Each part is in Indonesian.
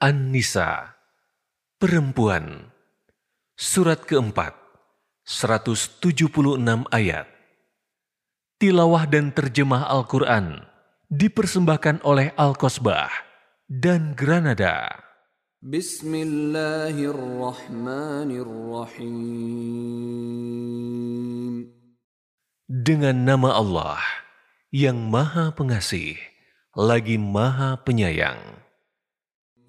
An-Nisa Perempuan Surat keempat 176 ayat Tilawah dan terjemah Al-Quran dipersembahkan oleh Al-Kosbah dan Granada. Bismillahirrahmanirrahim. Dengan nama Allah yang Maha Pengasih, lagi Maha Penyayang.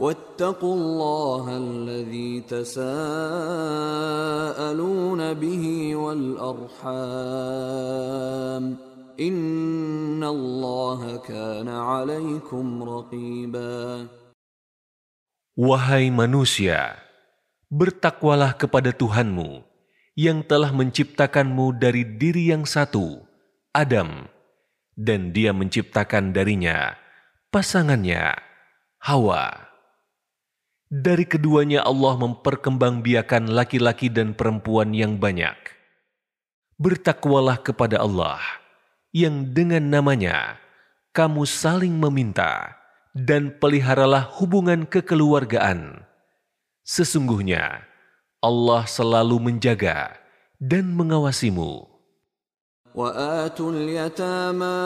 واتقوا الله الذي تساءلون به والأرحام إن الله كان عليكم رقيبا Wahai manusia, bertakwalah kepada Tuhanmu yang telah menciptakanmu dari diri yang satu, Adam, dan dia menciptakan darinya pasangannya, Hawa. Dari keduanya Allah memperkembangbiakan laki-laki dan perempuan yang banyak. Bertakwalah kepada Allah, yang dengan namanya kamu saling meminta, dan peliharalah hubungan kekeluargaan. Sesungguhnya Allah selalu menjaga dan mengawasimu. وآتوا اليتامى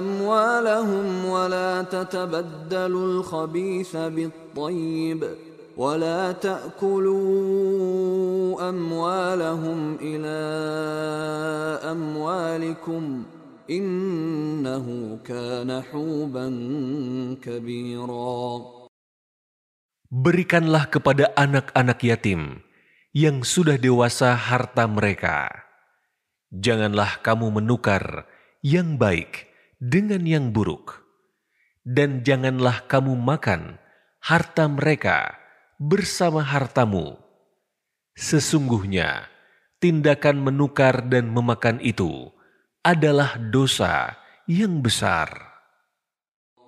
أموالهم ولا تتبدلوا الخبيث بالطيب ولا تأكلوا أموالهم إلى أموالكم إنه كان حوبا كبيرا Berikanlah kepada anak-anak yatim yang sudah dewasa harta mereka janganlah kamu menukar yang baik dengan yang buruk, dan janganlah kamu makan harta mereka bersama hartamu. Sesungguhnya, tindakan menukar dan memakan itu adalah dosa yang besar.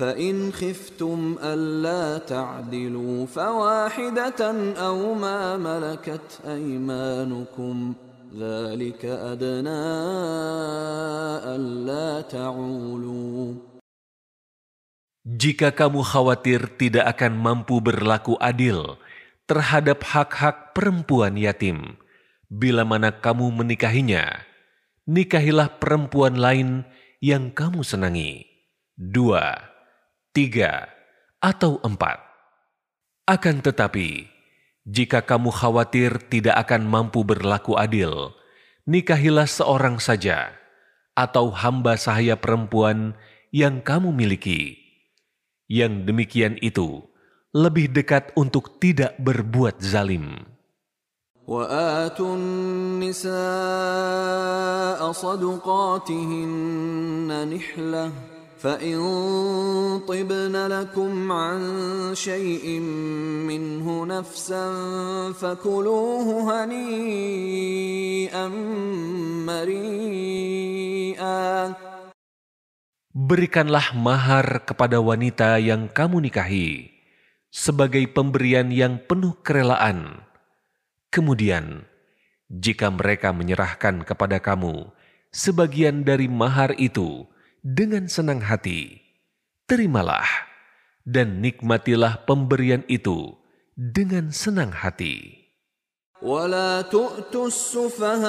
فإن خفتم ألا تعدلوا فواحدة أو ما ملكت أيمانكم ذلك أدنى ألا تعولوا Jika kamu khawatir tidak akan mampu berlaku adil terhadap hak-hak perempuan yatim, bila mana kamu menikahinya, nikahilah perempuan lain yang kamu senangi. Dua, tiga, atau empat. Akan tetapi, jika kamu khawatir tidak akan mampu berlaku adil, nikahilah seorang saja, atau hamba sahaya perempuan yang kamu miliki. Yang demikian itu lebih dekat untuk tidak berbuat zalim. وآتوا النساء صدقاتهن نحله فإن طبن لكم عن شيء منه نفسا فكلوه هنيئا مريئا Berikanlah mahar kepada wanita yang kamu nikahi sebagai pemberian yang penuh kerelaan. Kemudian, jika mereka menyerahkan kepada kamu sebagian dari mahar itu, dengan senang hati, terimalah dan nikmatilah pemberian itu dengan senang hati. ولا تؤتوا السفهاء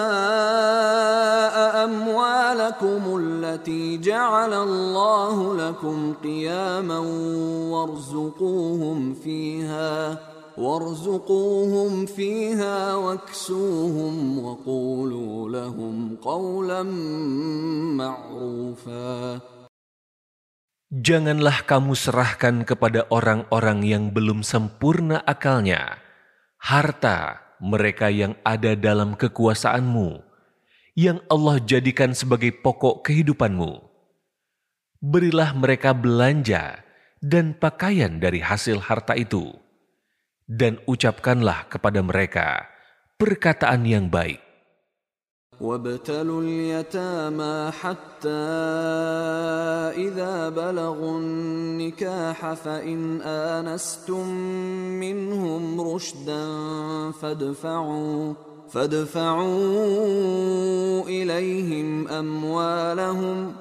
أموالكم التي جعل الله لكم قياما وارزقوهم فيها وارزقوهم فيها واكسوهم وقولوا لهم قولا معروفا Janganlah kamu serahkan kepada orang-orang yang belum sempurna akalnya harta mereka yang ada dalam kekuasaanmu, yang Allah jadikan sebagai pokok kehidupanmu. Berilah mereka belanja dan pakaian dari hasil harta itu, dan ucapkanlah kepada mereka perkataan yang baik. وابتلوا اليتامى حتى إذا بلغوا النكاح فإن آنستم منهم رشدا فادفعوا فادفعوا إليهم أموالهم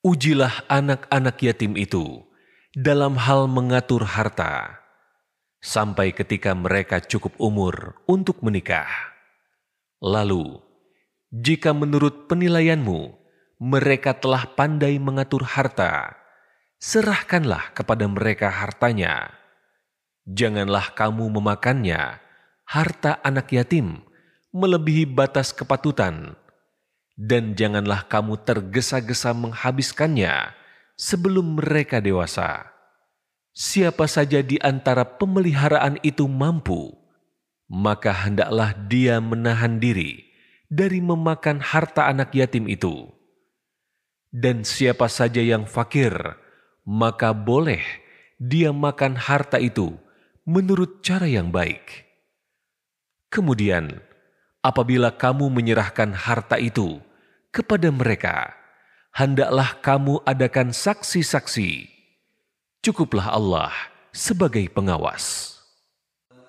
Ujilah anak-anak yatim itu dalam hal mengatur harta sampai ketika mereka cukup umur untuk menikah. Lalu, jika menurut penilaianmu mereka telah pandai mengatur harta, serahkanlah kepada mereka hartanya. Janganlah kamu memakannya, harta anak yatim, melebihi batas kepatutan, dan janganlah kamu tergesa-gesa menghabiskannya sebelum mereka dewasa Siapa saja di antara pemeliharaan itu mampu, maka hendaklah dia menahan diri dari memakan harta anak yatim itu. Dan siapa saja yang fakir, maka boleh dia makan harta itu menurut cara yang baik. Kemudian, apabila kamu menyerahkan harta itu kepada mereka, hendaklah kamu adakan saksi-saksi Cukuplah Allah sebagai pengawas.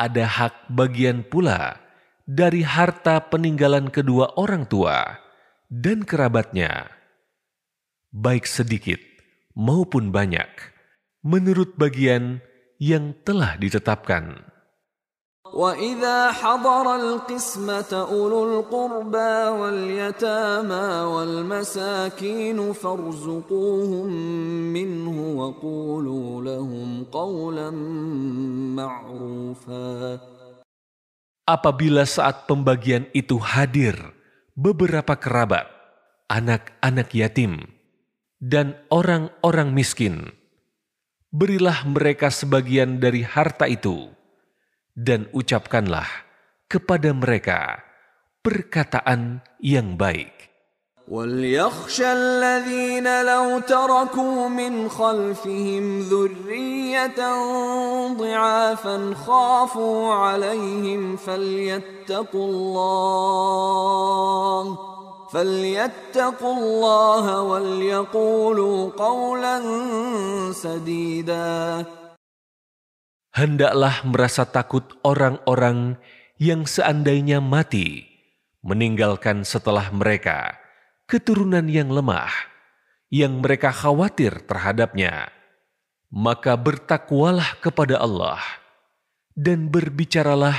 ada hak bagian pula dari harta peninggalan kedua orang tua dan kerabatnya, baik sedikit maupun banyak, menurut bagian yang telah ditetapkan. وإذا حضر القسمة أولو القربى واليتامى والمساكين فارزقوهم منه وقولوا لهم قولا معروفا Apabila saat pembagian itu hadir beberapa kerabat, anak-anak yatim, dan orang-orang miskin, berilah mereka sebagian dari harta itu dan ucapkanlah kepada mereka perkataan yang baik. وليخشى الذين لو تركوا من خلفهم ذرية ضعافا خافوا عليهم فليتقوا الله فليتقوا الله وليقولوا قولا سديدا hendaklah merasa takut orang-orang yang seandainya mati, meninggalkan setelah mereka keturunan yang lemah, yang mereka khawatir terhadapnya. Maka bertakwalah kepada Allah dan berbicaralah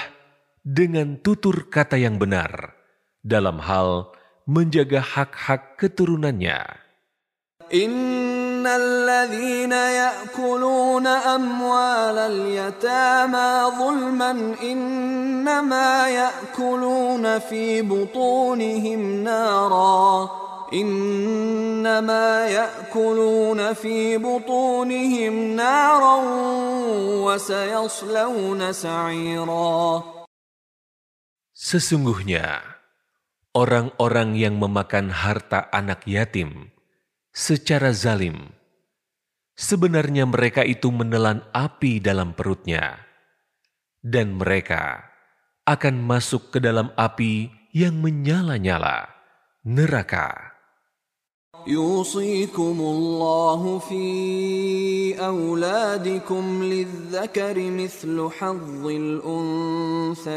dengan tutur kata yang benar dalam hal menjaga hak-hak keturunannya. إن الذين يأكلون أموال اليتامى ظلما إنما يأكلون في بطونهم نارا إنما يأكلون في بطونهم نارا وسيصلون سعيرا Sesungguhnya, orang-orang yang memakan harta anak yatim secara zalim, sebenarnya mereka itu menelan api dalam perutnya, dan mereka akan masuk ke dalam api yang menyala-nyala, neraka. يوصيكم الله في أولادكم للذكر مثل حظ الأنثيين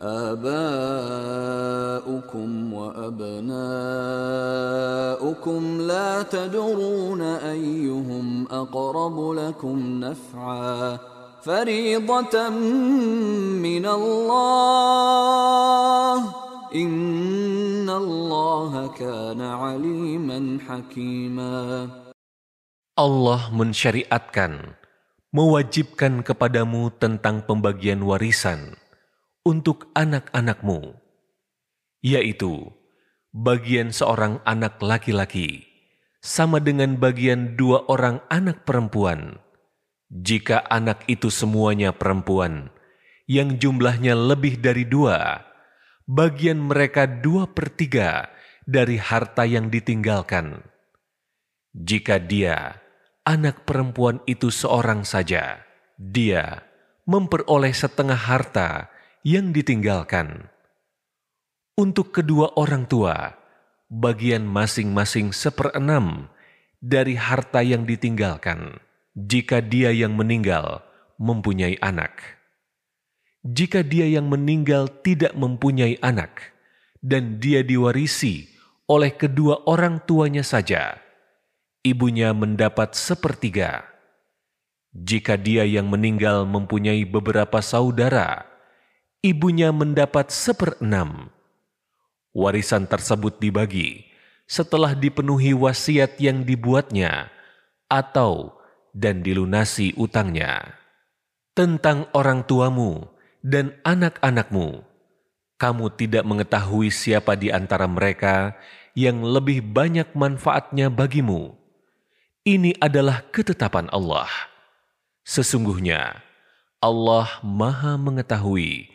آباؤكم وأبناؤكم لا تدرون أيهم أقرب لكم نفعا فريضة من الله إن الله كان عليما حكيما Allah mensyariatkan, mewajibkan kepadamu tentang pembagian warisan untuk anak-anakmu, yaitu bagian seorang anak laki-laki sama dengan bagian dua orang anak perempuan. Jika anak itu semuanya perempuan, yang jumlahnya lebih dari dua, bagian mereka dua per tiga dari harta yang ditinggalkan. Jika dia, anak perempuan itu seorang saja, dia memperoleh setengah harta yang ditinggalkan. Untuk kedua orang tua, bagian masing-masing seperenam dari harta yang ditinggalkan, jika dia yang meninggal mempunyai anak jika dia yang meninggal tidak mempunyai anak dan dia diwarisi oleh kedua orang tuanya saja, ibunya mendapat sepertiga. Jika dia yang meninggal mempunyai beberapa saudara, ibunya mendapat seperenam. Warisan tersebut dibagi setelah dipenuhi wasiat yang dibuatnya atau dan dilunasi utangnya. Tentang orang tuamu, dan anak-anakmu, kamu tidak mengetahui siapa di antara mereka yang lebih banyak manfaatnya bagimu. Ini adalah ketetapan Allah. Sesungguhnya Allah Maha Mengetahui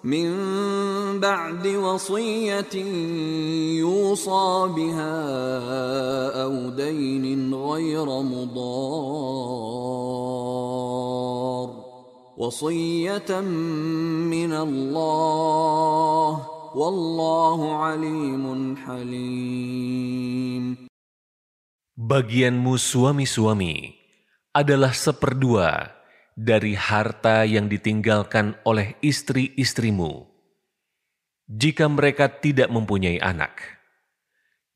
من بعد وصية يوصى بها أو دين غير مضار. وصية من الله والله عليم حليم. Bagianmu suami-suami adalah seperdua. Dari harta yang ditinggalkan oleh istri-istrimu. Jika mereka tidak mempunyai anak,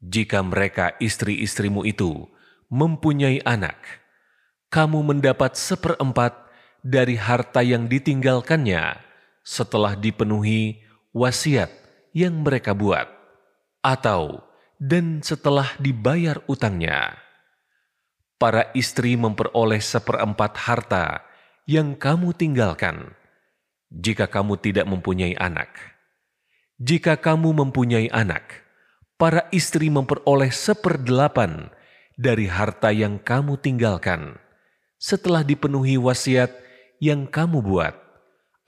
jika mereka istri-istrimu itu mempunyai anak, kamu mendapat seperempat dari harta yang ditinggalkannya setelah dipenuhi wasiat yang mereka buat, atau dan setelah dibayar utangnya. Para istri memperoleh seperempat harta yang kamu tinggalkan jika kamu tidak mempunyai anak. Jika kamu mempunyai anak, para istri memperoleh seperdelapan dari harta yang kamu tinggalkan setelah dipenuhi wasiat yang kamu buat,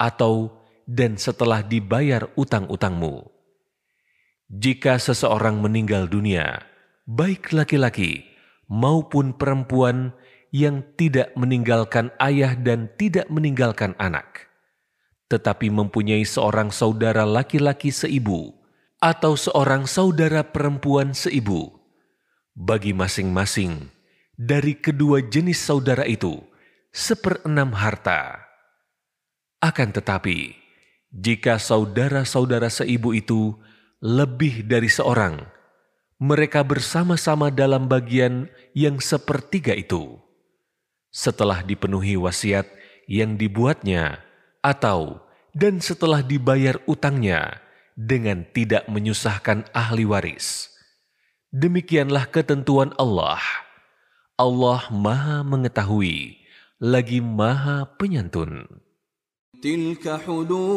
atau dan setelah dibayar utang-utangmu. Jika seseorang meninggal dunia, baik laki-laki maupun perempuan yang tidak meninggalkan ayah dan tidak meninggalkan anak, tetapi mempunyai seorang saudara laki-laki seibu atau seorang saudara perempuan seibu, bagi masing-masing dari kedua jenis saudara itu seperenam harta. Akan tetapi, jika saudara-saudara seibu itu lebih dari seorang, mereka bersama-sama dalam bagian yang sepertiga itu setelah dipenuhi wasiat yang dibuatnya atau dan setelah dibayar utangnya dengan tidak menyusahkan ahli waris. Demikianlah ketentuan Allah. Allah Maha Mengetahui, lagi Maha Penyantun. Tilka hududullah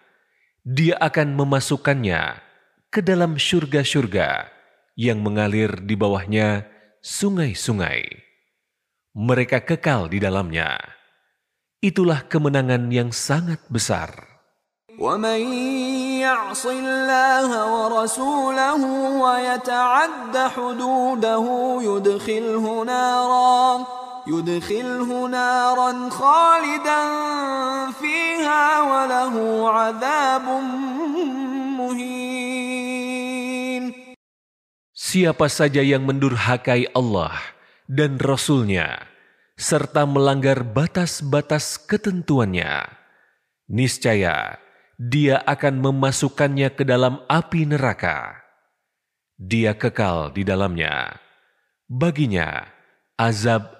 dia akan memasukkannya ke dalam surga-surga yang mengalir di bawahnya sungai-sungai. Mereka kekal di dalamnya. Itulah kemenangan yang sangat besar. ومن يعص الله ورسوله ويتعد حدوده يدخله نارا يدخله نارا خالدا فيها وله عذاب مهين Siapa saja yang mendurhakai Allah dan Rasul-Nya, serta melanggar batas-batas ketentuannya, niscaya dia akan memasukkannya ke dalam api neraka. Dia kekal di dalamnya. Baginya azab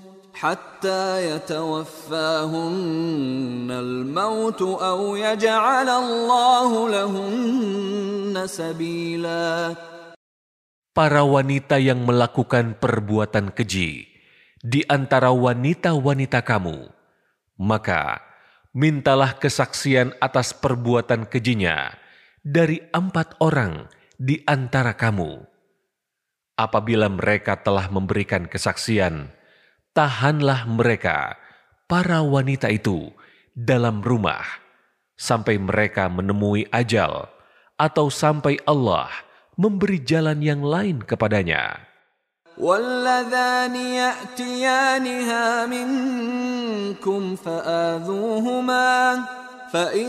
حتى يتوفاهن الموت أو يجعل الله لهن سبيلا Para wanita yang melakukan perbuatan keji di antara wanita-wanita kamu, maka mintalah kesaksian atas perbuatan kejinya dari empat orang di antara kamu. Apabila mereka telah memberikan kesaksian, tahanlah mereka, para wanita itu, dalam rumah, sampai mereka menemui ajal atau sampai Allah memberi jalan yang lain kepadanya. واللذان يأتيانها منكم فآذوهما فإن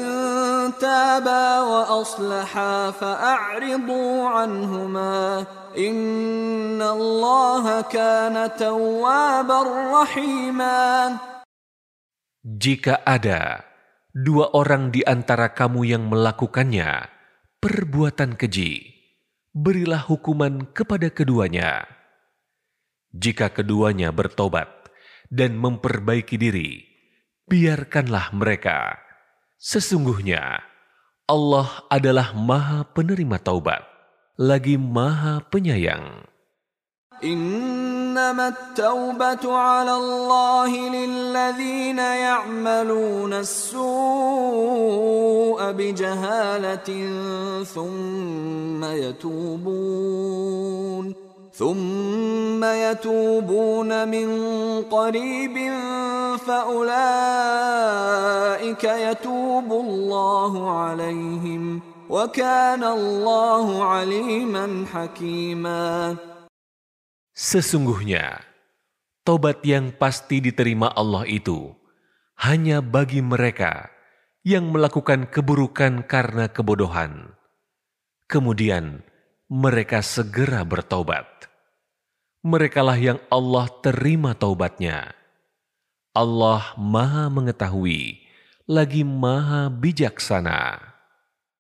تابا وأصلحا فأعرضوا عنهما إن الله كان توابا رحيما Jika ada dua orang di antara kamu yang melakukannya perbuatan keji, berilah hukuman kepada keduanya. Jika keduanya bertobat dan memperbaiki diri, biarkanlah mereka. Sesungguhnya Allah adalah Maha Penerima Taubat, lagi Maha Penyayang. إنما التوبة على الله للذين يعملون السوء بجهالة ثم يتوبون ثم يتوبون من قريب فأولئك يتوب الله عليهم وكان الله عليما حكيما Sesungguhnya, tobat yang pasti diterima Allah itu hanya bagi mereka yang melakukan keburukan karena kebodohan. Kemudian mereka segera bertobat. Merekalah yang Allah terima taubatnya. Allah Maha Mengetahui, lagi Maha Bijaksana.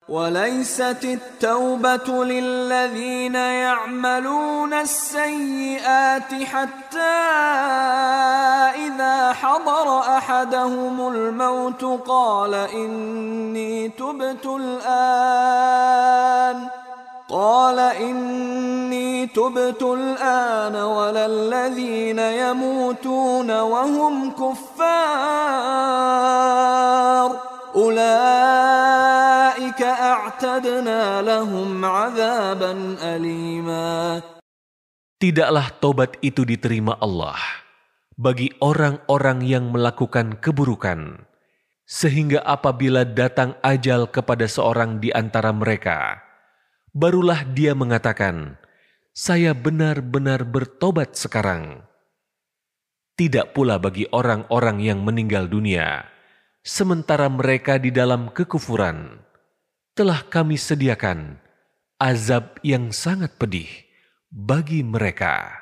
وليست التوبة للذين يعملون السيئات حتى إذا حضر أحدهم الموت قال إني تبت الآن قال إني تبت الآن ولا الذين يموتون وهم كفار أولئك أعتدنا لهم عذابا أليما Tidaklah tobat itu diterima Allah bagi orang-orang yang melakukan keburukan, sehingga apabila datang ajal kepada seorang di antara mereka, barulah dia mengatakan, "Saya benar-benar bertobat sekarang." Tidak pula bagi orang-orang yang meninggal dunia, sementara mereka di dalam kekufuran, telah kami sediakan azab yang sangat pedih bagi mereka.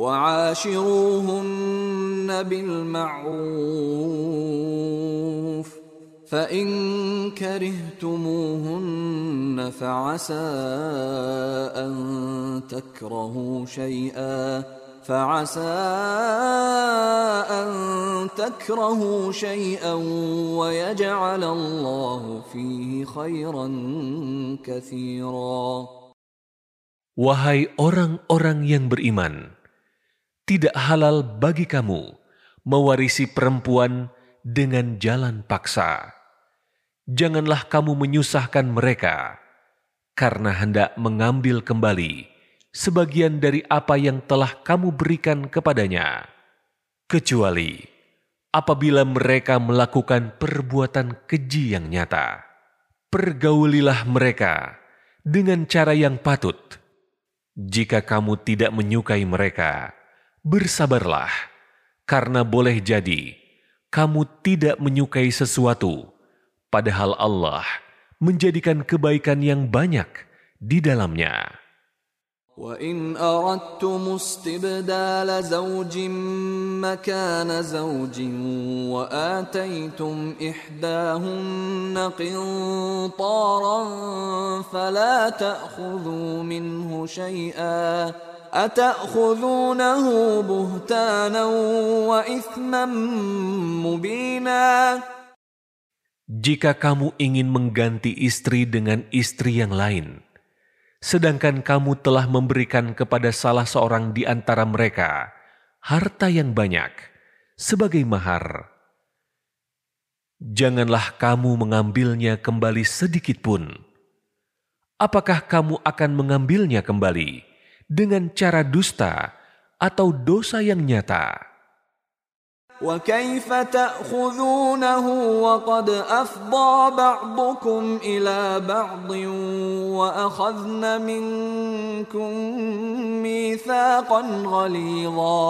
وعاشروهن بالمعروف فإن كرهتموهن فعسى أن تكرهوا شيئا فعسى أن تكرهوا شيئا ويجعل الله فيه خيرا كثيرا. Wahai orang-orang yang beriman, tidak halal bagi kamu mewarisi perempuan dengan jalan paksa. Janganlah kamu menyusahkan mereka karena hendak mengambil kembali sebagian dari apa yang telah kamu berikan kepadanya, kecuali apabila mereka melakukan perbuatan keji yang nyata. Pergaulilah mereka dengan cara yang patut. Jika kamu tidak menyukai mereka, bersabarlah, karena boleh jadi kamu tidak menyukai sesuatu, padahal Allah menjadikan kebaikan yang banyak di dalamnya. وإن أردتم استبدال زوج مكان زوج وآتيتم إحداهن قنطارا فلا تأخذوا منه شيئا أتأخذونه بهتانا وإثما مبينا Jika kamu ingin mengganti istri dengan istri yang lain, sedangkan kamu telah memberikan kepada salah seorang di antara mereka harta yang banyak sebagai mahar, janganlah kamu mengambilnya kembali sedikit pun. Apakah kamu akan mengambilnya kembali dengan cara dusta atau dosa yang nyata? وكيف تأخذونه وقد أفضى بعضكم إلى بعض وأخذن منكم ميثاقا غليظا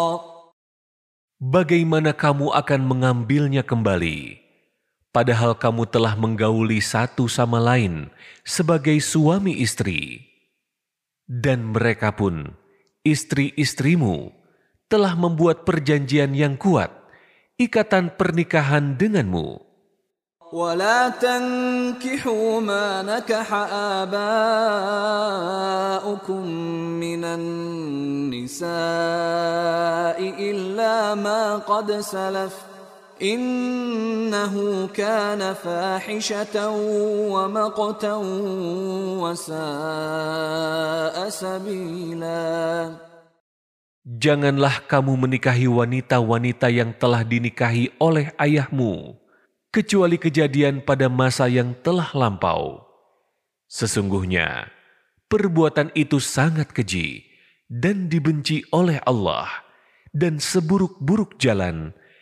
Bagaimana kamu akan mengambilnya kembali? Padahal kamu telah menggauli satu sama lain sebagai suami istri. Dan mereka pun, istri-istrimu, telah membuat perjanjian yang kuat ikatan pernikahan denganmu. ولا تنكحوا ما نكح آباؤكم من النساء إلا ما قد سلف Innahu kana fahishatan wa maqtan wa. Janganlah kamu menikahi wanita-wanita yang telah dinikahi oleh ayahmu, kecuali kejadian pada masa yang telah lampau. Sesungguhnya, perbuatan itu sangat keji dan dibenci oleh Allah, dan seburuk-buruk jalan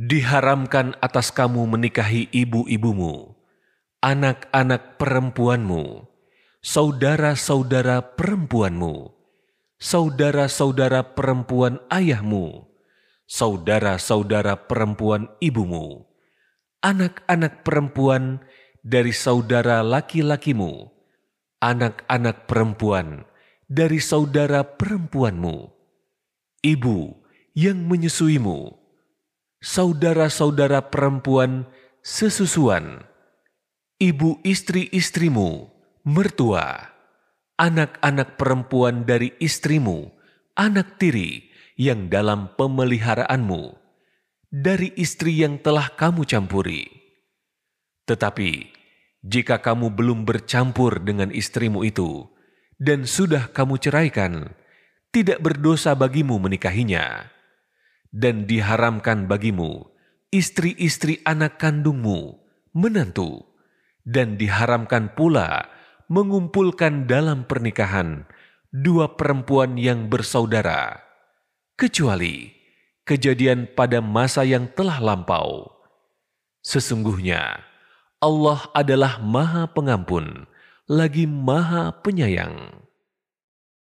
diharamkan atas kamu menikahi ibu-ibumu, anak-anak perempuanmu, saudara-saudara perempuanmu, saudara-saudara perempuan ayahmu, saudara-saudara perempuan ibumu, anak-anak perempuan dari saudara laki-lakimu, anak-anak perempuan dari saudara perempuanmu, ibu yang menyusuimu, saudara-saudara perempuan sesusuan, ibu istri-istrimu, mertua, anak-anak perempuan dari istrimu, anak tiri yang dalam pemeliharaanmu, dari istri yang telah kamu campuri. Tetapi, jika kamu belum bercampur dengan istrimu itu, dan sudah kamu ceraikan, tidak berdosa bagimu menikahinya dan diharamkan bagimu istri-istri anak kandungmu, menantu, dan diharamkan pula mengumpulkan dalam pernikahan dua perempuan yang bersaudara, kecuali kejadian pada masa yang telah lampau. Sesungguhnya Allah adalah Maha Pengampun, lagi Maha Penyayang.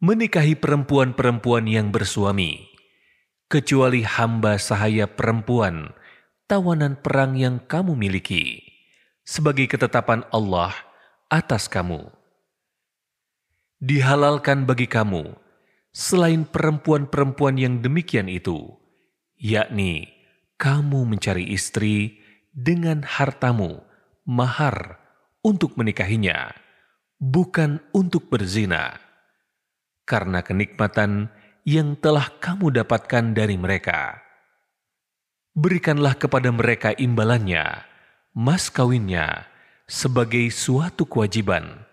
menikahi perempuan-perempuan yang bersuami, kecuali hamba sahaya perempuan, tawanan perang yang kamu miliki, sebagai ketetapan Allah atas kamu. Dihalalkan bagi kamu, selain perempuan-perempuan yang demikian itu, yakni kamu mencari istri dengan hartamu, mahar, untuk menikahinya, bukan untuk berzina karena kenikmatan yang telah kamu dapatkan dari mereka. Berikanlah kepada mereka imbalannya, mas kawinnya, sebagai suatu kewajiban.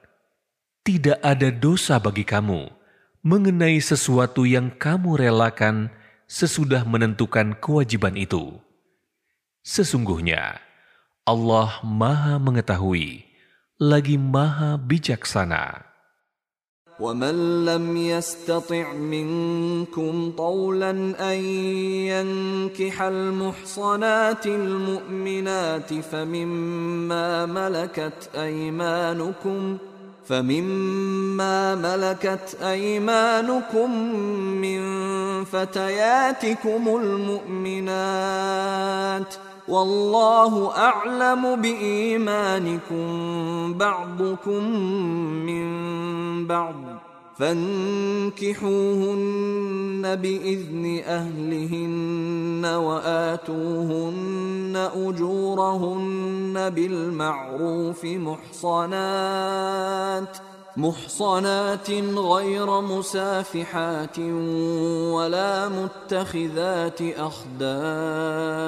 Tidak ada dosa bagi kamu mengenai sesuatu yang kamu relakan sesudah menentukan kewajiban itu. Sesungguhnya, Allah Maha Mengetahui, lagi Maha Bijaksana. ومن لم يستطع منكم طولا ان ينكح المحصنات المؤمنات فمما ملكت ايمانكم فمما ملكت ايمانكم من فتياتكم المؤمنات والله أعلم بإيمانكم بعضكم من بعض فانكحوهن بإذن أهلهن وآتوهن أجورهن بالمعروف محصنات محصنات غير مسافحات ولا متخذات أخدان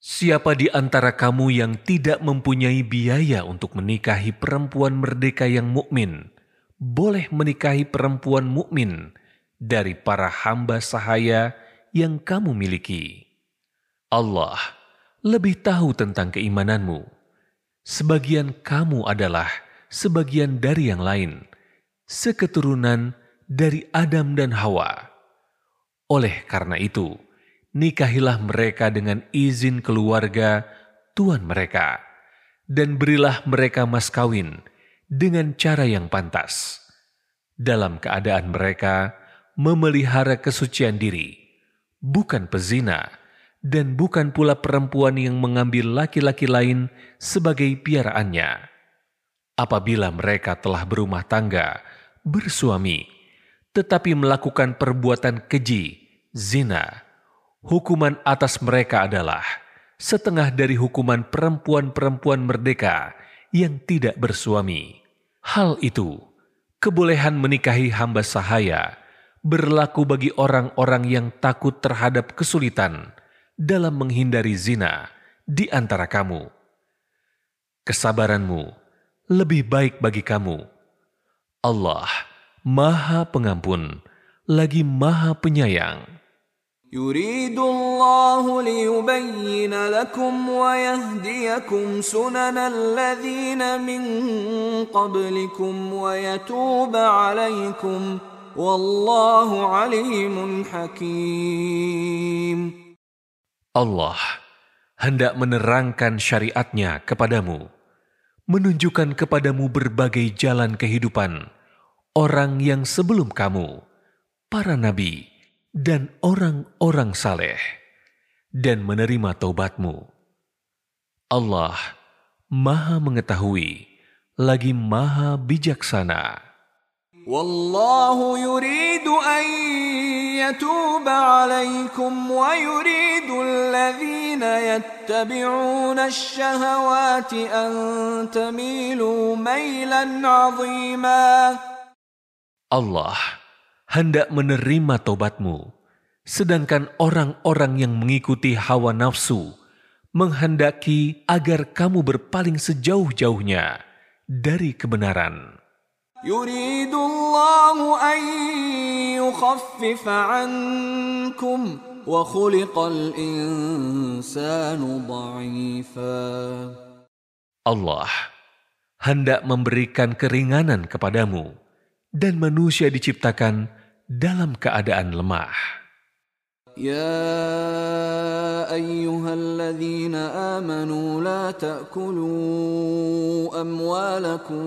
Siapa di antara kamu yang tidak mempunyai biaya untuk menikahi perempuan merdeka yang mukmin, boleh menikahi perempuan mukmin dari para hamba sahaya yang kamu miliki. Allah lebih tahu tentang keimananmu. Sebagian kamu adalah sebagian dari yang lain, seketurunan dari Adam dan Hawa. Oleh karena itu, nikahilah mereka dengan izin keluarga tuan mereka, dan berilah mereka mas kawin dengan cara yang pantas. Dalam keadaan mereka memelihara kesucian diri, bukan pezina, dan bukan pula perempuan yang mengambil laki-laki lain sebagai piaraannya. Apabila mereka telah berumah tangga, bersuami, tetapi melakukan perbuatan keji, zina, hukuman atas mereka adalah setengah dari hukuman perempuan-perempuan merdeka yang tidak bersuami. Hal itu, kebolehan menikahi hamba sahaya, berlaku bagi orang-orang yang takut terhadap kesulitan dalam menghindari zina di antara kamu. Kesabaranmu lebih baik bagi kamu. Allah Maha Pengampun, lagi Maha Penyayang. يريد الله ليبين لكم ويهديكم سنن الذين من قبلكم ويتوب عليكم والله عليم حكيم Allah hendak menerangkan syariatnya kepadamu, menunjukkan kepadamu berbagai jalan kehidupan orang yang sebelum kamu, para nabi, dan orang-orang saleh dan menerima taubatmu. Allah Maha mengetahui lagi Maha bijaksana. Wallahu yuridu an yatuba alaikum wa yuridu alladhina yattabi'una ash-shahawati an tamilu maylan 'azima. Allah hendak menerima tobatmu, sedangkan orang-orang yang mengikuti hawa nafsu menghendaki agar kamu berpaling sejauh-jauhnya dari kebenaran. Allah hendak memberikan keringanan kepadamu dan manusia diciptakan dalam keadaan lemah. يا أيها الذين آمنوا لا تأكلوا أموالكم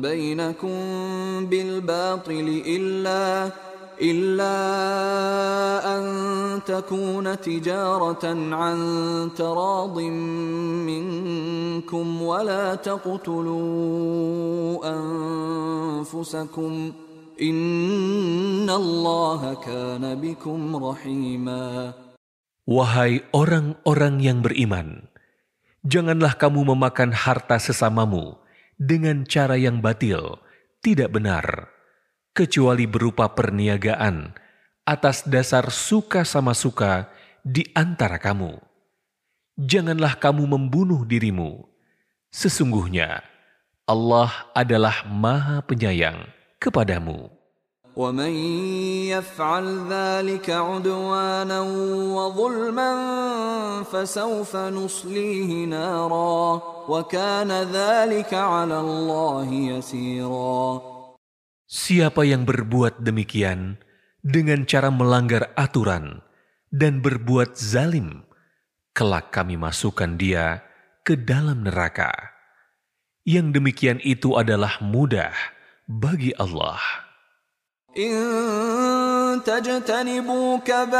بينكم بالباطل إلا إلا أن تكون تجارة عن تراض منكم ولا تقتلوا أنفسكم ۖ Wahai orang-orang yang beriman, janganlah kamu memakan harta sesamamu dengan cara yang batil, tidak benar, kecuali berupa perniagaan atas dasar suka sama suka di antara kamu. Janganlah kamu membunuh dirimu. Sesungguhnya Allah adalah Maha Penyayang kepadamu. ومن يفعل ذلك عدوانا وظلما فسوف نصليه نارا وكان ذلك على الله يسيرا Siapa yang berbuat demikian dengan cara melanggar aturan dan berbuat zalim, kelak kami masukkan dia ke dalam neraka. Yang demikian itu adalah mudah bagi Allah. إن تجتنبوا كبائر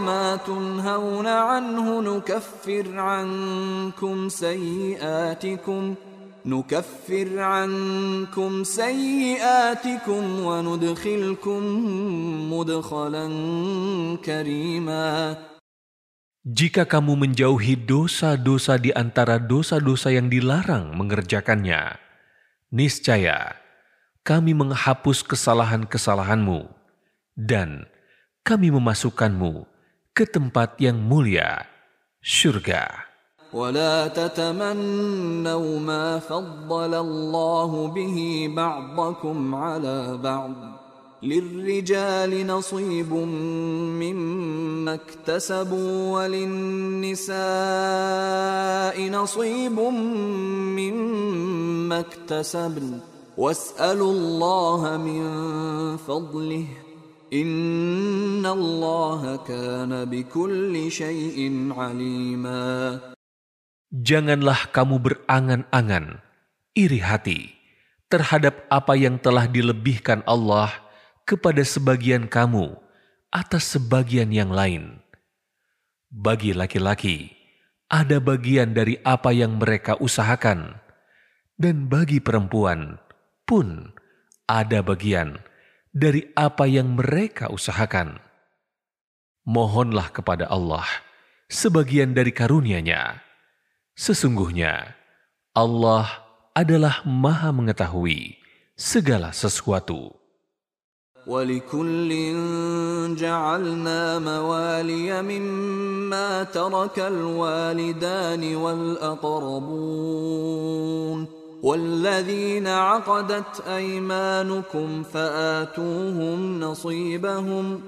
ما تنهون عنه نكفر عنكم سيئاتكم نكفر عنكم سيئاتكم وندخلكم مدخلا كريما Jika kamu menjauhi dosa-dosa di antara dosa-dosa yang dilarang mengerjakannya, niscaya kami menghapus kesalahan-kesalahanmu dan kami memasukkanmu ke tempat yang mulia, surga. ولا تتمنوا ما فضل الله به بعضكم على بعض للرجال نصيب مما اكتسبوا وللنساء نصيب مما اكتسبن واسألوا الله من فضله إن الله كان بكل شيء عليما Janganlah kamu berangan-angan, iri hati terhadap apa yang telah dilebihkan Allah kepada sebagian kamu atas sebagian yang lain. Bagi laki-laki, ada bagian dari apa yang mereka usahakan, dan bagi perempuan pun ada bagian dari apa yang mereka usahakan. Mohonlah kepada Allah sebagian dari karunia-Nya. Sesungguhnya Allah adalah Maha Mengetahui segala sesuatu. ولكل جعلنا موالي مما ترك الوالدان والأقربون والذين عقدت أيمانكم فآتوهم نصيبهم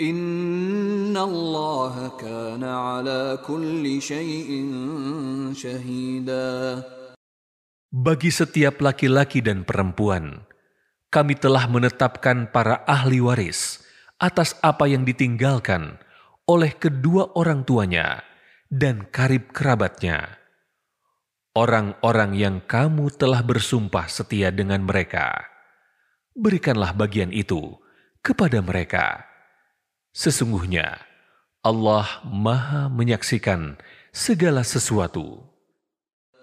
إن الله كان على كل شيء شهيدا. Bagi setiap laki-laki dan perempuan, kami telah menetapkan para ahli waris atas apa yang ditinggalkan oleh kedua orang tuanya dan karib kerabatnya. Orang-orang yang kamu telah bersumpah setia dengan mereka, berikanlah bagian itu kepada mereka. Sesungguhnya Allah Maha Menyaksikan segala sesuatu.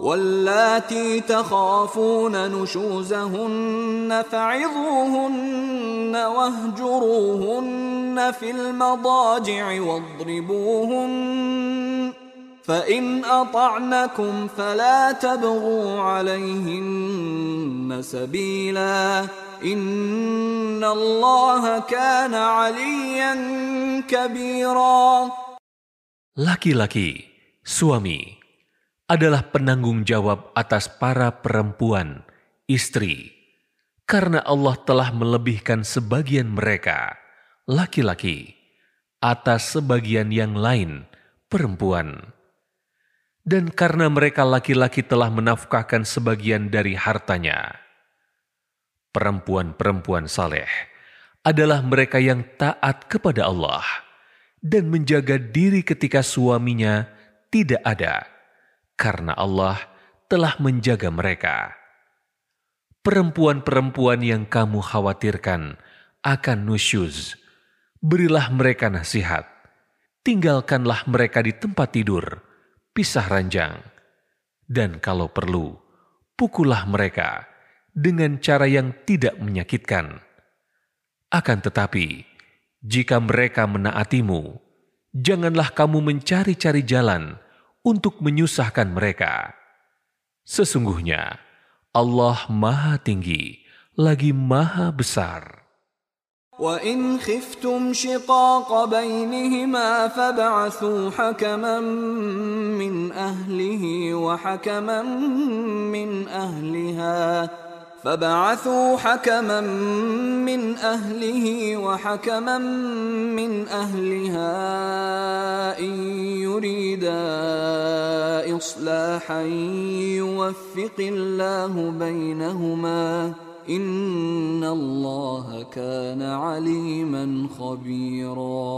واللاتي تخافون نشوزهن فعظوهن واهجروهن في المضاجع واضربوهن فإن أطعنكم فلا تبغوا عليهن سبيلا إن الله كان عليا كبيرا. Laki-laki, suami, adalah penanggung jawab atas para perempuan, istri, karena Allah telah melebihkan sebagian mereka, laki-laki, atas sebagian yang lain, perempuan. Dan karena mereka laki-laki telah menafkahkan sebagian dari hartanya, perempuan-perempuan saleh adalah mereka yang taat kepada Allah dan menjaga diri ketika suaminya tidak ada, karena Allah telah menjaga mereka. Perempuan-perempuan yang kamu khawatirkan akan nusyuz, berilah mereka nasihat. Tinggalkanlah mereka di tempat tidur, pisah ranjang, dan kalau perlu, pukullah mereka dengan cara yang tidak menyakitkan. Akan tetapi, jika mereka menaatimu, janganlah kamu mencari-cari jalan untuk menyusahkan mereka. Sesungguhnya Allah Maha Tinggi, lagi Maha Besar. وإن خفتم شقاق بينهما فابعثوا حكما من أهله وحكما من أهلها فبعثوا حكما من أهله وحكما من أهلها إن يريدا إصلاحا يوفق الله بينهما إن الله كان عليما خبيرا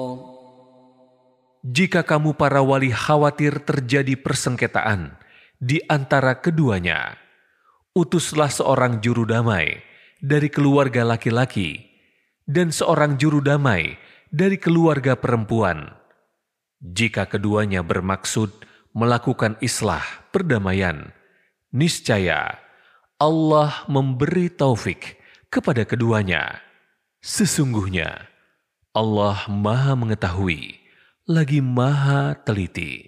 Jika kamu para wali khawatir terjadi persengketaan di antara keduanya, utuslah seorang juru damai dari keluarga laki-laki dan seorang juru damai dari keluarga perempuan. Jika keduanya bermaksud melakukan islah perdamaian, niscaya Allah memberi taufik kepada keduanya. Sesungguhnya Allah Maha Mengetahui, lagi Maha Teliti.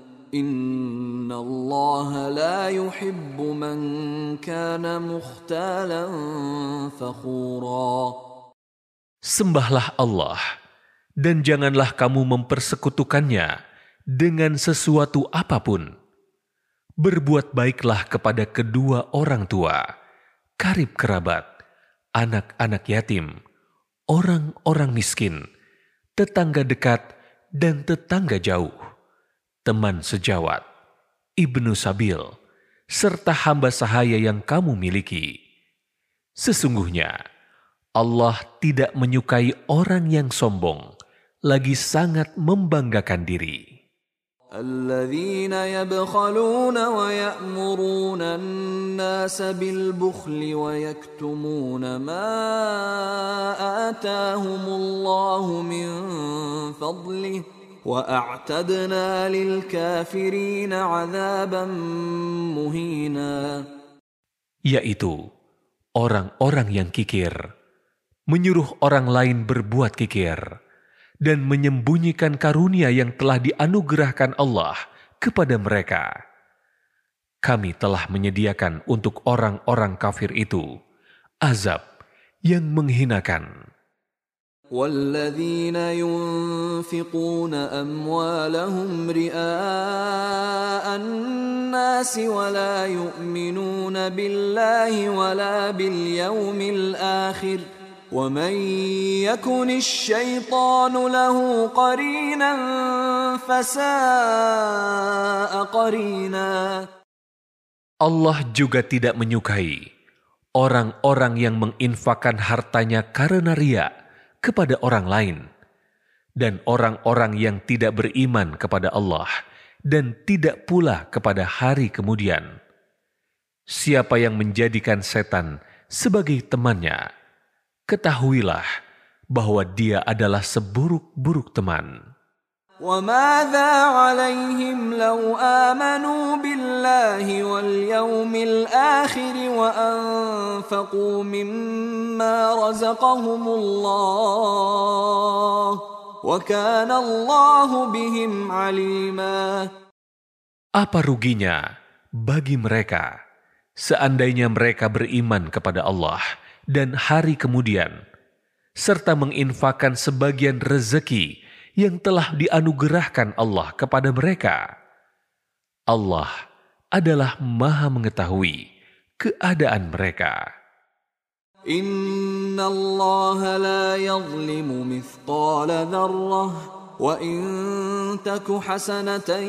Inna la yuhibbu man kana mukhtalan fakhura. Sembahlah Allah dan janganlah kamu mempersekutukannya dengan sesuatu apa pun. Berbuat baiklah kepada kedua orang tua, karib kerabat, anak-anak yatim, orang-orang miskin, tetangga dekat dan tetangga jauh teman sejawat, ibnu Sabil, serta hamba sahaya yang kamu miliki. Sesungguhnya, Allah tidak menyukai orang yang sombong, lagi sangat membanggakan diri. الذين يبخلون ويأمرون الناس بالبخل ويكتمون ما آتاهم الله من فضله وأعتدنا للكافرين عذابا مهينا yaitu orang-orang yang kikir, menyuruh orang lain berbuat kikir, dan menyembunyikan karunia yang telah dianugerahkan Allah kepada mereka. Kami telah menyediakan untuk orang-orang kafir itu azab yang menghinakan. والذين ينفقون اموالهم رئاء الناس ولا يؤمنون بالله ولا باليوم الاخر ومن يكن الشيطان له قرينا فساء قرينا Allah juga tidak menyukai orang-orang yang menginfakkan hartanya karena ria kepada orang lain, dan orang-orang yang tidak beriman kepada Allah dan tidak pula kepada hari kemudian. Siapa yang menjadikan setan sebagai temannya, ketahuilah bahwa dia adalah seburuk-buruk teman. وماذا عليهم لو آمنوا بالله واليوم الآخر وأنفقوا مما رزقهم الله وكان الله بهم عليما Apa ruginya bagi mereka seandainya mereka beriman kepada Allah dan hari kemudian serta menginfakkan sebagian rezeki yang telah dianugerahkan Allah kepada mereka. Allah adalah Maha Mengetahui keadaan mereka. Inna Allah la yazlimu mithqala dharrah wa in taku hasanatan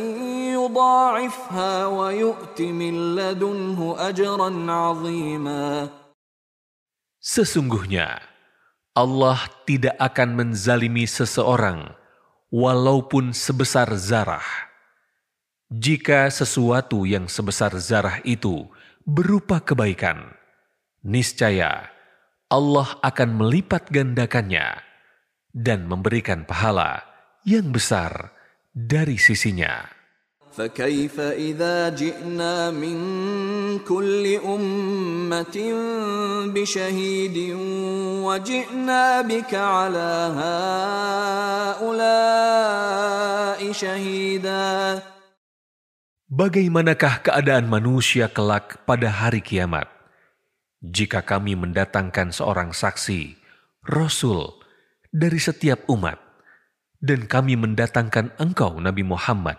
yudha'ifha wa yu'ti min ladunhu ajran 'azima. Sesungguhnya Allah tidak akan menzalimi seseorang walaupun sebesar zarah. Jika sesuatu yang sebesar zarah itu berupa kebaikan, niscaya Allah akan melipat gandakannya dan memberikan pahala yang besar dari sisinya. فكيف إذا جئنا من كل أمة بشهيد وجئنا بك على هؤلاء شهيدا Bagaimanakah keadaan manusia kelak pada hari kiamat? Jika kami mendatangkan seorang saksi, Rasul, dari setiap umat, dan kami mendatangkan engkau Nabi Muhammad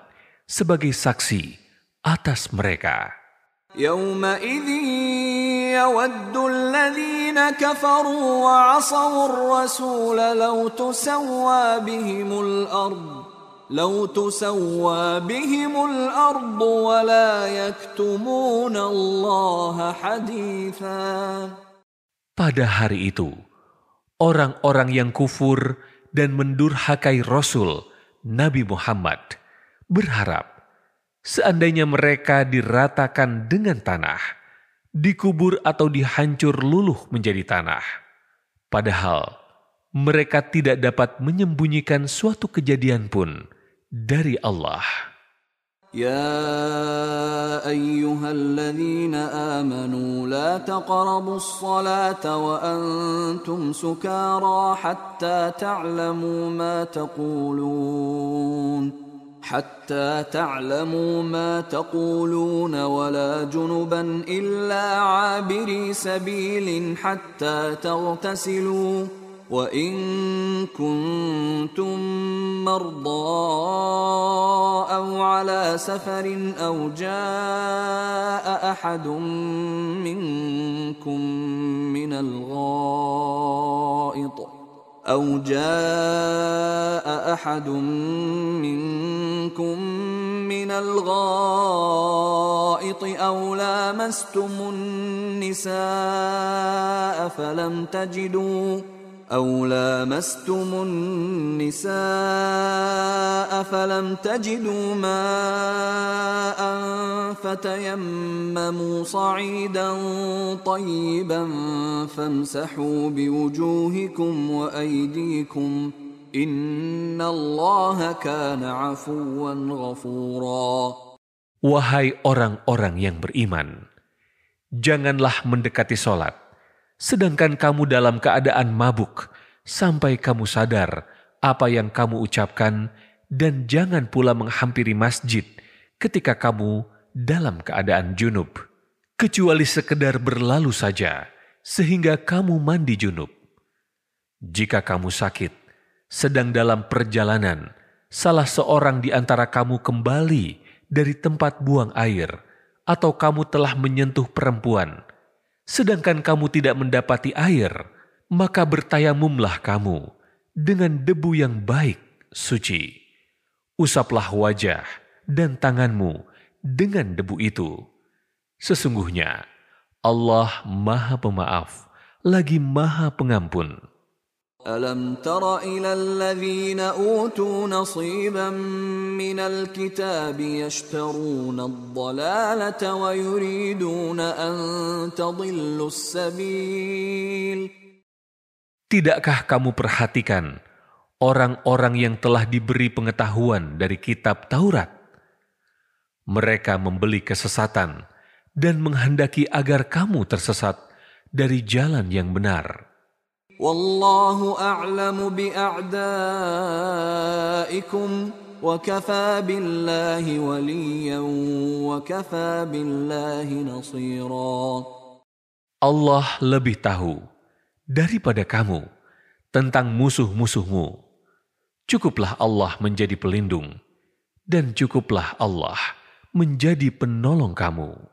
sebagai saksi atas mereka. يومئذ يود الذين كفروا وعصوا الرسول لو تسوى بهم الأرض لو تسوى بهم الأرض ولا يكتمون الله حديثا Pada hari itu, orang-orang yang kufur dan mendurhakai Rasul Nabi Muhammad berharap seandainya mereka diratakan dengan tanah, dikubur atau dihancur luluh menjadi tanah. Padahal mereka tidak dapat menyembunyikan suatu kejadian pun dari Allah. يا أيها الذين آمنوا لا تقربوا الصلاة وأنتم سكارى حتى تعلموا ما تقولون حتى تعلموا ما تقولون ولا جنبا إلا عابري سبيل حتى تغتسلوا وإن كنتم مرضى أو على سفر أو جاء أحد منكم من الغائط أو جاء أحد منكم من الغائط أو لامستم النساء فلم تجدوا أو لامستم النساء فلم تجدوا ماء فتيمموا صعيدا طيبا فامسحوا بوجوهكم وأيديكم إن الله كان عفوا غفورا Wahai orang-orang yang beriman, janganlah mendekati solat, sedangkan kamu dalam keadaan mabuk, sampai kamu sadar apa yang kamu ucapkan, dan jangan pula menghampiri masjid ketika kamu dalam keadaan junub, kecuali sekedar berlalu saja sehingga kamu mandi junub. Jika kamu sakit, sedang dalam perjalanan, salah seorang di antara kamu kembali dari tempat buang air, atau kamu telah menyentuh perempuan, sedangkan kamu tidak mendapati air, maka bertayamumlah kamu dengan debu yang baik, suci. Usaplah wajah dan tanganmu dengan debu itu. Sesungguhnya Allah Maha Pemaaf, lagi Maha Pengampun. ألم تر إلى الذين أوتوا نصيبا من الكتاب يشترون الضلالة ويريدون أن تضلوا السبيل Tidakkah kamu perhatikan orang-orang yang telah diberi pengetahuan dari kitab Taurat? Mereka membeli kesesatan dan menghendaki agar kamu tersesat dari jalan yang benar. Allah lebih tahu daripada kamu tentang musuh-musuhmu. Cukuplah Allah menjadi pelindung dan cukuplah Allah menjadi penolong kamu.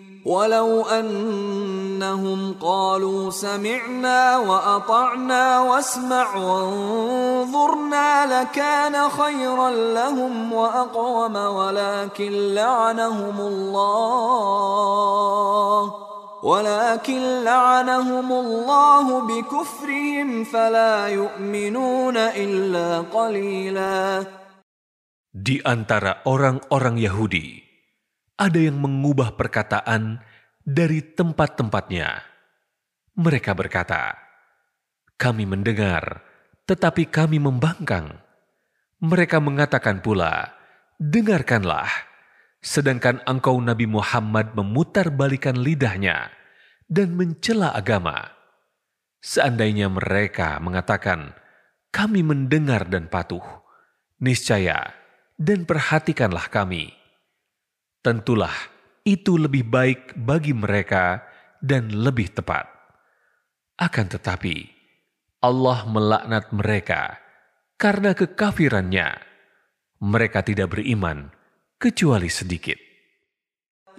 ولو أنهم قالوا سمعنا وأطعنا واسمع وانظرنا لكان خيرا لهم وأقوم ولكن لعنهم الله ولكن لعنهم الله بكفرهم فلا يؤمنون إلا قليلا. Di antara orang-orang Yahudi, ada yang mengubah perkataan dari tempat-tempatnya. Mereka berkata, "Kami mendengar, tetapi kami membangkang." Mereka mengatakan pula, "Dengarkanlah." Sedangkan engkau Nabi Muhammad memutarbalikan lidahnya dan mencela agama. Seandainya mereka mengatakan, "Kami mendengar dan patuh," niscaya dan perhatikanlah kami tentulah itu lebih baik bagi mereka dan lebih tepat. Akan tetapi, Allah melaknat mereka karena kekafirannya. Mereka tidak beriman kecuali sedikit.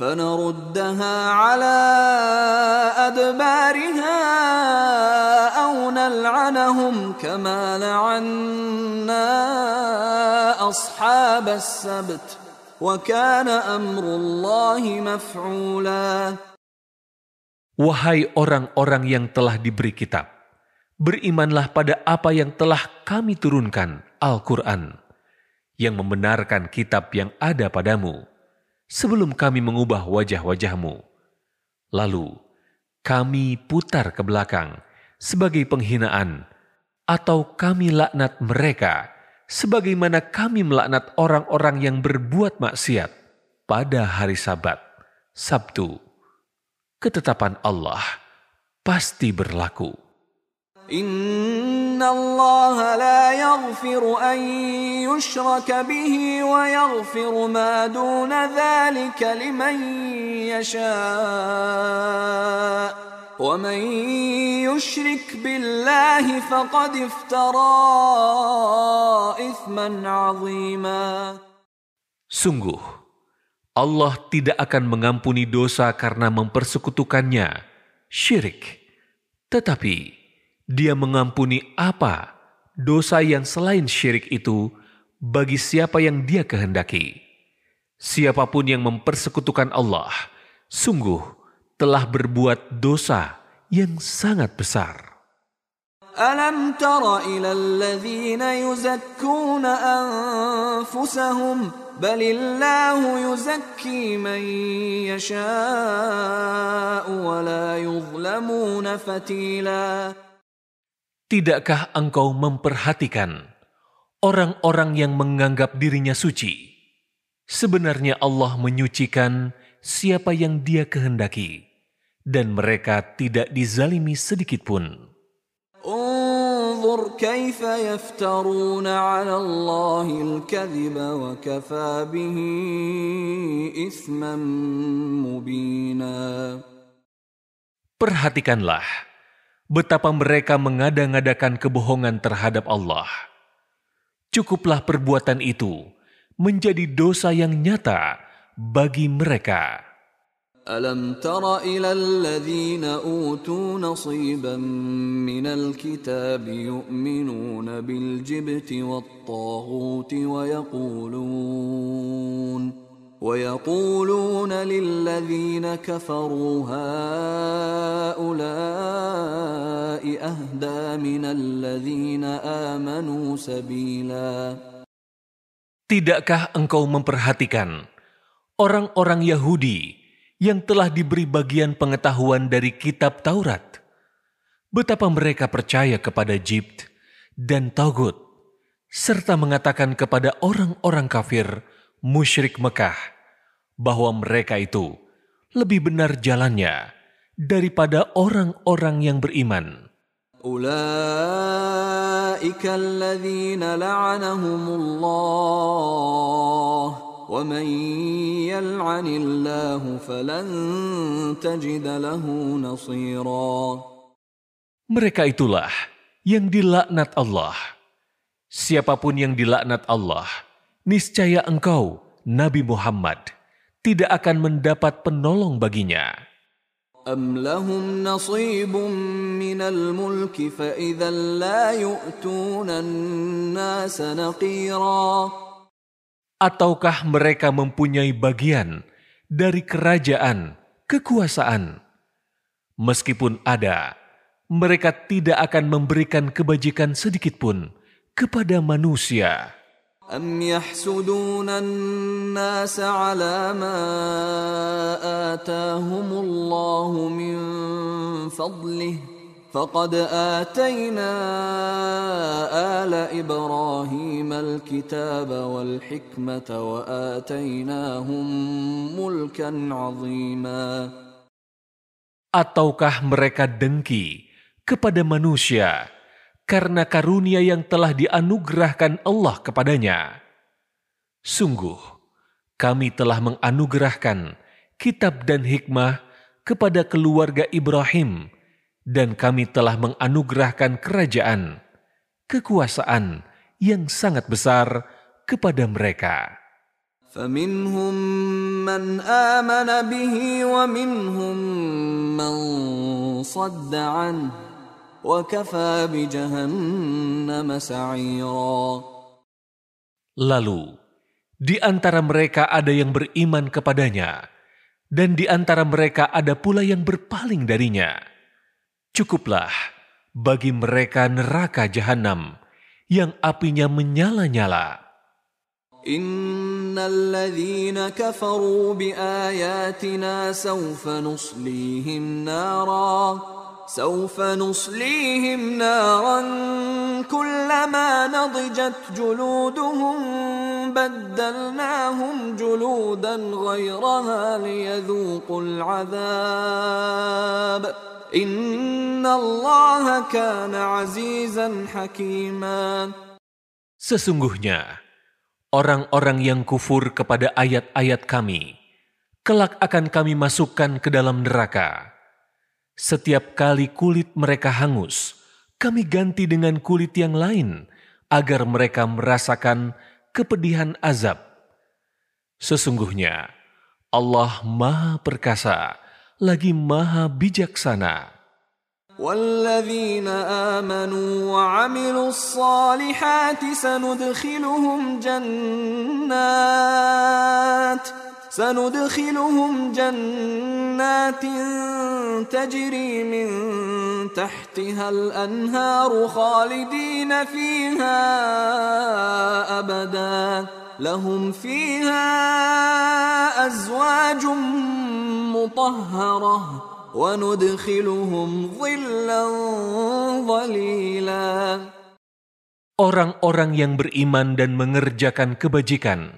فنردها على أدبارها أو نلعنهم كما لعنا أصحاب السبت وكان أمر الله مفعولا Wahai orang-orang yang telah diberi kitab, berimanlah pada apa yang telah kami turunkan, Al-Quran, yang membenarkan kitab yang ada padamu, sebelum kami mengubah wajah-wajahmu. Lalu, kami putar ke belakang sebagai penghinaan, atau kami laknat mereka sebagaimana kami melaknat orang-orang yang berbuat maksiat pada hari Sabat, Sabtu. Ketetapan Allah pasti berlaku. إن الله لا يغفر أن يشرك به ويغفر ما دون ذلك لمن يشاء ومن يشرك بالله فقد افترى إثما عظيما Sungguh, Allah tidak akan mengampuni dosa karena mempersekutukannya, syirik. Tetapi, dia mengampuni apa dosa yang selain syirik itu bagi siapa yang dia kehendaki. Siapapun yang mempersekutukan Allah, sungguh telah berbuat dosa yang sangat besar. ألم تر إلى الذين يزكون أنفسهم بل الله يزكي من يشاء ولا يظلمون فتيلا Tidakkah engkau memperhatikan orang-orang yang menganggap dirinya suci? Sebenarnya Allah menyucikan siapa yang Dia kehendaki, dan mereka tidak dizalimi sedikit pun. Perhatikanlah betapa mereka mengada-ngadakan kebohongan terhadap Allah. Cukuplah perbuatan itu menjadi dosa yang nyata bagi mereka. ألم تر إلى الذين أوتوا نصيبا من الكتاب يؤمنون بالجبت والطاغوت ويقولون ويقولون للذين كفروا هؤلاء أهدى من الذين آمنوا سبيلا Tidakkah engkau memperhatikan orang-orang Yahudi yang telah diberi bagian pengetahuan dari kitab Taurat? Betapa mereka percaya kepada Jibt dan Taugut, serta mengatakan kepada orang-orang kafir musyrik Mekah bahwa mereka itu lebih benar jalannya daripada orang-orang yang beriman. أولئك الذين لعنهم الله ومن يلعن الله فلن تجد له نصيرا Mereka itulah yang dilaknat Allah. Siapapun yang dilaknat Allah, niscaya engkau, Nabi Muhammad, tidak akan mendapat penolong baginya. أم لهم نصيب من الملك فإذا لا يؤتون الناس نقيرا Ataukah mereka mempunyai bagian dari kerajaan, kekuasaan? Meskipun ada, mereka tidak akan memberikan kebajikan sedikit pun kepada manusia. أم يحسدون الناس على ما آتاهم الله من فضله فقد آتينا آل إبراهيم الكتاب والحكمة وآتيناهم ملكا عظيما. Ataukah mereka dengki kepada manusia karena karunia yang telah dianugerahkan Allah kepadanya? Sungguh, kami telah menganugerahkan kitab dan hikmah kepada keluarga Ibrahim, dan kami telah menganugerahkan kerajaan, kekuasaan yang sangat besar kepada mereka. فمنهم من آمن به ومنهم من صد عنه وكفى بجهنم سعيرا Lalu, di antara mereka ada yang beriman kepadanya, dan di antara mereka ada pula yang berpaling darinya. Cukuplah bagi mereka neraka jahanam yang apinya menyala-nyala. إن الذين كفروا بآياتنا سوف نصليهم نارا سوف نصليهم نارا كلما نضجت جلودهم بدلناهم جلودا غيرها ليذوقوا العذاب إن الله كان عزيزا حكيما Sesungguhnya, orang-orang yang kufur kepada ayat-ayat kami, kelak akan kami masukkan ke dalam neraka. Setiap kali kulit mereka hangus, kami ganti dengan kulit yang lain, agar mereka merasakan kepedihan azab. Sesungguhnya, Allah Maha Perkasa, lagi Maha Bijaksana. والذين آمنوا وعملوا الصالحات سندخلهم جنات سندخلهم جنات تجري من تحتها الأنهار خالدين فيها أبدا لهم فيها أزواج مطهرة وندخلهم ظلا ظليلا Orang-orang yang beriman dan mengerjakan kebajikan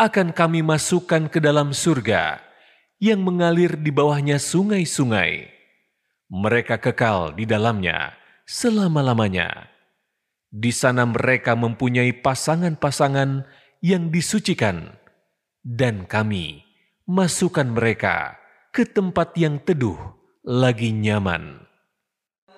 akan kami masukkan ke dalam surga yang mengalir di bawahnya sungai-sungai. Mereka kekal di dalamnya selama-lamanya. Di sana mereka mempunyai pasangan-pasangan yang disucikan, dan kami masukkan mereka ke tempat yang teduh lagi nyaman.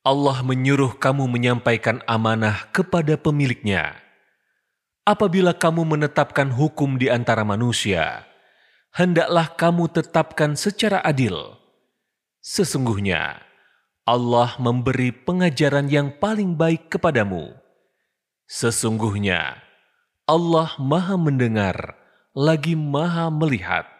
Allah menyuruh kamu menyampaikan amanah kepada pemiliknya. Apabila kamu menetapkan hukum di antara manusia, hendaklah kamu tetapkan secara adil. Sesungguhnya, Allah memberi pengajaran yang paling baik kepadamu. Sesungguhnya, Allah Maha Mendengar, lagi Maha Melihat.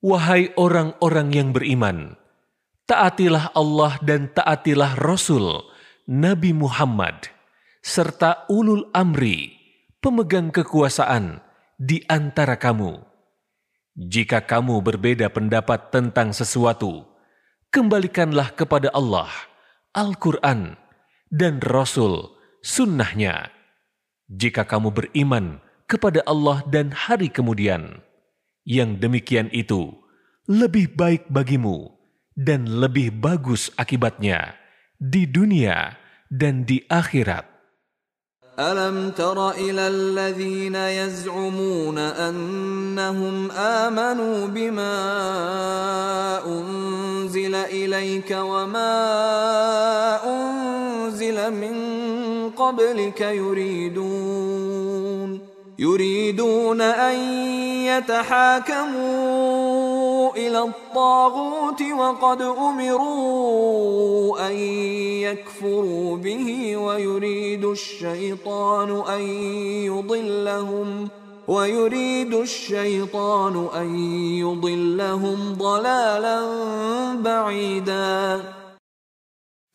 Wahai orang-orang yang beriman, taatilah Allah dan taatilah Rasul Nabi Muhammad, serta ulul amri, pemegang kekuasaan di antara kamu. Jika kamu berbeda pendapat tentang sesuatu, kembalikanlah kepada Allah, Al-Quran, dan Rasul, sunnahnya jika kamu beriman kepada Allah dan hari kemudian. Yang demikian itu lebih baik bagimu dan lebih bagus akibatnya di dunia dan di akhirat. ألم تر إلى الذين يزعمون أنهم آمنوا بما أنزل إليك وما أنزل من قبلك يريدون يريدون أن يتحاكموا إلى الطاغوت وقد أمروا أن يكفروا به ويريد الشيطان أن يضلهم ويريد الشيطان أن يضلهم ضلالا بعيدا.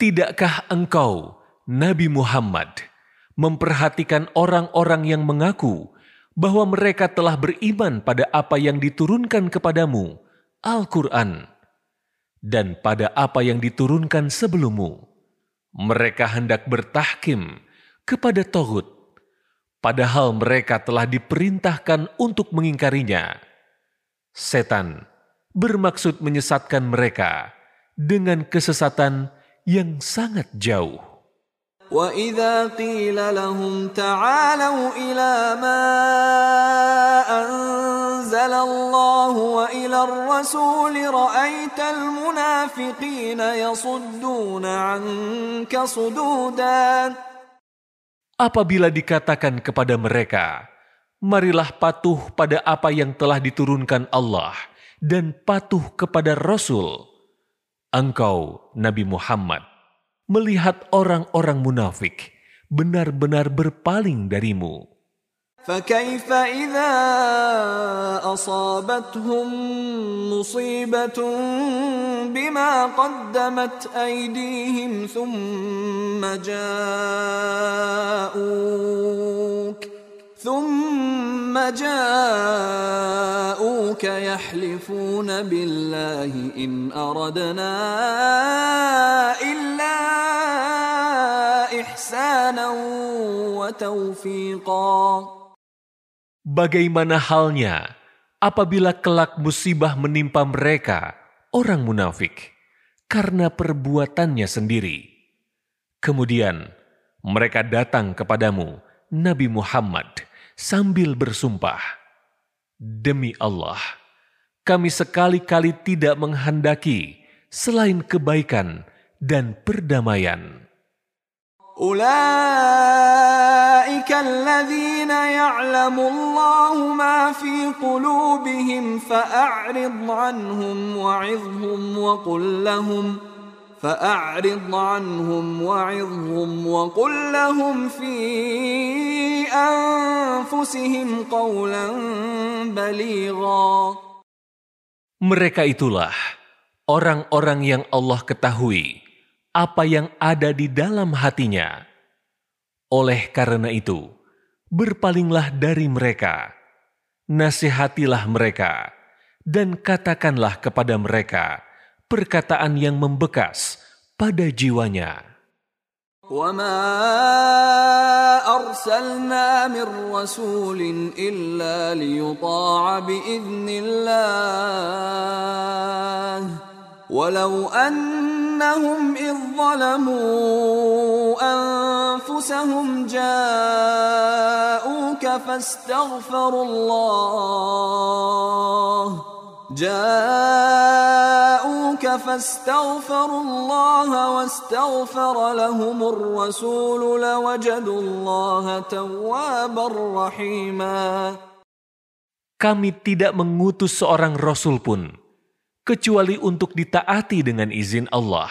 Tidakkah engkau, Nabi Muhammad, memperhatikan orang-orang yang mengaku bahwa mereka telah beriman pada apa yang diturunkan kepadamu, Al-Quran, dan pada apa yang diturunkan sebelummu. Mereka hendak bertahkim kepada Tohut, padahal mereka telah diperintahkan untuk mengingkarinya. Setan bermaksud menyesatkan mereka dengan kesesatan yang sangat jauh. واذا قيل لهم تعالوا الى ما انزل الله والى الرسول رايت المنافقين يصدون عنك صدودا Apabila dikatakan kepada mereka, marilah patuh pada apa yang telah diturunkan Allah dan patuh kepada Rasul. Engkau, Nabi Muhammad, melihat orang-orang munafik benar-benar berpaling darimu. فكيف إذا أصابتهم مصيبة بما قدمت أيديهم ثم جاءوك ثم جاءوك يحلفون بالله إن أردنا إلا إحسانا وتوفيقا Bagaimana halnya apabila kelak musibah menimpa mereka, orang munafik, karena perbuatannya sendiri. Kemudian mereka datang kepadamu, Nabi Muhammad, sambil bersumpah, "Demi Allah, kami sekali-kali tidak menghendaki selain kebaikan dan perdamaian." أولئك الذين يعلم الله ما في قلوبهم فأعرض عنهم وعظهم وقل لهم فأعرض عنهم وعظهم وقل لهم في أنفسهم قولا بليغا Mereka itulah orang-orang yang Allah ketahui apa yang ada di dalam hatinya. Oleh karena itu, berpalinglah dari mereka, nasihatilah mereka, dan katakanlah kepada mereka perkataan yang membekas pada jiwanya. وما أرسلنا من رسول إلا ليطاع بإذن الله ولو أنهم إذ ظلموا أنفسهم جاءوك فاستغفروا الله جاءوك فاستغفروا الله واستغفر لهم الرسول لوجدوا الله توابا رحيما Kami tidak mengutus seorang rasul pun kecuali untuk ditaati dengan izin Allah.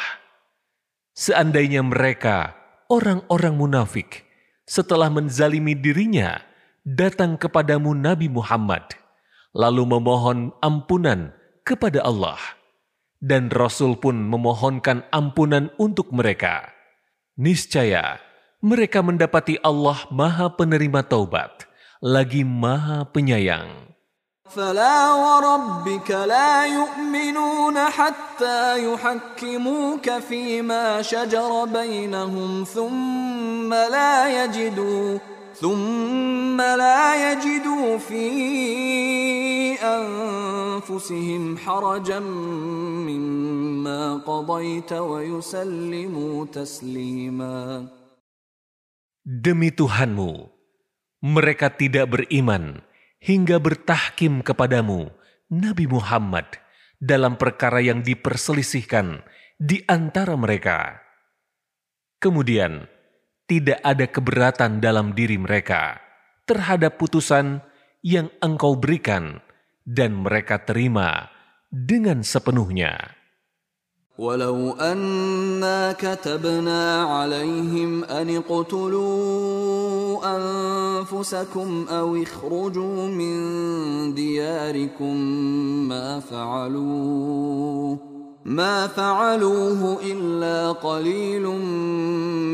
Seandainya mereka, orang-orang munafik, setelah menzalimi dirinya, datang kepadamu Nabi Muhammad, lalu memohon ampunan kepada Allah, dan Rasul pun memohonkan ampunan untuk mereka. Niscaya mereka mendapati Allah Maha Penerima Taubat, lagi Maha Penyayang. فلا وربك لا يؤمنون حتى يحكموك فيما شجر بينهم ثم لا يجدوا ثم لا يجدوا في أنفسهم حرجا مما قضيت ويسلموا تسليما Demi Tuhanmu, mereka tidak beriman hingga bertahkim kepadamu, Nabi Muhammad, dalam perkara yang diperselisihkan di antara mereka. Kemudian, tidak ada keberatan dalam diri mereka terhadap putusan yang engkau berikan dan mereka terima dengan sepenuhnya. ولو أنا كتبنا عليهم أن اقتلوا أنفسكم أو اخرجوا من دياركم ما فعلوه ما فعلوه إلا قليل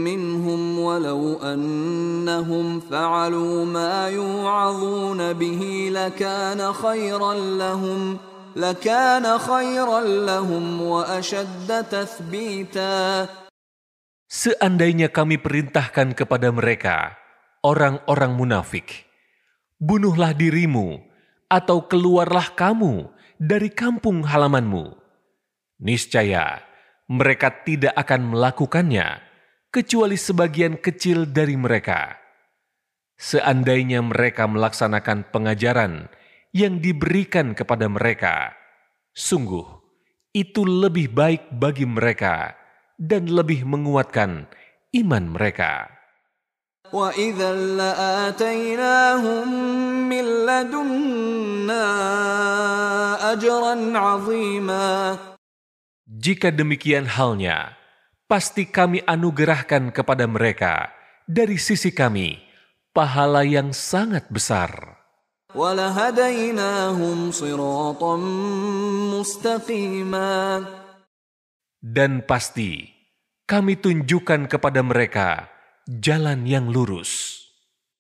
منهم ولو أنهم فعلوا ما يوعظون به لكان خيرا لهم ۖ لكان خيرا لهم وأشد تثبيتا Seandainya kami perintahkan kepada mereka, orang-orang munafik, bunuhlah dirimu atau keluarlah kamu dari kampung halamanmu. Niscaya mereka tidak akan melakukannya kecuali sebagian kecil dari mereka. Seandainya mereka melaksanakan pengajaran yang diberikan kepada mereka. Sungguh, itu lebih baik bagi mereka dan lebih menguatkan iman mereka. وَإِذًا لَآتَيْنَاهُمْ مِنْ لَدُنَّا أَجْرًا عَظِيمًا Jika demikian halnya, pasti kami anugerahkan kepada mereka dari sisi kami pahala yang sangat besar. Dan pasti kami tunjukkan kepada mereka jalan yang lurus.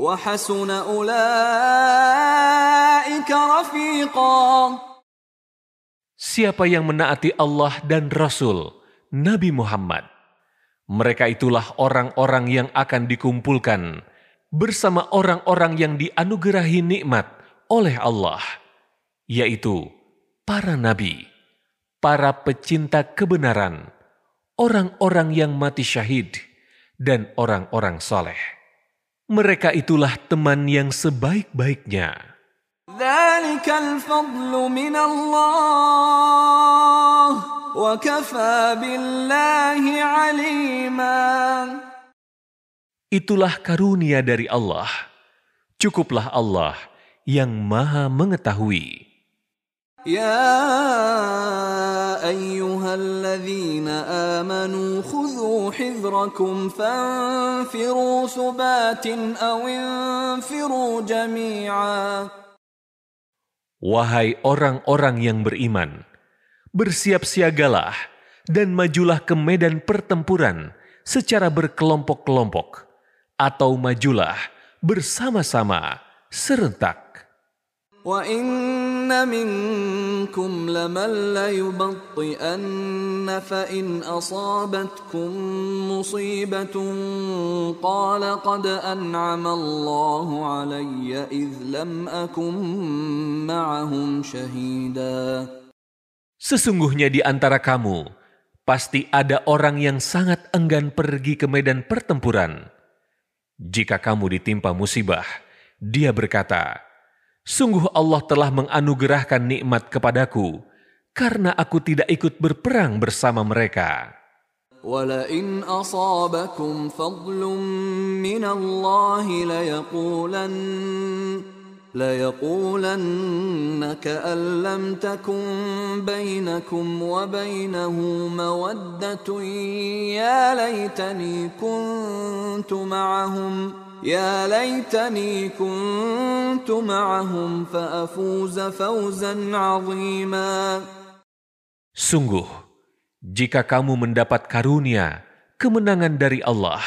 وحسن أولئك رفيقا Siapa yang menaati Allah dan Rasul, Nabi Muhammad, mereka itulah orang-orang yang akan dikumpulkan bersama orang-orang yang dianugerahi nikmat oleh Allah, yaitu para nabi, para pecinta kebenaran, orang-orang yang mati syahid, dan orang-orang soleh. mereka itulah teman yang sebaik-baiknya. Itulah karunia dari Allah. Cukuplah Allah yang Maha Mengetahui. يا أيها الذين آمنوا خذوا حذركم فانفروا ثبات أو انفروا جميعا Wahai orang-orang yang beriman, bersiap-siagalah dan majulah ke medan pertempuran secara berkelompok-kelompok, atau majulah bersama-sama serentak. وإن منكم لمن ليبطئن فإن أصابتكم مصيبة قال قد أنعم الله علي إذ لم أكن معهم شهيدا Sesungguhnya di antara kamu, pasti ada orang yang sangat enggan pergi ke medan pertempuran. Jika kamu ditimpa musibah, dia berkata, Sungguh Allah telah menganugerahkan nikmat kepadaku, karena aku tidak ikut berperang bersama mereka. ولئن أصابكم فضل من الله ليقولن ليقولن كأن لم تكن بينكم وبينه مودة يا ليتني كنت معهم يا ليتني كنت معهم فأفوز فوزا عظيما Sungguh, jika kamu mendapat karunia, kemenangan dari Allah,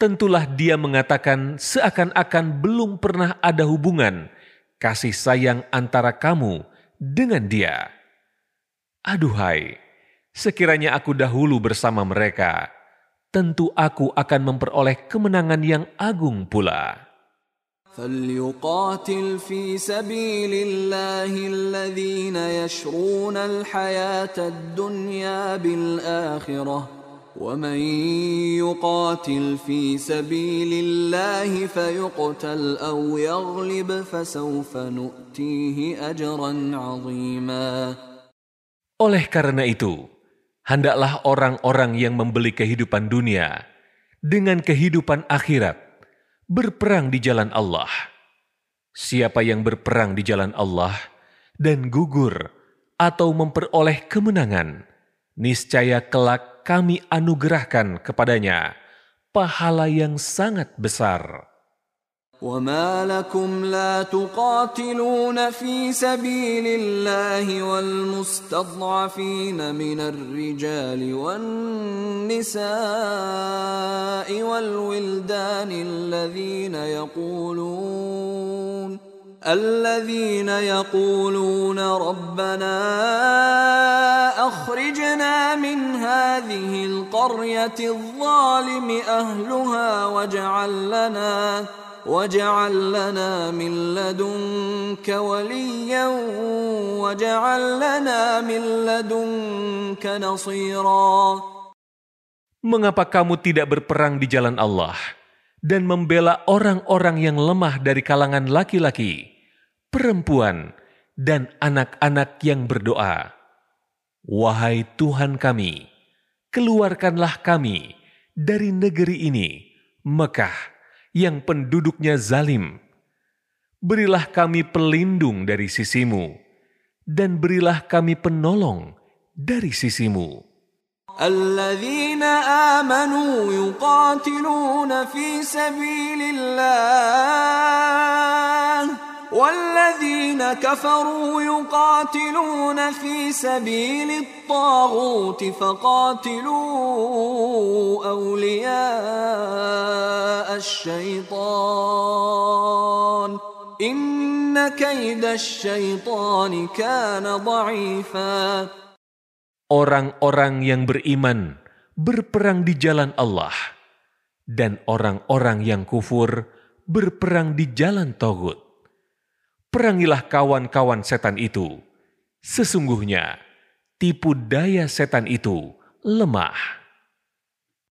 tentulah dia mengatakan seakan-akan belum pernah ada hubungan kasih sayang antara kamu dengan dia. Aduhai, sekiranya aku dahulu bersama mereka, tentu aku akan memperoleh kemenangan yang agung pula. فليقاتل في سبيل الله الذين يشرون الحياة الدنيا بالآخرة ومن يقاتل في سبيل الله فيقتل أو يغلب فسوف نؤتيه أجرا عظيما Oleh karena itu, hendaklah orang-orang yang membeli kehidupan dunia dengan kehidupan akhirat berperang di jalan Allah. Siapa yang berperang di jalan Allah dan gugur atau memperoleh kemenangan, niscaya kelak kami anugerahkan kepadanya pahala yang sangat besar. وما لكم لا تقاتلون في سبيل الله والمستضعفين من الرجال والنساء والولدان الذين يقولون الذين يقولون ربنا أخرجنا من هذه القرية الظالم أهلها واجعل لنا واجعل لنا من لدنك وليا واجعل لنا من لدنك نصيرا Mengapa kamu tidak berperang di jalan Allah dan membela orang-orang yang lemah dari kalangan laki-laki, perempuan, dan anak-anak yang berdoa? Wahai Tuhan kami, keluarkanlah kami dari negeri ini, Mekah, yang penduduknya zalim. berilah kami pelindung dari sisimu, dan berilah kami penolong dari sisimu. الذين آمنوا يقاتلون في سبيل الله والذين كفروا يقاتلون في سبيل الطاغوت فقاتلوا أولياء الشيطان إن كيد الشيطان كان ضعيفا Orang-orang yang beriman berperang di jalan Allah, dan orang-orang yang kufur berperang di jalan Togut. Perangilah kawan-kawan setan itu. Sesungguhnya, tipu daya setan itu lemah.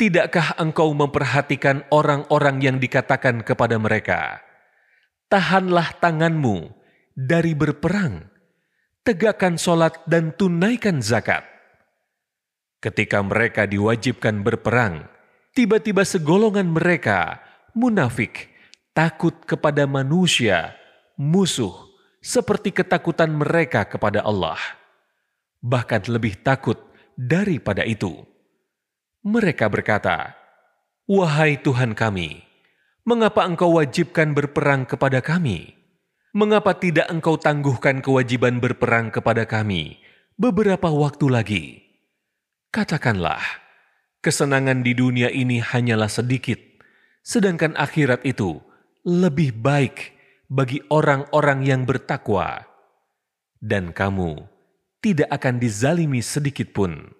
Tidakkah engkau memperhatikan orang-orang yang dikatakan kepada mereka, "Tahanlah tanganmu dari berperang, tegakkan solat dan tunaikan zakat." Ketika mereka diwajibkan berperang, tiba-tiba segolongan mereka munafik, takut kepada manusia, musuh, seperti ketakutan mereka kepada Allah, bahkan lebih takut daripada itu mereka berkata, Wahai Tuhan kami, mengapa engkau wajibkan berperang kepada kami? Mengapa tidak engkau tangguhkan kewajiban berperang kepada kami beberapa waktu lagi? Katakanlah, kesenangan di dunia ini hanyalah sedikit, sedangkan akhirat itu lebih baik bagi orang-orang yang bertakwa. Dan kamu tidak akan dizalimi sedikit pun.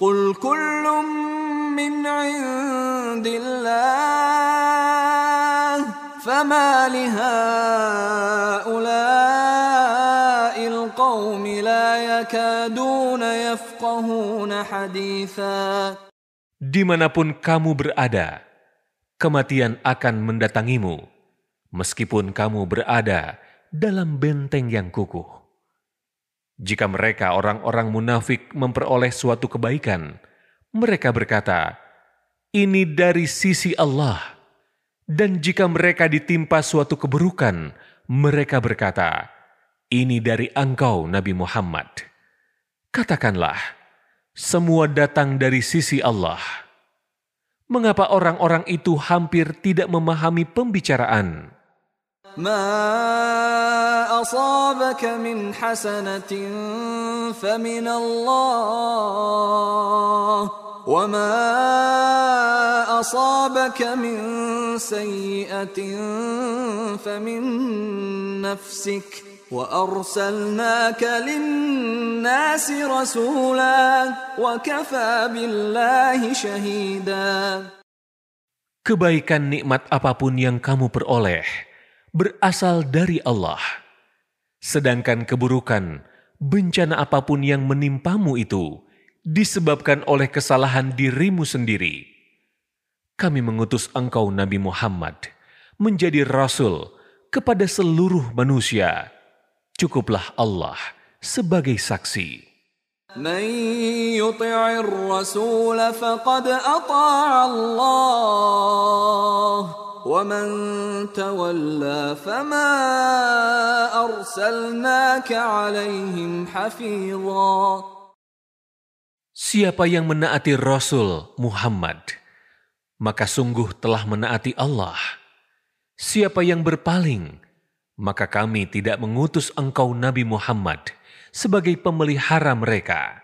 قل كل من عند الله فما لهؤلاء القوم لا يكادون يفقهون حديثا Dimanapun kamu berada, kematian akan mendatangimu, meskipun kamu berada dalam benteng yang kukuh. Jika mereka orang-orang munafik memperoleh suatu kebaikan, mereka berkata, "Ini dari sisi Allah." Dan jika mereka ditimpa suatu keburukan, mereka berkata, "Ini dari engkau, Nabi Muhammad." Katakanlah, semua datang dari sisi Allah. Mengapa orang-orang itu hampir tidak memahami pembicaraan? ما أصابك من حسنة فمن الله وما أصابك من سيئة فمن نفسك وأرسلناك للناس رسولا وكفى بالله شهيدا. Kebaikan nikmat apapun yang kamu peroleh, berasal dari Allah. Sedangkan keburukan, bencana apapun yang menimpamu itu disebabkan oleh kesalahan dirimu sendiri. Kami mengutus engkau Nabi Muhammad menjadi rasul kepada seluruh manusia. Cukuplah Allah sebagai saksi. من يطع الرسول فقد أطاع الله ومن تولى فما أرسلناك عليهم حفيظا Siapa yang menaati Rasul Muhammad, maka sungguh telah menaati Allah. Siapa yang berpaling, maka kami tidak mengutus engkau Nabi Muhammad sebagai pemelihara mereka.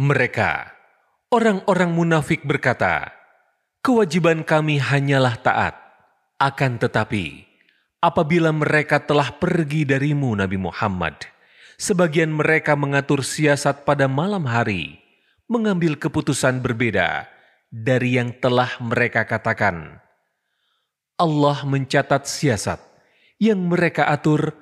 Mereka, orang-orang munafik berkata, kewajiban kami hanyalah taat. Akan tetapi, apabila mereka telah pergi darimu Nabi Muhammad, sebagian mereka mengatur siasat pada malam hari, mengambil keputusan berbeda dari yang telah mereka katakan. Allah mencatat siasat yang mereka atur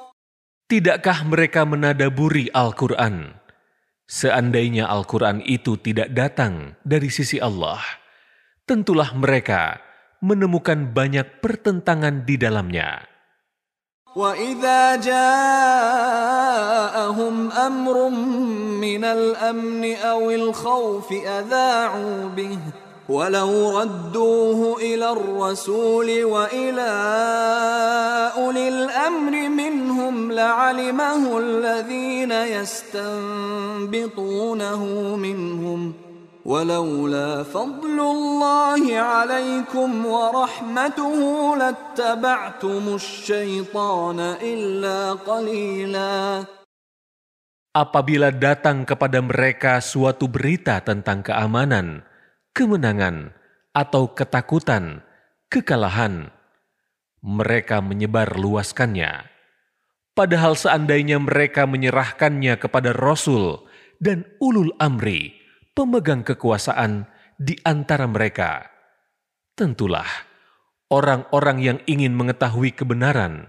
Tidakkah mereka menadaburi Al-Quran? Seandainya Al-Quran itu tidak datang dari sisi Allah, tentulah mereka menemukan banyak pertentangan di dalamnya. وإذا جاءهم أمر من الأمن أو الخوف أذاعوا به ولو ردوه إلى الرسول وإلى أولي الأمر منهم لعلمه الذين يستنبطونه منهم ولولا فضل الله عليكم ورحمته لاتبعتم الشيطان إلا قليلا Apabila datang kepada mereka suatu berita tentang keamanan, kemenangan, atau ketakutan, kekalahan, mereka menyebar luaskannya. Padahal seandainya mereka menyerahkannya kepada Rasul dan ulul amri, pemegang kekuasaan di antara mereka, tentulah orang-orang yang ingin mengetahui kebenaran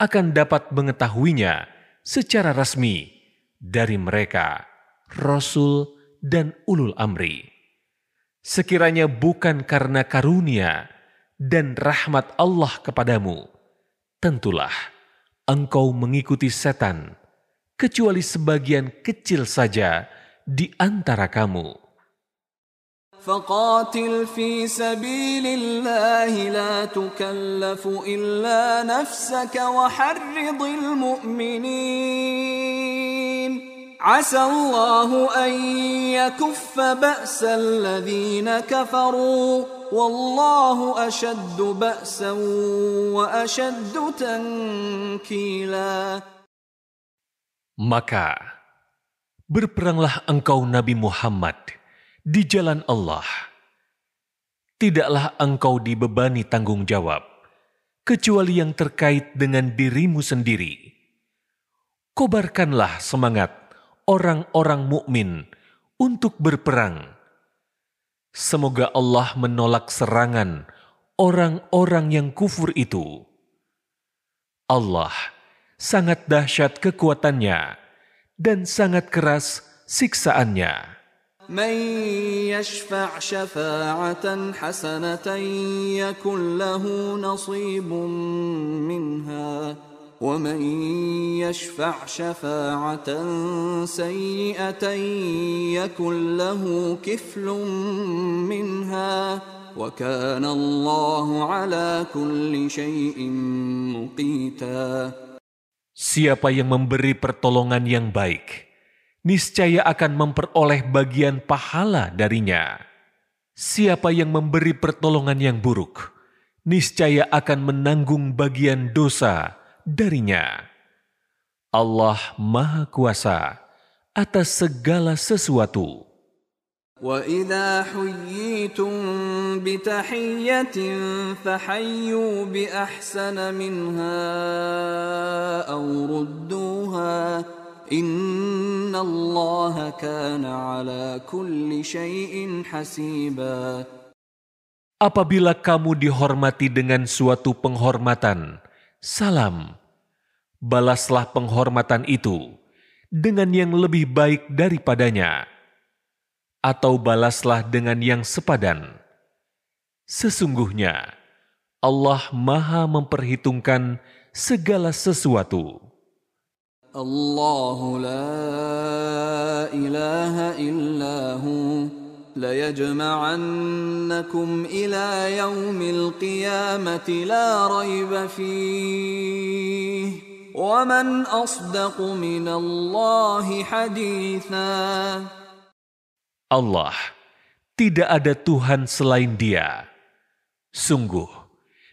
akan dapat mengetahuinya secara resmi dari mereka, Rasul dan ulul amri Sekiranya bukan karena karunia dan rahmat Allah kepadamu, tentulah engkau mengikuti setan, kecuali sebagian kecil saja di antara kamu. فقاتل في سبيل الله لا تكلف إلا نفسك وحرض المؤمنين عسى الله أن يكف بأس الذين كفروا والله أشد بأسا وأشد تنكيلا Maka berperanglah engkau Nabi Muhammad di jalan Allah. Tidaklah engkau dibebani tanggung jawab, kecuali yang terkait dengan dirimu sendiri. Kobarkanlah semangat orang-orang mukmin untuk berperang. Semoga Allah menolak serangan orang-orang yang kufur itu. Allah sangat dahsyat kekuatannya dan sangat keras siksaannya. من يشفع شفاعة حسنة يكن له نصيب منها ومن يشفع شفاعة سيئة يكن له كفل منها وكان الله على كل شيء مقيتا Siapa yang memberi pertolongan yang baik, niscaya akan memperoleh bagian pahala darinya. Siapa yang memberi pertolongan yang buruk, niscaya akan menanggung bagian dosa darinya. Allah Maha Kuasa atas segala sesuatu. وَإِذَا حُيِّيتُم بِتَحِيَّةٍ فَحَيُّوا بِأَحْسَنَ مِنْهَا أَوْ رُدُّوهَا إِنَّ اللَّهَ كَانَ عَلَى كُلِّ شَيْءٍ حَسِيبًا Apabila kamu dihormati dengan suatu penghormatan, salam. Balaslah penghormatan itu dengan yang lebih baik daripadanya, atau balaslah dengan yang sepadan. Sesungguhnya Allah Maha Memperhitungkan segala sesuatu. Allahu la ilaha illahu ليجمعنكم إلى يوم القيامة لا ريب فيه ومن أصدق من الله حديثا Allah, tidak ada Tuhan selain Dia. Sungguh,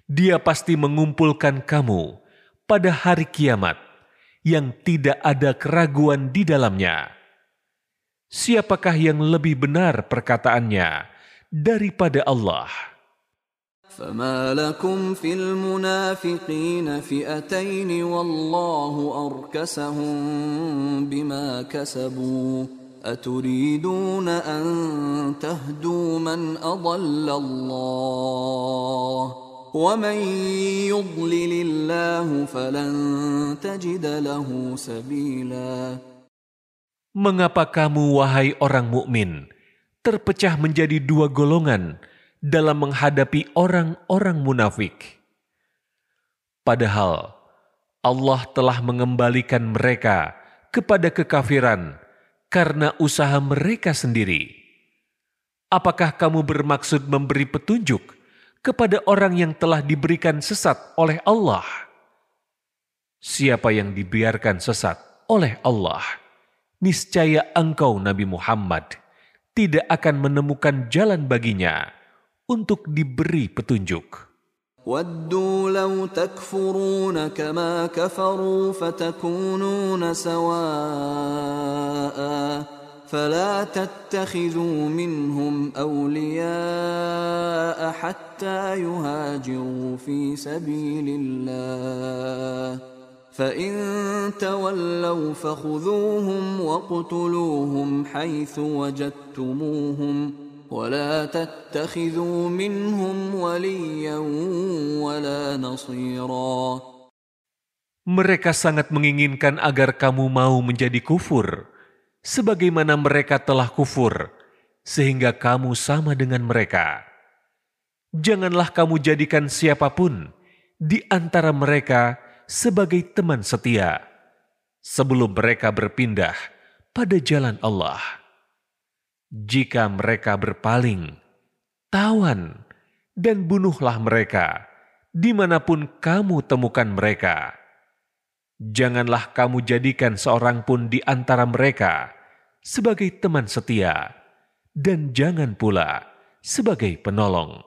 Dia pasti mengumpulkan kamu pada hari kiamat yang tidak ada keraguan di dalamnya. Siapakah yang lebih benar perkataannya daripada Allah? فما لكم في المنافقين فئتين والله أركسهم بما كسبوا أتريدون أن تهدوا من أضل الله ومن يضلل الله فلن تجد له سبيلا Mengapa kamu, wahai orang mukmin, terpecah menjadi dua golongan dalam menghadapi orang-orang munafik? Padahal Allah telah mengembalikan mereka kepada kekafiran karena usaha mereka sendiri. Apakah kamu bermaksud memberi petunjuk kepada orang yang telah diberikan sesat oleh Allah? Siapa yang dibiarkan sesat oleh Allah? niscaya engkau Nabi Muhammad tidak akan menemukan jalan baginya untuk diberi petunjuk. ودوا لو تكفرون كما كفروا فتكونون سواء فلا تتخذوا منهم أولياء حتى يهاجروا في سبيل الله فإن تولوا فخذوهم وَاقْتُلُوهُمْ حيث وجدتموهم ولا تتخذوا منهم وليا ولا نصيرا Mereka sangat menginginkan agar kamu mau menjadi kufur, sebagaimana mereka telah kufur, sehingga kamu sama dengan mereka. Janganlah kamu jadikan siapapun di antara mereka sebagai teman setia sebelum mereka berpindah pada jalan Allah. Jika mereka berpaling, tawan dan bunuhlah mereka di mana pun kamu temukan mereka. Janganlah kamu jadikan seorang pun di antara mereka sebagai teman setia, dan jangan pula sebagai penolong.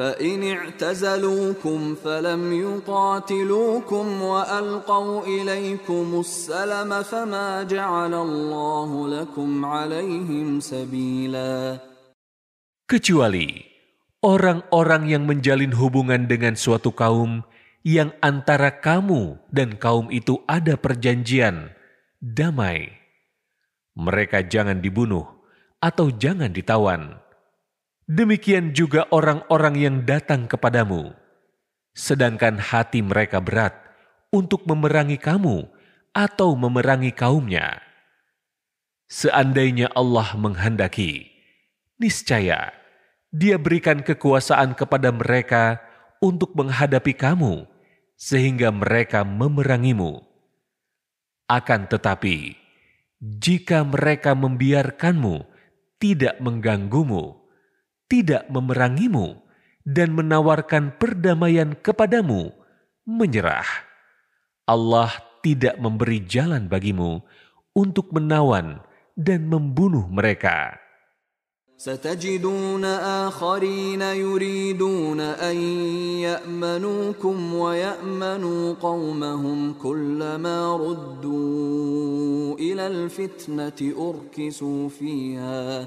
فإن اعتزلوكم فلم يقاتلوكم وألقوا إليكم السلم فما جعل الله لكم عليهم سبيلا Kecuali orang-orang yang menjalin hubungan dengan suatu kaum yang antara kamu dan kaum itu ada perjanjian, damai. Mereka jangan dibunuh atau jangan ditawan Demikian juga orang-orang yang datang kepadamu, sedangkan hati mereka berat untuk memerangi kamu atau memerangi kaumnya. Seandainya Allah menghendaki, niscaya dia berikan kekuasaan kepada mereka untuk menghadapi kamu, sehingga mereka memerangimu. Akan tetapi, jika mereka membiarkanmu, tidak mengganggumu, tidak memerangimu, dan menawarkan perdamaian kepadamu, menyerah. Allah tidak memberi jalan bagimu untuk menawan dan membunuh mereka. ستجدون آخرين يريدون أن يأمنوكم ويأمنوا قومهم كلما ردوا إلى الفتنة أركسوا فيها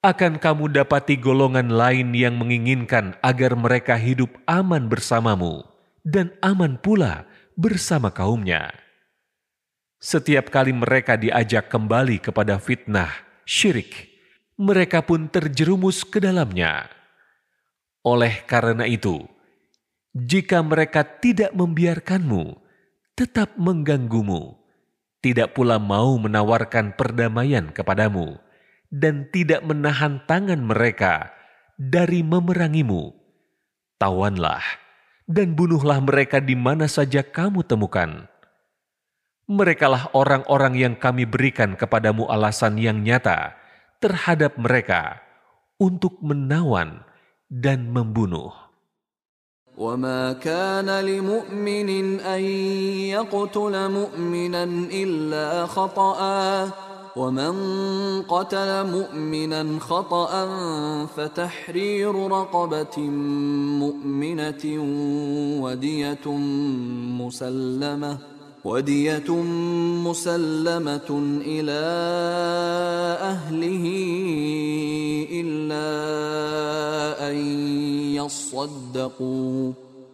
Akan kamu dapati golongan lain yang menginginkan agar mereka hidup aman bersamamu dan aman pula bersama kaumnya. Setiap kali mereka diajak kembali kepada fitnah, syirik, mereka pun terjerumus ke dalamnya. Oleh karena itu, jika mereka tidak membiarkanmu, tetap mengganggumu, tidak pula mau menawarkan perdamaian kepadamu, dan tidak menahan tangan mereka dari memerangimu, tawanlah dan bunuhlah mereka di mana saja kamu temukan merekalah orang-orang yang kami berikan kepadamu alasan yang nyata terhadap mereka untuk menawan dan membunuh. وما كان لمؤمن أن يقتل مؤمنا إلا خطأ ومن قتل مؤمنا خطأ فتحرير رقبة مؤمنة ودية مسلمة ودية مسلمة إلى أهله إلا أن يصدقوا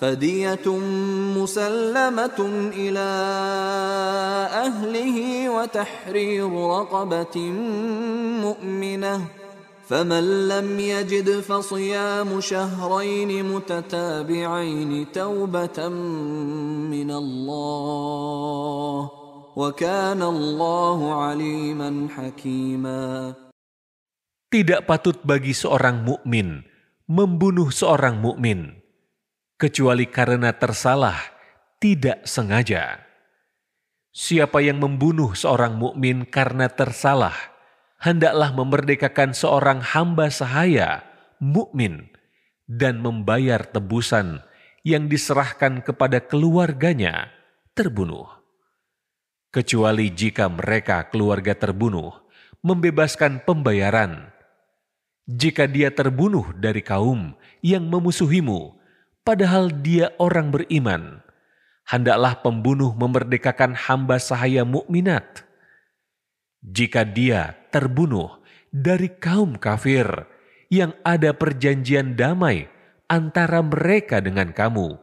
فدية مسلمة إلى أهله وتحرير رقبة مؤمنة فمن لم يجد فصيام شهرين متتابعين توبة من الله وكان الله عليما حكيما Tidak patut bagi seorang mukmin membunuh seorang mukmin kecuali karena tersalah, tidak sengaja. Siapa yang membunuh seorang mukmin karena tersalah, hendaklah memerdekakan seorang hamba sahaya, mukmin, dan membayar tebusan yang diserahkan kepada keluarganya terbunuh. Kecuali jika mereka keluarga terbunuh, membebaskan pembayaran. Jika dia terbunuh dari kaum yang memusuhimu, padahal dia orang beriman, hendaklah pembunuh memerdekakan hamba sahaya mukminat jika dia terbunuh dari kaum kafir yang ada perjanjian damai antara mereka dengan kamu,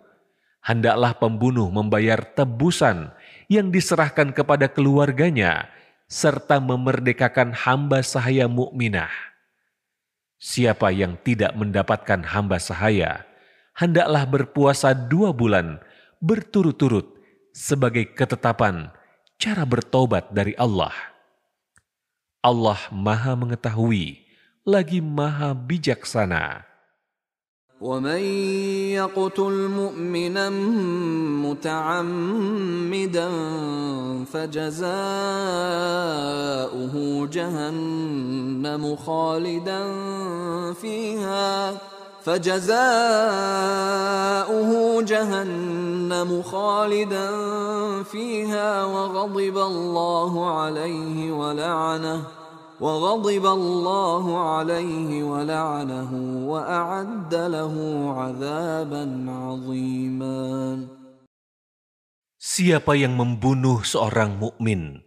hendaklah pembunuh membayar tebusan yang diserahkan kepada keluarganya serta memerdekakan hamba sahaya mukminah. Siapa yang tidak mendapatkan hamba sahaya, hendaklah berpuasa dua bulan berturut-turut sebagai ketetapan cara bertobat dari Allah. Allah Maha Mengetahui, lagi Maha Bijaksana. ومن يقتل مؤمنا متعمدا فجزاؤه جهنم خالدا فيها فجزاؤه جهنم جهنم خالدا فيها وغضب الله عليه ولعنه وغضب الله عليه ولعنه وأعد له عذابا عظيما Siapa yang membunuh seorang mukmin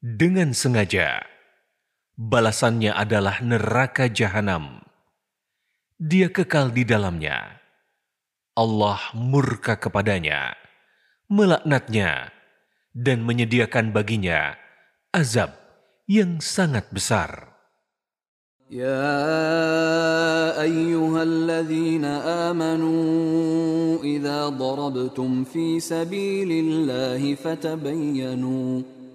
dengan sengaja, balasannya adalah neraka jahanam. Dia kekal di dalamnya. Allah murka kepadanya, melaknatnya, dan menyediakan baginya azab yang sangat besar. يا ايها الذين امنوا اذا ضربتم في سبيل الله فتبينوا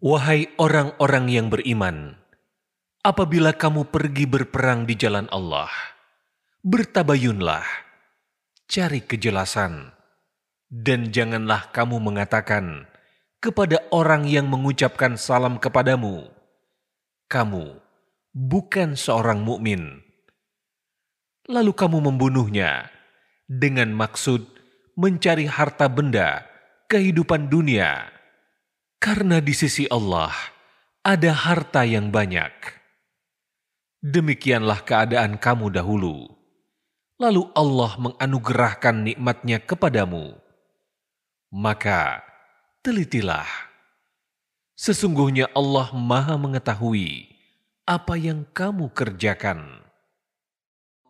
Wahai orang-orang yang beriman, apabila kamu pergi berperang di jalan Allah, bertabayunlah, cari kejelasan, dan janganlah kamu mengatakan kepada orang yang mengucapkan salam kepadamu, "Kamu bukan seorang mukmin." Lalu kamu membunuhnya dengan maksud mencari harta benda, kehidupan dunia, karena di sisi Allah ada harta yang banyak. Demikianlah keadaan kamu dahulu. Lalu Allah menganugerahkan nikmatnya kepadamu. Maka, telitilah. Sesungguhnya Allah Maha Mengetahui apa yang kamu kerjakan.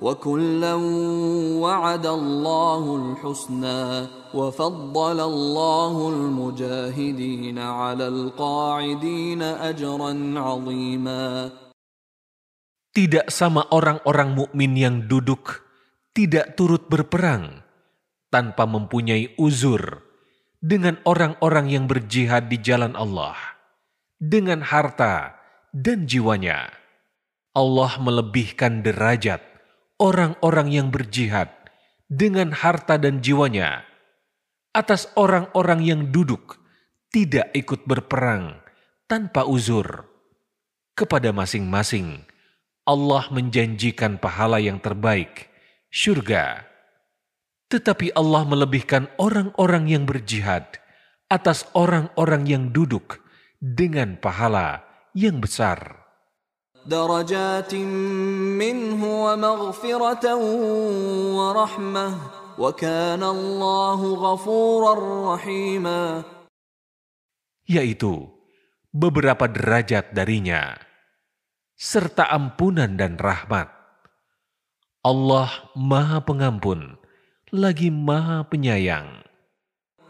وكلا وعد الله الحسنى وفضل الله المجاهدين على القاعدين أجرا عظيما Tidak sama orang-orang mukmin yang duduk tidak turut berperang tanpa mempunyai uzur dengan orang-orang yang berjihad di jalan Allah dengan harta dan jiwanya. Allah melebihkan derajat orang-orang yang berjihad dengan harta dan jiwanya atas orang-orang yang duduk tidak ikut berperang tanpa uzur. Kepada masing-masing, Allah menjanjikan pahala yang terbaik, syurga. Tetapi Allah melebihkan orang-orang yang berjihad atas orang-orang yang duduk dengan pahala yang besar. درجات منه ومغفرة ورحمة وكان الله غفورا رحيما yaitu beberapa derajat darinya, serta ampunan dan rahmat. Allah Maha Pengampun, lagi Maha Penyayang.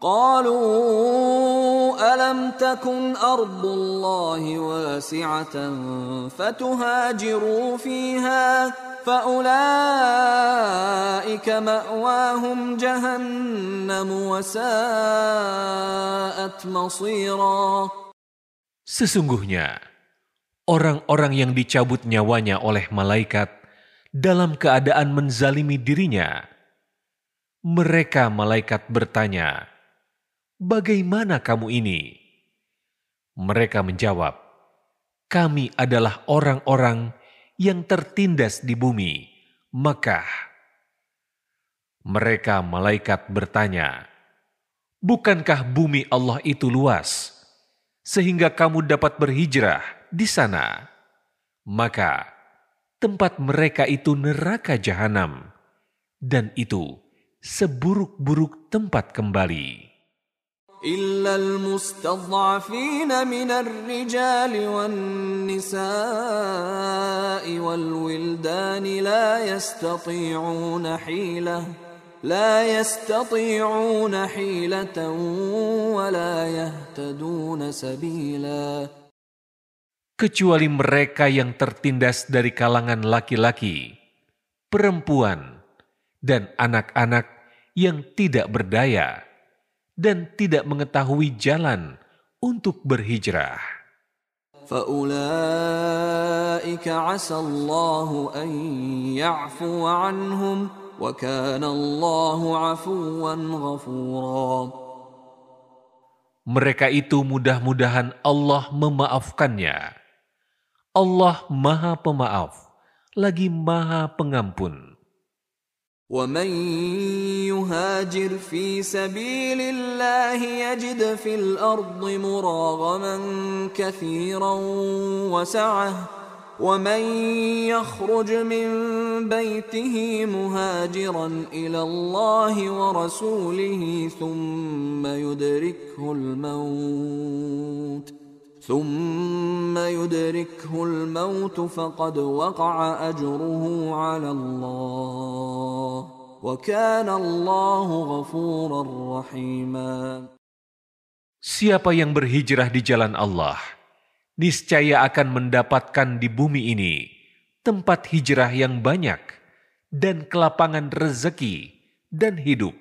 قالوا ألم تكن أرض الله واسعة فتهاجروا فيها فأولئك مأواهم جهنم وساءت مصيرا Sesungguhnya, orang-orang yang dicabut nyawanya oleh malaikat dalam keadaan menzalimi dirinya, mereka malaikat bertanya, Bagaimana kamu ini? Mereka menjawab, Kami adalah orang-orang yang tertindas di bumi, Mekah. Mereka malaikat bertanya, Bukankah bumi Allah itu luas, sehingga kamu dapat berhijrah di sana? Maka tempat mereka itu neraka jahanam, dan itu seburuk-buruk tempat kembali. إلا المستضعفين من الرجال والنساء والولدان لا يستطيعون حيلة لا يستطيعون حيلة ولا يهتدون سبيلا Kecuali mereka yang tertindas dari kalangan laki-laki, perempuan, dan anak-anak yang tidak berdaya dan tidak mengetahui jalan untuk berhijrah. فأولئك عسى الله أن يعفو عنهم وكان الله عفوا غفورا Mereka itu mudah-mudahan Allah memaafkannya. Allah Maha Pemaaf, lagi Maha Pengampun. ومن يهاجر في سبيل الله يجد في الأرض مراغما كثيرا وسعه ومن يخرج من بيته مهاجرا إلى الله ورسوله ثم يدركه الموت ثم يدركه الموت فقد وقع اجره على الله وكان الله غفورا رحيما Siapa yang berhijrah di jalan Allah, niscaya akan mendapatkan di bumi ini tempat hijrah yang banyak dan kelapangan rezeki dan hidup.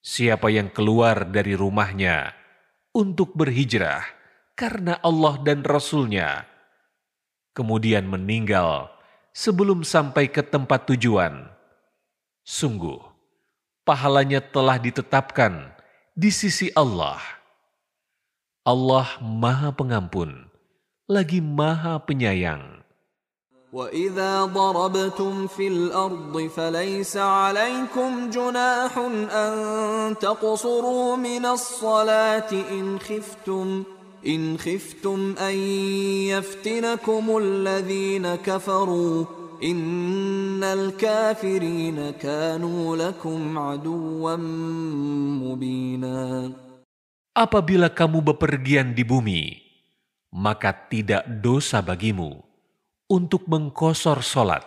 Siapa yang keluar dari rumahnya untuk berhijrah karena Allah dan Rasul-Nya, kemudian meninggal sebelum sampai ke tempat tujuan, sungguh pahalanya telah ditetapkan di sisi Allah. Allah Maha Pengampun, lagi Maha Penyayang. وإذا ضربتم في الأرض فليس عليكم جناح أن تقصروا من الصلاة إن خفتم إن خفتم أن يفتنكم الذين كفروا إن الكافرين كانوا لكم عدوا مبينا Apabila kamu bepergian di bumi, maka tidak dosa bagimu untuk mengkosor solat.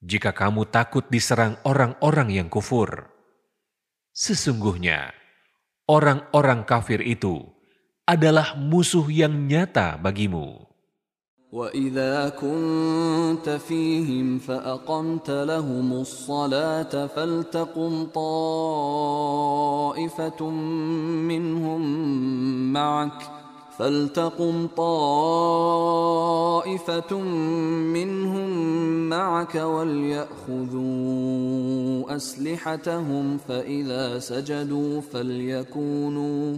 Jika kamu takut diserang orang-orang yang kufur, sesungguhnya orang-orang kafir itu adalah musuh yang nyata bagimu. وإذا كنت فيهم فأقمت لهم الصلاة فلتقم طائفة منهم معك فلتقم طائفة منهم معك وليأخذوا أسلحتهم فإذا سجدوا فليكونوا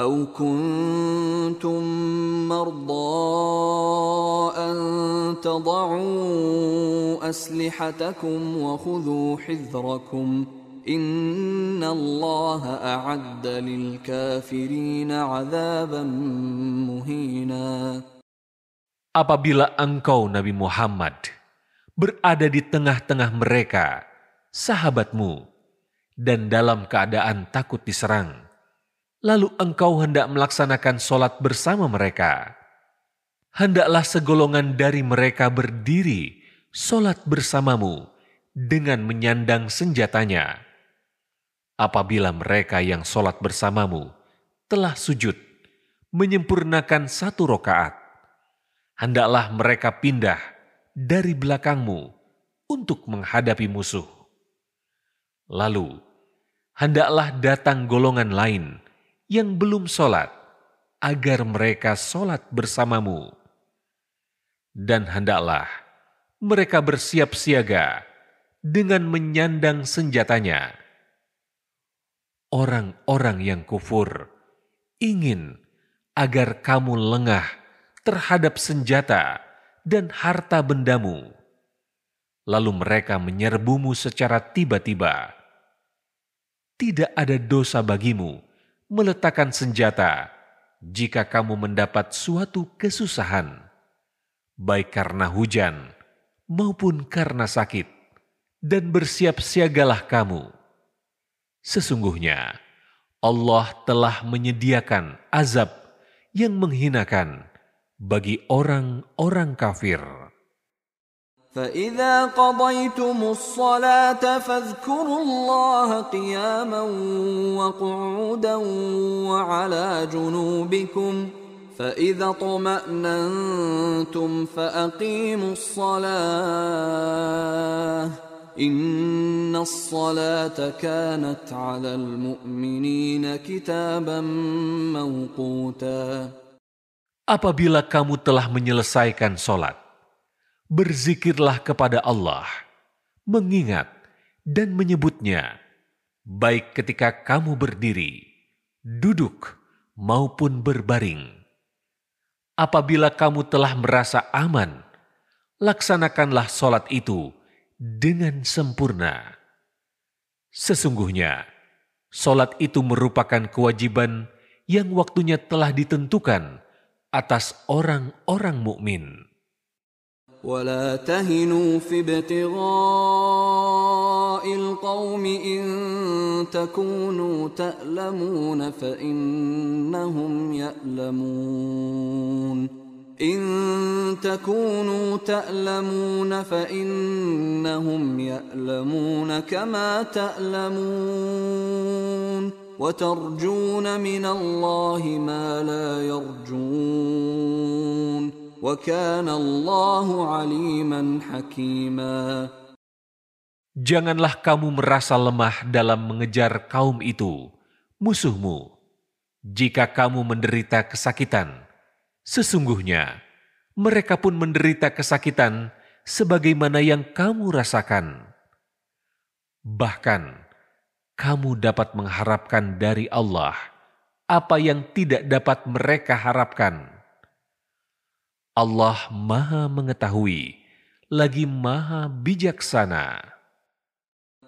أو كنتم مرضى أن تضعوا أسلحتكم وخذوا حذركم إن الله أعد للكافرين عذابا مهينا Apabila engkau Nabi Muhammad berada di tengah-tengah mereka, sahabatmu, dan dalam keadaan takut diserang, lalu engkau hendak melaksanakan solat bersama mereka. Hendaklah segolongan dari mereka berdiri solat bersamamu dengan menyandang senjatanya. Apabila mereka yang sholat bersamamu telah sujud, menyempurnakan satu rokaat, hendaklah mereka pindah dari belakangmu untuk menghadapi musuh. Lalu, hendaklah datang golongan lain yang belum sholat, agar mereka sholat bersamamu. Dan hendaklah mereka bersiap siaga dengan menyandang senjatanya. Orang-orang yang kufur ingin agar kamu lengah terhadap senjata dan harta bendamu lalu mereka menyerbumu secara tiba-tiba. Tidak ada dosa bagimu meletakkan senjata jika kamu mendapat suatu kesusahan, baik karena hujan maupun karena sakit, dan bersiap siagalah kamu. Sesungguhnya Allah telah menyediakan azab yang menghinakan bagi orang-orang kafir. فإذا قضيتم الصلاة فاذكروا الله قياما وقعودا وعلى جنوبكم فإذا اطمأننتم فأقيموا الصلاة إن الصلاة كانت على المؤمنين كتابا موقوتا. Apabila kamu telah menyelesaikan solat, berzikirlah kepada Allah, mengingat dan menyebutnya, baik ketika kamu berdiri, duduk, maupun berbaring. Apabila kamu telah merasa aman, laksanakanlah solat itu dengan sempurna. Sesungguhnya, solat itu merupakan kewajiban yang waktunya telah ditentukan atas orang-orang mukmin. ولا تهنوا في ابتغاء القوم إن تكونوا تألمون فإنهم يألمون. إن تكونوا تألمون فإنهم يألمون كما تألمون. وترجون من الله ما لا يرجون. Janganlah kamu merasa lemah dalam mengejar kaum itu, musuhmu. Jika kamu menderita kesakitan, sesungguhnya mereka pun menderita kesakitan sebagaimana yang kamu rasakan. Bahkan, kamu dapat mengharapkan dari Allah apa yang tidak dapat mereka harapkan Allah Maha Mengetahui, lagi Maha Bijaksana.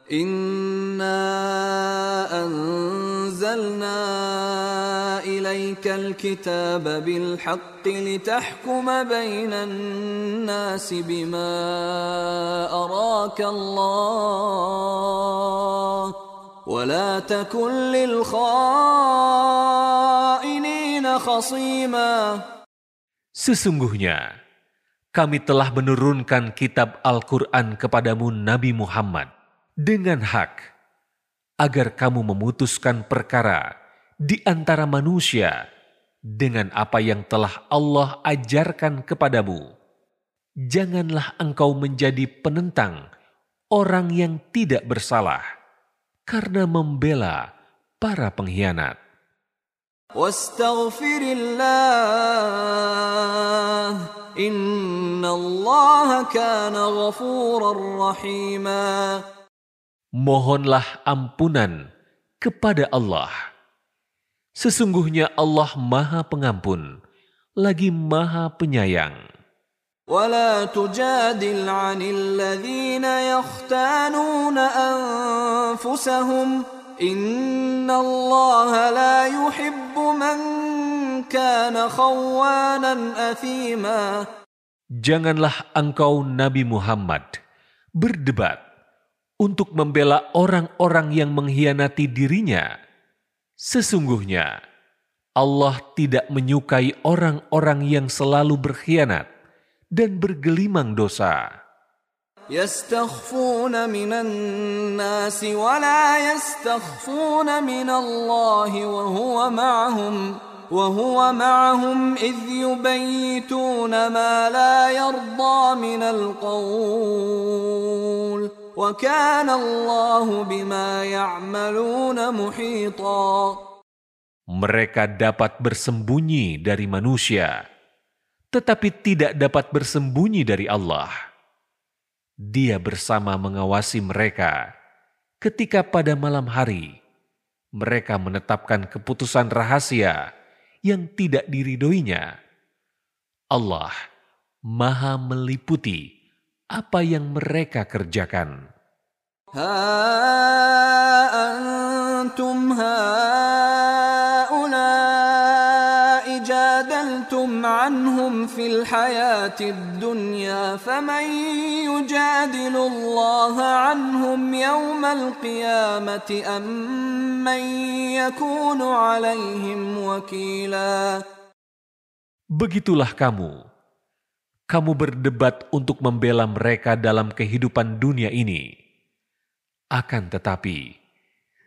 Inna anzalna ilaika alkitaba bil haqqi litahkuma bainan nasi bima araka Allah ولا تكن للخائنين خصيما Sesungguhnya, kami telah menurunkan kitab Al-Quran kepadamu Nabi Muhammad dengan hak, agar kamu memutuskan perkara di antara manusia dengan apa yang telah Allah ajarkan kepadamu. Janganlah engkau menjadi penentang orang yang tidak bersalah karena membela para pengkhianat. واستغفر الله إن الله كان غفورا رحيما Mohonlah ampunan kepada Allah. Sesungguhnya Allah Maha Pengampun, lagi Maha Penyayang. ولا تجادل عن الذين يختانون أنفسهم Janganlah engkau Nabi Muhammad berdebat untuk membela orang-orang yang mengkhianati dirinya. Sesungguhnya Allah tidak menyukai orang-orang yang selalu berkhianat dan bergelimang dosa. يستخفون من الناس ولا يستخفون من الله وهو معهم وهو معهم إذ يبيتون ما لا يرضى من القول وكان الله بما يعملون محيطا Mereka dapat bersembunyi dari manusia, tetapi tidak dapat bersembunyi dari Allah. Dia bersama mengawasi mereka. Ketika pada malam hari mereka menetapkan keputusan rahasia yang tidak diridoinya, Allah Maha meliputi apa yang mereka kerjakan. Ha antum ha عنهم في الحياة الدنيا فمن يجادل الله عنهم يوم القيامة أم من يكون عليهم وكيلا Begitulah kamu. Kamu berdebat untuk membela mereka dalam kehidupan dunia ini. Akan tetapi,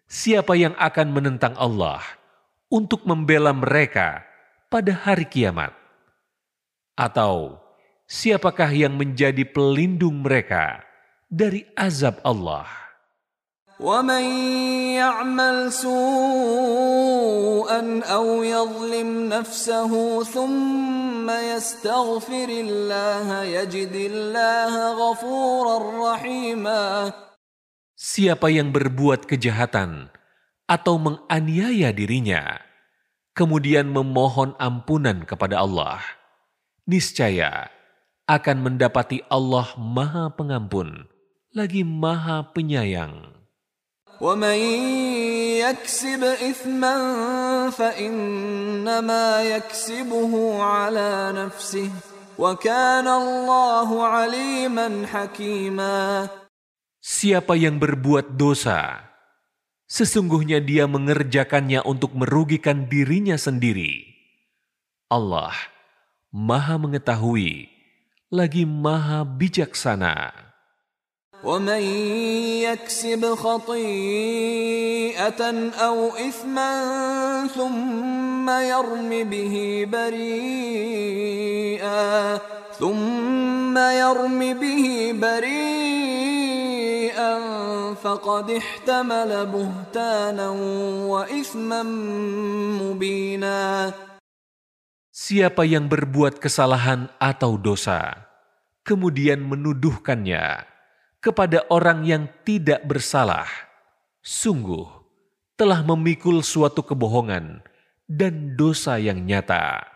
siapa yang akan menentang Allah untuk membela mereka pada hari kiamat? Atau siapakah yang menjadi pelindung mereka dari azab Allah? ومن يعمل سوءا او يظلم نفسه ثم يستغفر الله يجد الله غفورا رحيما Siapa yang berbuat kejahatan atau menganiaya dirinya, kemudian memohon ampunan kepada Allah, niscaya akan mendapati Allah Maha Pengampun, lagi Maha Penyayang. ومن يكسب اثما فانما يكسبه على نفسه وكان الله عليما حكيما Siapa yang berbuat dosa, sesungguhnya dia mengerjakannya untuk merugikan dirinya sendiri. Allah Maha Mengetahui, lagi Maha Bijaksana. ومن يكسب خطيئة أو إثما ثم يرم به بريئا ثم يرم به بريئا فقد احتمل بهتانا وإثما مبينا Siapa yang berbuat kesalahan atau dosa, kemudian menuduhkannya kepada orang yang tidak bersalah, sungguh telah memikul suatu kebohongan dan dosa yang nyata.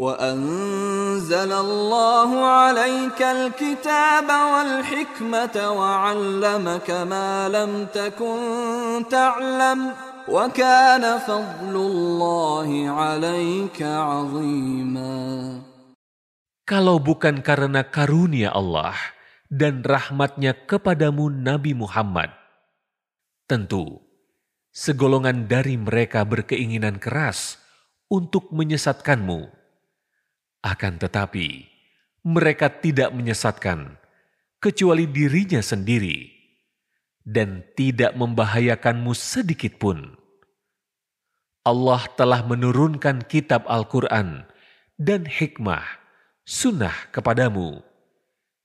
وأنزل الله عليك الكتاب والحكمة وعلمك ما لم تكن تعلم وكان فضل الله عليك عظيما Kalau bukan karena karunia Allah dan rahmatnya kepadamu Nabi Muhammad, tentu segolongan dari mereka berkeinginan keras untuk menyesatkanmu. Akan tetapi, mereka tidak menyesatkan kecuali dirinya sendiri dan tidak membahayakanmu sedikit pun. Allah telah menurunkan kitab Al-Quran dan hikmah, sunnah kepadamu,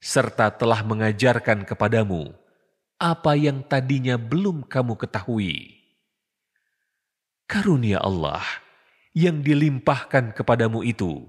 serta telah mengajarkan kepadamu apa yang tadinya belum kamu ketahui. Karunia Allah yang dilimpahkan kepadamu itu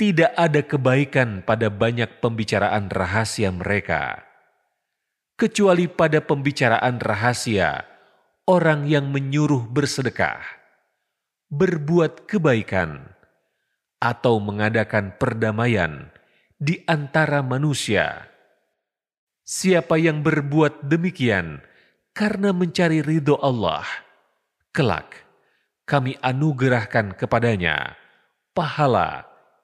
Tidak ada kebaikan pada banyak pembicaraan rahasia mereka, kecuali pada pembicaraan rahasia orang yang menyuruh bersedekah, berbuat kebaikan, atau mengadakan perdamaian di antara manusia. Siapa yang berbuat demikian karena mencari ridho Allah, kelak kami anugerahkan kepadanya pahala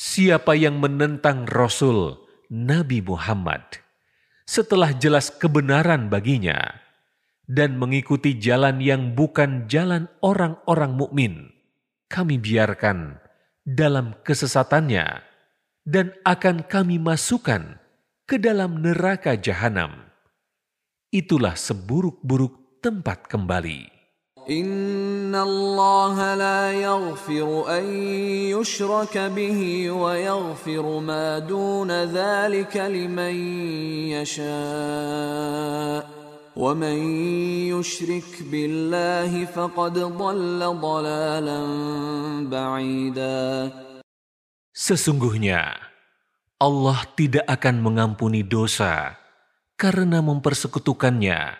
Siapa yang menentang Rasul Nabi Muhammad setelah jelas kebenaran baginya dan mengikuti jalan yang bukan jalan orang-orang mukmin, kami biarkan dalam kesesatannya dan akan kami masukkan ke dalam neraka jahanam. Itulah seburuk-buruk tempat kembali. إن الله لا يغفر أن يشرك به ويغفر ما دون ذلك لمن يشاء ومن يشرك بالله فقد ضل ضلالا بعيدا Sesungguhnya Allah tidak akan mengampuni dosa karena mempersekutukannya,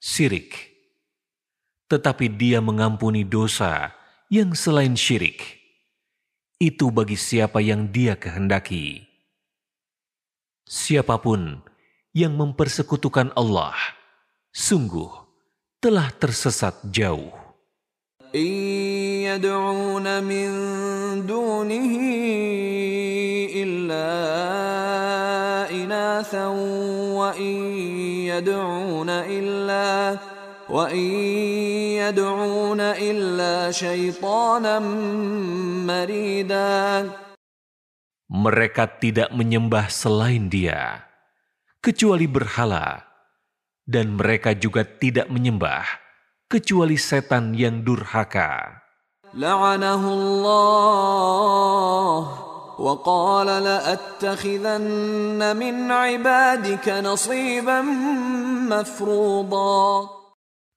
syirik. tetapi dia mengampuni dosa yang selain syirik. Itu bagi siapa yang dia kehendaki. Siapa pun yang mempersekutukan Allah, sungguh telah tersesat jauh. وإن يدعون إلا شيطانا مريدا Mereka tidak menyembah selain dia, kecuali berhala, dan mereka juga tidak menyembah kecuali setan yang durhaka. لعنه الله وقال لأتخذن من عبادك نصيبا مفروضا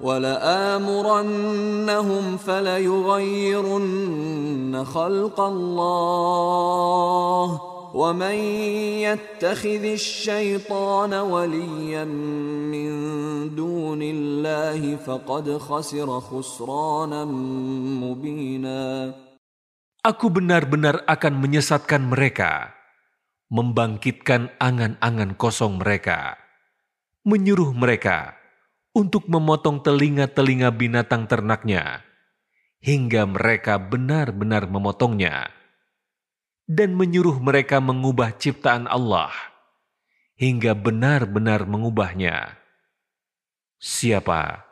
ولآمرنهم فليغيرن خلق الله ومن يتخذ الشيطان وليا من دون الله فقد خسر خسرانا مبينا Aku benar-benar akan menyesatkan mereka, membangkitkan angan-angan kosong mereka, menyuruh mereka untuk memotong telinga-telinga binatang ternaknya, hingga mereka benar-benar memotongnya, dan menyuruh mereka mengubah ciptaan Allah, hingga benar-benar mengubahnya. Siapa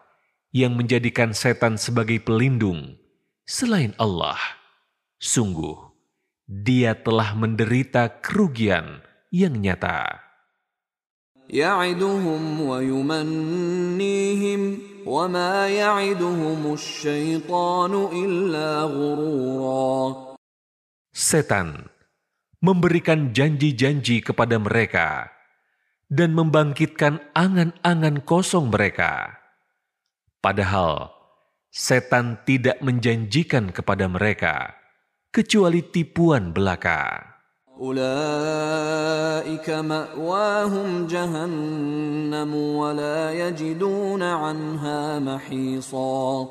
yang menjadikan setan sebagai pelindung selain Allah? Sungguh, dia telah menderita kerugian yang nyata. يعدهم ويمنيهم وما يعدهم الشيطان إلا غرورا Setan memberikan janji-janji kepada mereka dan membangkitkan angan-angan kosong mereka. Padahal setan tidak menjanjikan kepada mereka kecuali tipuan belaka. أولئك مأواهم جهنم ولا يجدون عنها محيصا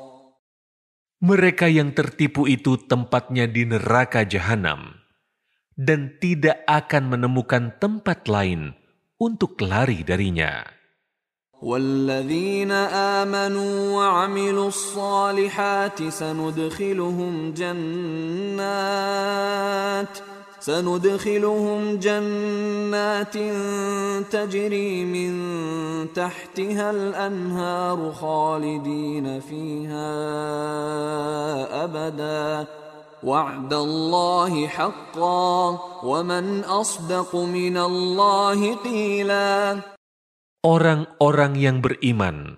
Mereka yang tertipu itu tempatnya di neraka jahanam dan tidak akan menemukan tempat lain untuk lari darinya. والذين آمنوا وعملوا الصالحات سندخلهم جنات سندخلهم جنات تجري من تحتها الأنهار خالدين فيها أبدا وعد الله حقا ومن أصدق من الله قيلا Orang-orang yang beriman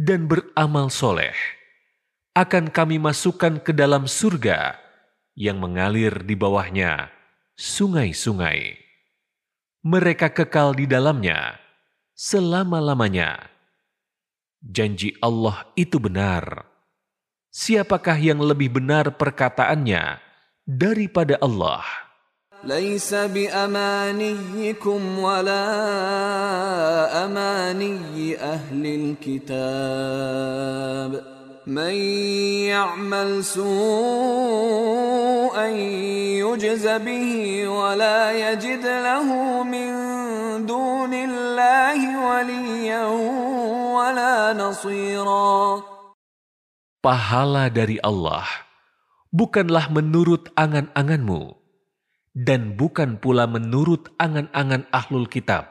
dan beramal soleh akan kami masukkan ke dalam surga yang mengalir di bawahnya sungai-sungai. Mereka kekal di dalamnya selama-lamanya. Janji Allah itu benar. Siapakah yang lebih benar perkataannya daripada Allah? ليس بأمانيكم ولا أماني أهل الكتاب من يعمل سوءا يجز به ولا يجد له من دون الله وليا ولا نصيرا Pahala dari Allah bukanlah menurut angan-anganmu dan bukan pula menurut angan-angan ahlul kitab.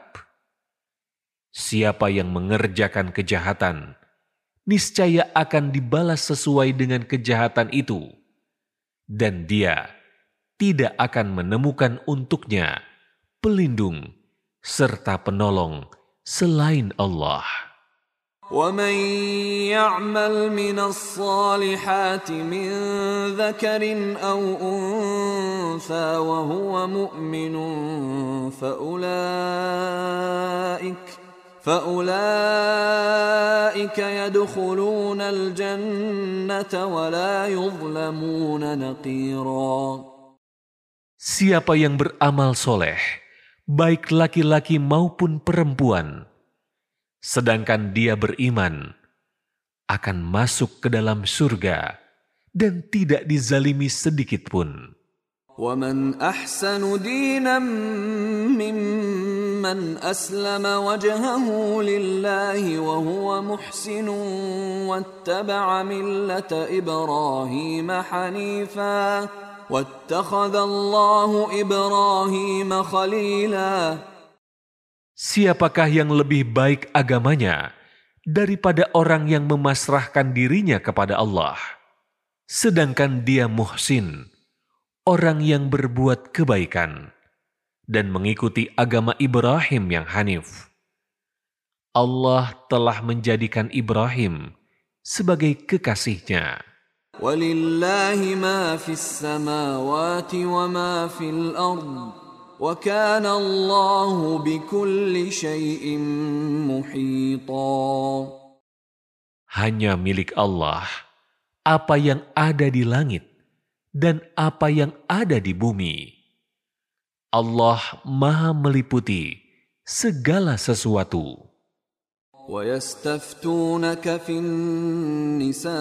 Siapa yang mengerjakan kejahatan, niscaya akan dibalas sesuai dengan kejahatan itu, dan dia tidak akan menemukan untuknya pelindung serta penolong selain Allah. ومن يعمل من الصالحات من ذكر او انثى وهو مؤمن فاولئك فاولئك يدخلون الجنه ولا يظلمون نقيرا Siapa yang beramal soleh, baik laki-laki maupun perempuan, sedangkan dia beriman, akan masuk ke dalam surga dan tidak dizalimi sedikit pun. ومن احسن دينا ممن اسلم وجهه لله وهو محسن واتبع مله ابراهيم حنيفا واتخذ الله ابراهيم خليلا Siapakah yang lebih baik agamanya daripada orang yang memasrahkan dirinya kepada Allah, sedangkan dia muhsin, orang yang berbuat kebaikan dan mengikuti agama Ibrahim yang hanif. Allah telah menjadikan Ibrahim sebagai kekasihnya. Hanya milik Allah apa yang ada di langit dan apa yang ada di bumi. Allah Maha meliputi segala sesuatu. ويستفتونك في النساء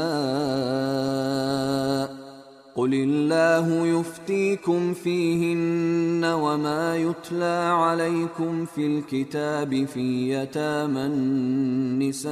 قل الله يفتيكم فيهن وما يتلى عليكم في الكتاب في يتامى النساء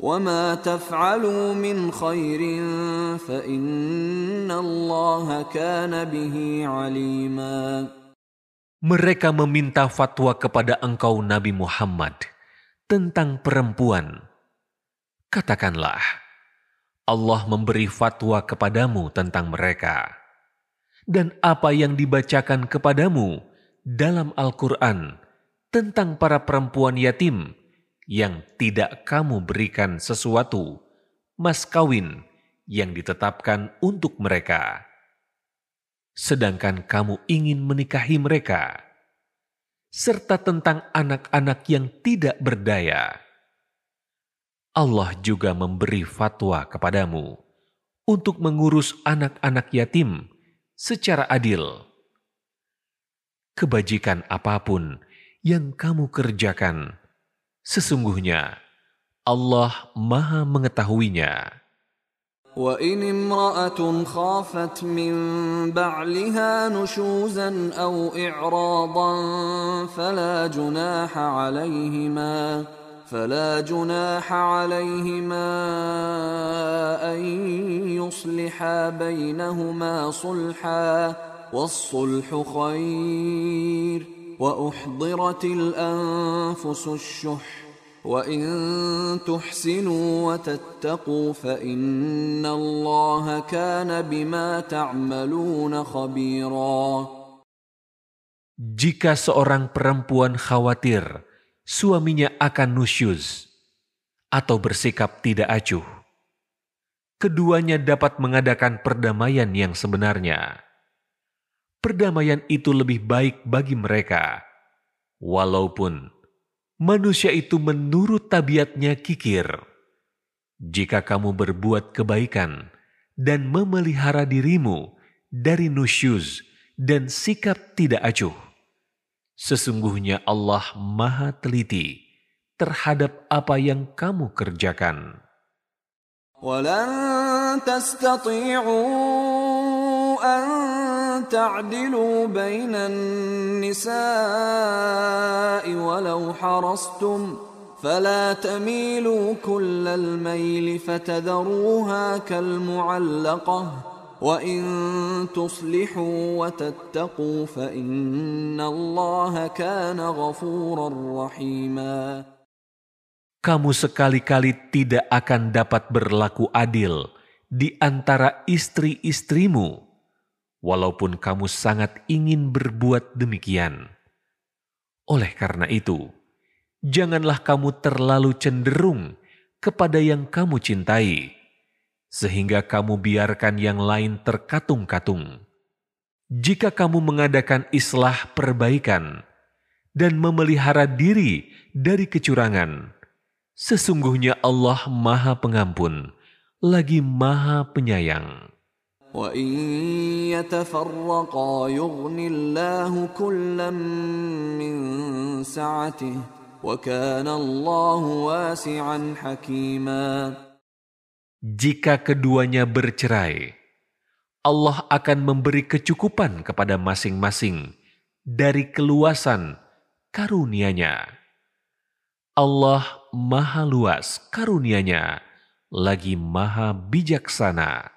وما تفعلوا من خير فإن الله كان به عليما Mereka meminta fatwa kepada engkau Nabi Muhammad tentang perempuan. Katakanlah, Allah memberi fatwa kepadamu tentang mereka. Dan apa yang dibacakan kepadamu dalam Al-Quran tentang para perempuan yatim yang tidak kamu berikan sesuatu, mas kawin yang ditetapkan untuk mereka. Sedangkan kamu ingin menikahi mereka, serta tentang anak-anak yang tidak berdaya. Allah juga memberi fatwa kepadamu untuk mengurus anak-anak yatim secara adil. Kebajikan apa pun yang kamu kerjakan, sesungguhnya Allah Maha Mengetahuinya. وإن امرأة خافت من بعلها نشوزا أو إعراضا فلا جناح عليهما فلا جناح عليهما أن يصلحا بينهما صلحا والصلح خير وأحضرت الأنفس الشح وإن تحسنوا وتتقوا فإن الله كان بما تعملون خبيرا Jika seorang perempuan khawatir suaminya akan nusyuz atau bersikap tidak acuh, keduanya dapat mengadakan perdamaian yang sebenarnya. Perdamaian itu lebih baik bagi mereka, walaupun manusia itu menurut tabiatnya kikir. Jika kamu berbuat kebaikan dan memelihara dirimu dari nusyuz dan sikap tidak acuh, sesungguhnya Allah Maha Teliti terhadap apa yang kamu kerjakan. ولن تستطيعوا أن تعدلوا بين النساء ولو حرصتم فلا تميلوا كل الميل فتذروها كالمعلقة وإن تصلحوا وتتقوا فإن الله كان غفورا رحيما. Kamu sekali-kali tidak akan dapat berlaku adil di antara istri-istrimu. Walaupun kamu sangat ingin berbuat demikian. Oleh karena itu, janganlah kamu terlalu cenderung kepada yang kamu cintai, sehingga kamu biarkan yang lain terkatung-katung. Jika kamu mengadakan islah perbaikan dan memelihara diri dari kecurangan, sesungguhnya Allah Maha Pengampun, lagi Maha Penyayang. وإن يتفرقا يغن الله كلا من سعته وكان الله واسعا حكيما Jika keduanya bercerai, Allah akan memberi kecukupan kepada masing-masing dari keluasan karunia-Nya. Allah maha luas karunia-Nya, lagi maha bijaksana.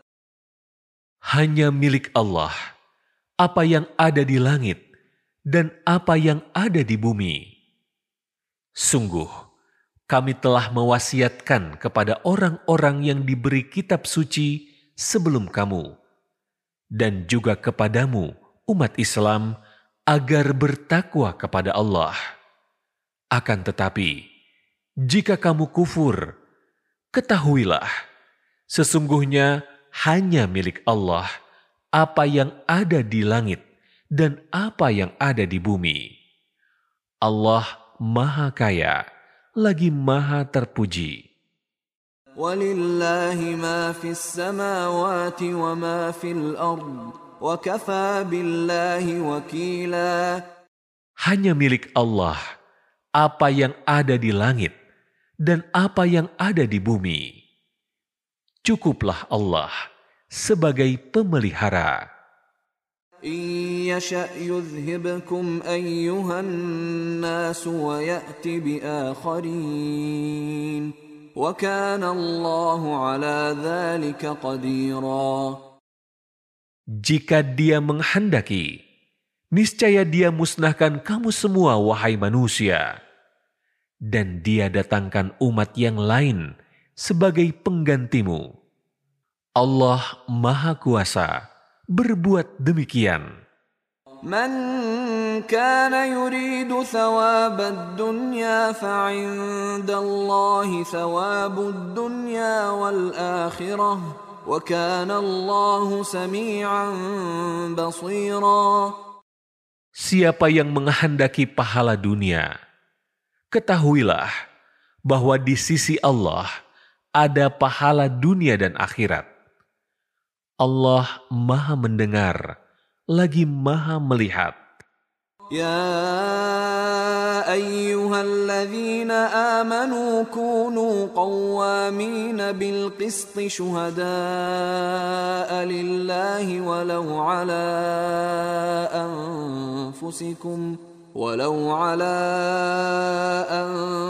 Hanya milik Allah apa yang ada di langit dan apa yang ada di bumi. Sungguh, kami telah mewasiatkan kepada orang-orang yang diberi kitab suci sebelum kamu, dan juga kepadamu, umat Islam, agar bertakwa kepada Allah. Akan tetapi, jika kamu kufur, ketahuilah, sesungguhnya hanya milik Allah apa yang ada di langit dan apa yang ada di bumi. Allah Maha Kaya, lagi Maha Terpuji. ولله ما في السماوات وما في الأرض وكفى بالله وكيلا Hanya milik Allah apa yang ada di langit dan apa yang ada di bumi. cukuplah Allah sebagai pemelihara. Jika dia menghendaki, niscaya dia musnahkan kamu semua, wahai manusia, dan dia datangkan umat yang lain sebagai penggantimu. Allah Maha Kuasa berbuat demikian. Man kana yuridu thawab ad-dunya fa'indallahi thawab ad-dunya wal akhirah wa kana Siapa yang menghendaki pahala dunia, ketahuilah bahwa di sisi Allah ada pahala dunia dan akhirat. Allah Maha Mendengar, lagi Maha Melihat. يا أيها الذين آمنوا كونوا قوامين بالقسط شهداء لله ولو على أنفسكم ولو على أنفسكم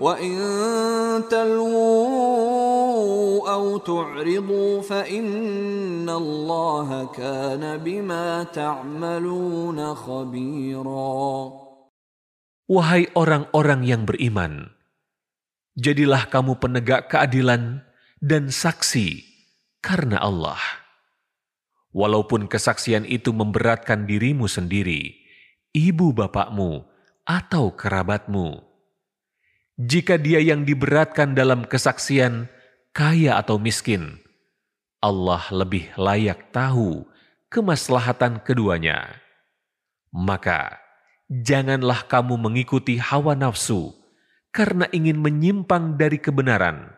وإن تلووا أو تعرضوا فإن الله كان بما تعملون خبيرا Wahai orang-orang yang beriman, jadilah kamu penegak keadilan dan saksi karena Allah. Walaupun kesaksian itu memberatkan dirimu sendiri, ibu bapakmu, atau kerabatmu. jika dia yang diberatkan dalam kesaksian kaya atau miskin, Allah lebih layak tahu kemaslahatan keduanya. Maka, janganlah kamu mengikuti hawa nafsu karena ingin menyimpang dari kebenaran.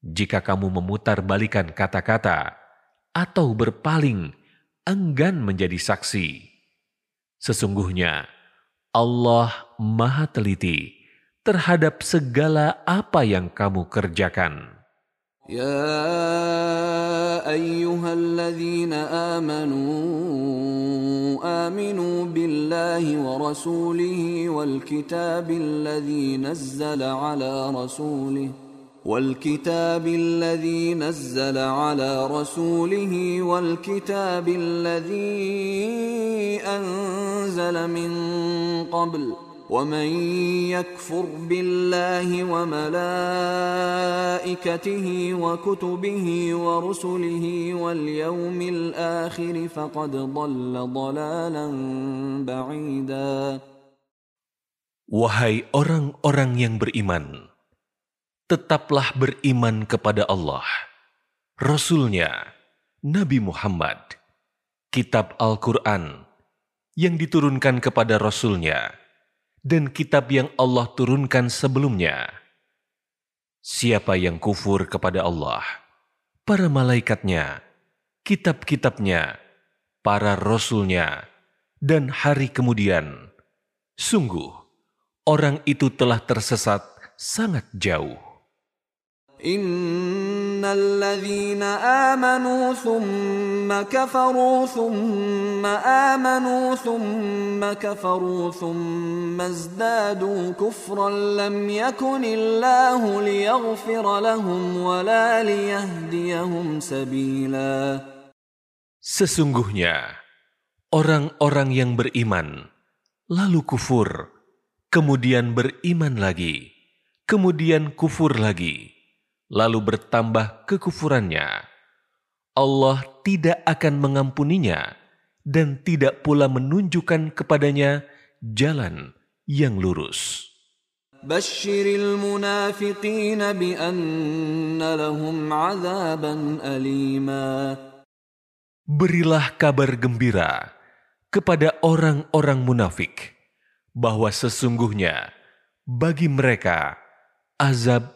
Jika kamu memutar balikan kata-kata atau berpaling, enggan menjadi saksi. Sesungguhnya Allah Maha Teliti terhadap segala apa yang kamu kerjakan. يا أيها الذين آمنوا آمنوا بالله ورسوله والكتاب الذي نزل على رسوله والكتاب الذي نزل على رسوله والكتاب الذي أنزل من قبل ومن يكفر بالله وملائكته وكتبه ورسله واليوم الآخر فقد ضل ضلالا بعيدا Wahai orang-orang yang beriman, tetaplah beriman kepada Allah, Rasulnya, Nabi Muhammad, kitab Al-Quran yang diturunkan kepada Rasulnya, dan kitab yang Allah turunkan sebelumnya. Siapa yang kufur kepada Allah, para malaikatnya, kitab-kitabnya, para rasulnya, dan hari kemudian, sungguh orang itu telah tersesat sangat jauh. إن الذين آمنوا ثم كفروا ثم آمنوا ثم كفروا ثم ازدادوا كفرا لم يكن الله ليغفر لهم ولا ليهديهم سبيلا Sesungguhnya, orang-orang yang beriman, lalu kufur, kemudian beriman lagi, kemudian kufur lagi, lalu bertambah kekufurannya, Allah tidak akan mengampuninya dan tidak pula menunjukkan kepadanya jalan yang lurus. Berilah kabar gembira kepada orang-orang munafik bahwa sesungguhnya bagi mereka azab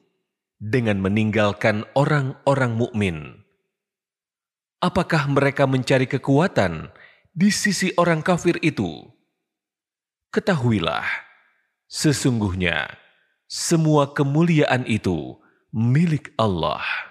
dengan meninggalkan orang-orang mukmin. Apakah mereka mencari kekuatan di sisi orang kafir itu? Ketahuilah, sesungguhnya semua kemuliaan itu milik Allah.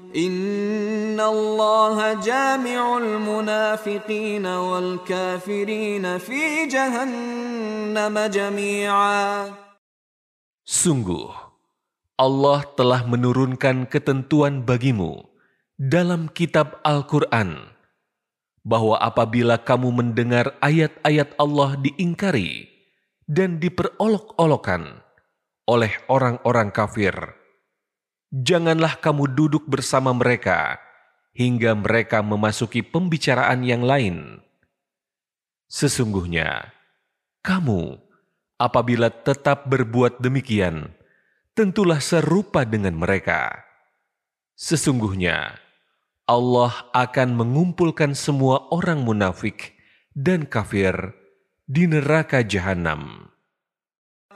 Fi. Sungguh, Allah telah menurunkan ketentuan bagimu dalam kitab Al-Quran bahwa apabila kamu mendengar ayat-ayat Allah diingkari dan diperolok-olokan oleh orang-orang kafir, janganlah kamu duduk bersama mereka hingga mereka memasuki pembicaraan yang lain. Sesungguhnya, kamu apabila tetap berbuat demikian, tentulah serupa dengan mereka. Sesungguhnya, Allah akan mengumpulkan semua orang munafik dan kafir di neraka jahanam.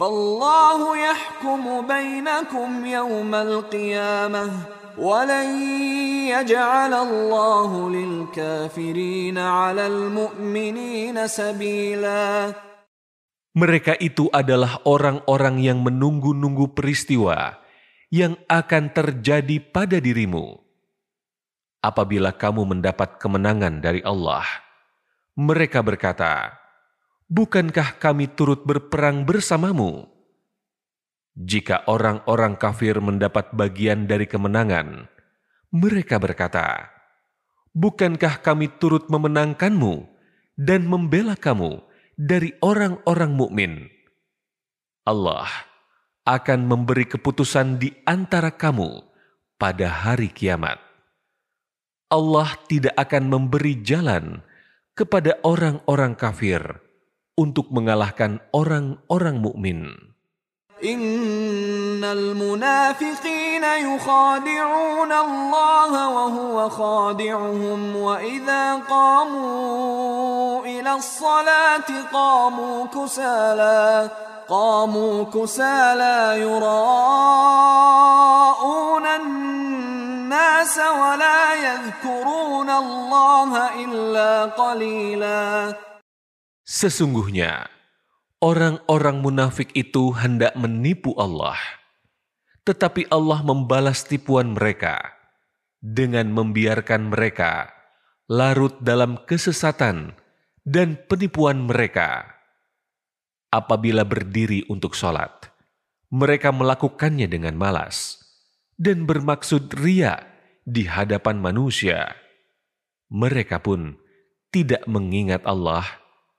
فالله يحكم بينكم يوم القيامة ولن يجعل الله للكافرين على المؤمنين سبيلا Mereka itu adalah orang-orang yang menunggu-nunggu peristiwa yang akan terjadi pada dirimu. Apabila kamu mendapat kemenangan dari Allah, mereka berkata, bukankah kami turut berperang bersamamu? Jika orang-orang kafir mendapat bagian dari kemenangan, mereka berkata, Bukankah kami turut memenangkanmu dan membela kamu dari orang-orang mukmin? Allah akan memberi keputusan di antara kamu pada hari kiamat. Allah tidak akan memberi jalan kepada orang-orang kafir untuk mengalahkan orang-orang mukmin. Innal munafiqina yukhadi'una Allah wa huwa khadi'uhum wa idza qamu ila as-salati qamu kusala qamu kusala yura'una wa la yadhkuruna Allah illa qalila Sesungguhnya, orang-orang munafik itu hendak menipu Allah, tetapi Allah membalas tipuan mereka dengan membiarkan mereka larut dalam kesesatan dan penipuan mereka. Apabila berdiri untuk sholat, mereka melakukannya dengan malas dan bermaksud ria di hadapan manusia. Mereka pun tidak mengingat Allah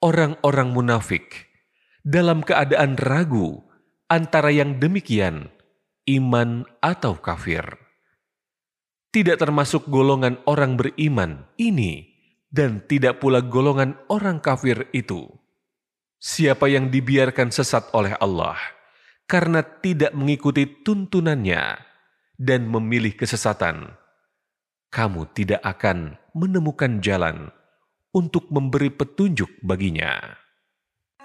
orang-orang munafik dalam keadaan ragu antara yang demikian, iman atau kafir. Tidak termasuk golongan orang beriman ini dan tidak pula golongan orang kafir itu. Siapa yang dibiarkan sesat oleh Allah karena tidak mengikuti tuntunannya dan memilih kesesatan, kamu tidak akan menemukan jalan untuk memberi petunjuk baginya.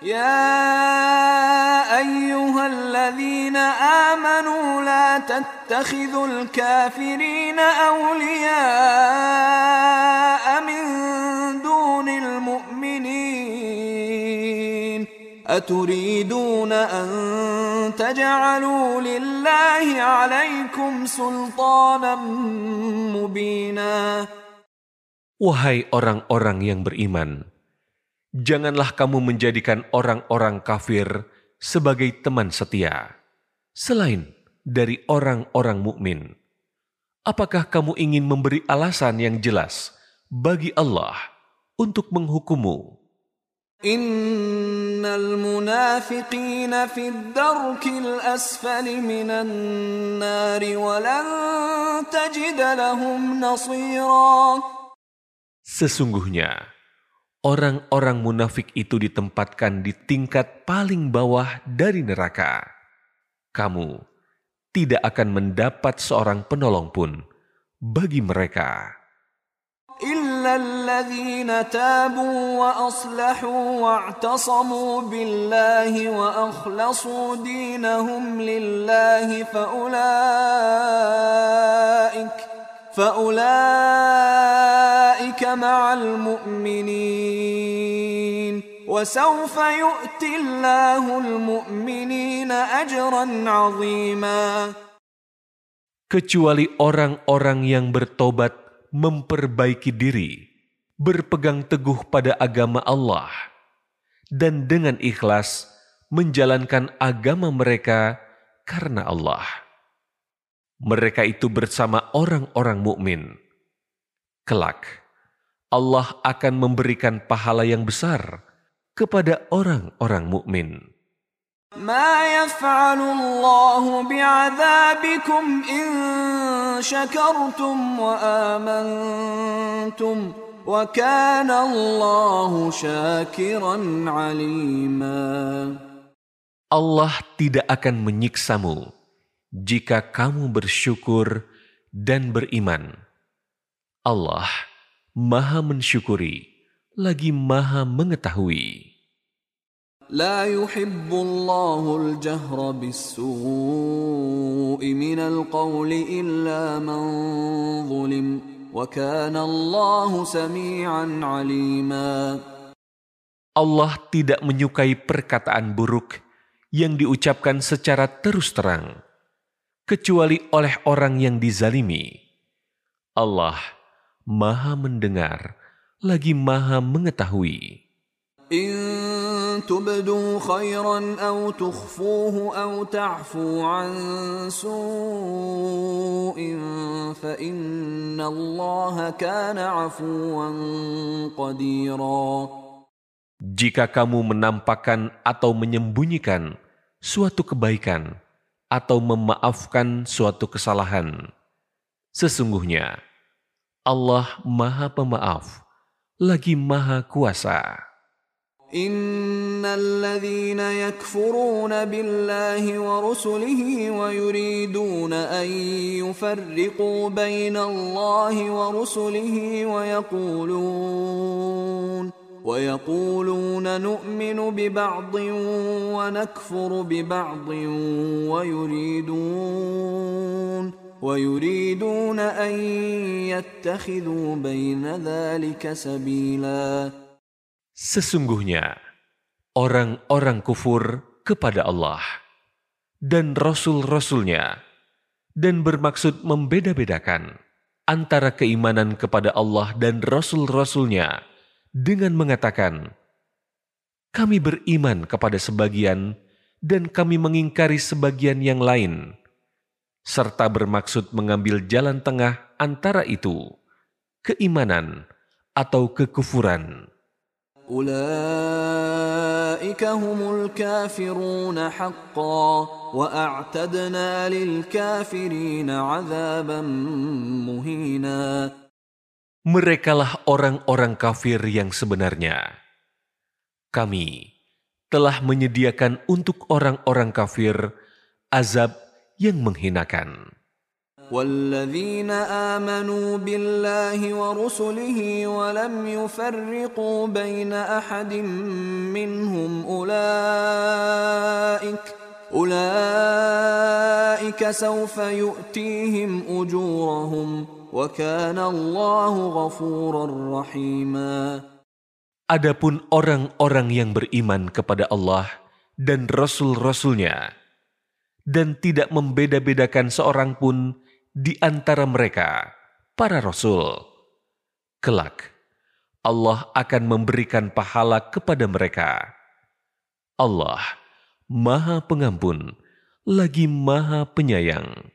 يا أيها الذين آمنوا لا تتخذوا الكافرين أولياء من دون المؤمنين أتريدون أن تجعلوا لله عليكم سلطانا مبينا Wahai orang-orang yang beriman, janganlah kamu menjadikan orang-orang kafir sebagai teman setia, selain dari orang-orang mukmin. Apakah kamu ingin memberi alasan yang jelas bagi Allah untuk menghukummu? إن المنافقين في الدرك الأسفل من النار ولن تجد لهم نصيرا Sesungguhnya, orang-orang munafik itu ditempatkan di tingkat paling bawah dari neraka. Kamu tidak akan mendapat seorang penolong pun bagi mereka. إلا الذين تابوا وأصلحوا واعتصموا بالله وأخلصوا دينهم لله فأولئك فأولئك مع المؤمنين وسوف يؤتي الله المؤمنين أجرا عظيما Kecuali orang-orang yang bertobat memperbaiki diri, berpegang teguh pada agama Allah, dan dengan ikhlas menjalankan agama mereka karena Allah. Mereka itu bersama orang-orang mukmin. Kelak, Allah akan memberikan pahala yang besar kepada orang-orang mukmin. ما يفعل الله بعذابكم إن شكرتم وآمنتم وكان الله شاكرا عليما Allah tidak akan menyiksamu jika kamu bersyukur dan beriman. Allah Maha Mensyukuri lagi Maha Mengetahui. لا يحب الله الجهر بالسوء من القول إلا من ظلم وكان الله سميعا عليما Allah tidak menyukai perkataan buruk yang diucapkan secara terus terang, kecuali oleh orang yang dizalimi. Allah Maha Mendengar lagi Maha Mengetahui. إن تبدوا خيرا أو تخفوه أو تعفوا عن سوء فإن الله كان عفوا قديرا Jika kamu menampakkan atau menyembunyikan suatu kebaikan atau memaafkan suatu kesalahan, sesungguhnya Allah Maha Pemaaf, lagi Maha Kuasa. إن الذين يكفرون بالله ورسله ويريدون أن يفرقوا بين الله ورسله ويقولون ويقولون نؤمن ببعض ونكفر ببعض ويريدون ويريدون أن يتخذوا بين ذلك سبيلاً Sesungguhnya orang-orang kufur kepada Allah dan Rasul-Rasulnya dan bermaksud membeda-bedakan antara keimanan kepada Allah dan Rasul-Rasulnya dengan mengatakan, kami beriman kepada sebagian dan kami mengingkari sebagian yang lain, serta bermaksud mengambil jalan tengah antara itu, keimanan atau kekufuran. أولئك هم الكافرون حقا وأعتدنا للكافرين عذابا مهينا Merekalah orang-orang kafir yang sebenarnya. Kami telah menyediakan untuk orang-orang kafir azab yang menghinakan. والذين آمنوا بالله ورسله ولم يفرقوا بين أحد منهم أولئك أولئك سوف يؤتيهم أجورهم Adapun orang-orang yang beriman kepada Allah dan rasul-rasulnya dan tidak membeda-bedakan seorang pun di antara mereka para rasul kelak Allah akan memberikan pahala kepada mereka. Allah Maha Pengampun lagi Maha Penyayang.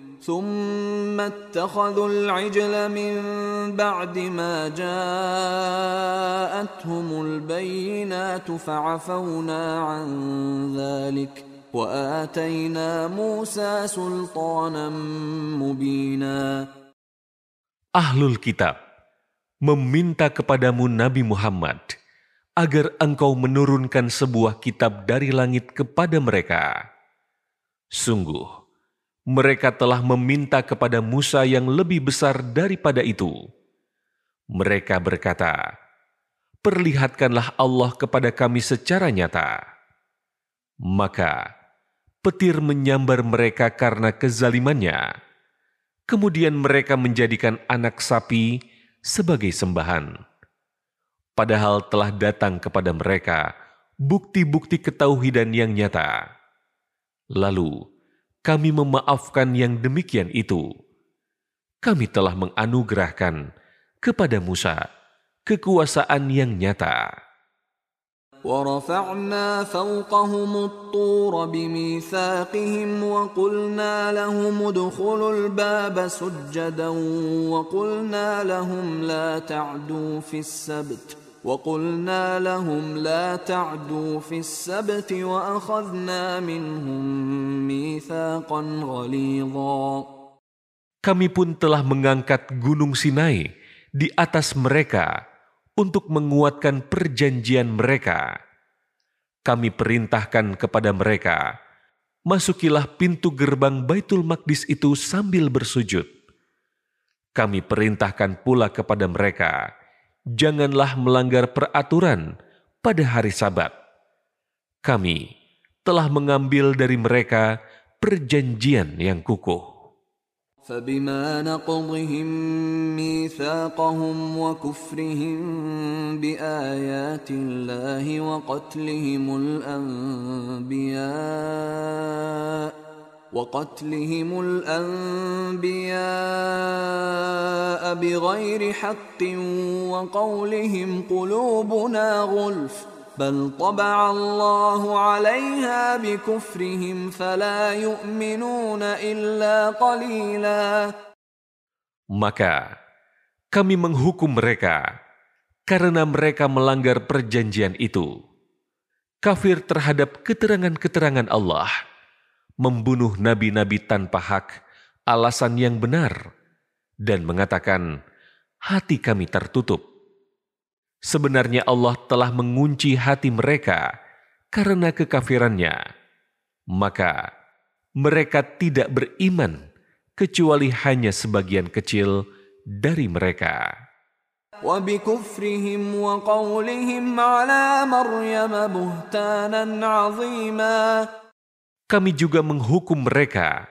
ثم اتخذوا العجل من بعد ما جاءتهم البينات فعفونا عن ذلك وآتينا موسى سلطانا مبينا Ahlul Kitab meminta kepadamu Nabi Muhammad agar engkau menurunkan sebuah kitab dari langit kepada mereka. Sungguh, mereka telah meminta kepada Musa yang lebih besar daripada itu. Mereka berkata, Perlihatkanlah Allah kepada kami secara nyata. Maka, petir menyambar mereka karena kezalimannya. Kemudian mereka menjadikan anak sapi sebagai sembahan. Padahal telah datang kepada mereka bukti-bukti ketauhidan yang nyata. Lalu kami memaafkan yang demikian itu. Kami telah menganugerahkan kepada Musa kekuasaan yang nyata. ورفعنا فوقهم الطور بميثاقهم وقلنا لهم ادخلوا الباب سجدا وقلنا لهم لا تعدوا في السبت وقلنا لهم لا تعدوا في السبت وأخذنا منهم ميثاقا غليظا Kami pun telah mengangkat gunung Sinai di atas mereka untuk menguatkan perjanjian mereka. Kami perintahkan kepada mereka, masukilah pintu gerbang Baitul Maqdis itu sambil bersujud. Kami perintahkan pula kepada mereka, janganlah melanggar peraturan pada hari Sabat. Kami telah mengambil dari mereka perjanjian yang kukuh. فبما نقضهم ميثاقهم وكفرهم بآيات الله وقتلهم الأنبياء وقتلهم الأنبياء بغير حق وقولهم قلوبنا غُلْفٌ بل طبع الله عليها بكفرهم فلا يؤمنون إلا قليلا Maka kami menghukum mereka karena mereka melanggar perjanjian itu. Kafir terhadap keterangan-keterangan Allah, membunuh nabi-nabi tanpa hak, alasan yang benar, dan mengatakan, hati kami tertutup. Sebenarnya Allah telah mengunci hati mereka karena kekafirannya. Maka mereka tidak beriman kecuali hanya sebagian kecil dari mereka. وبكفرهم وقولهم على مريم بهتانا عظيما Kami juga menghukum mereka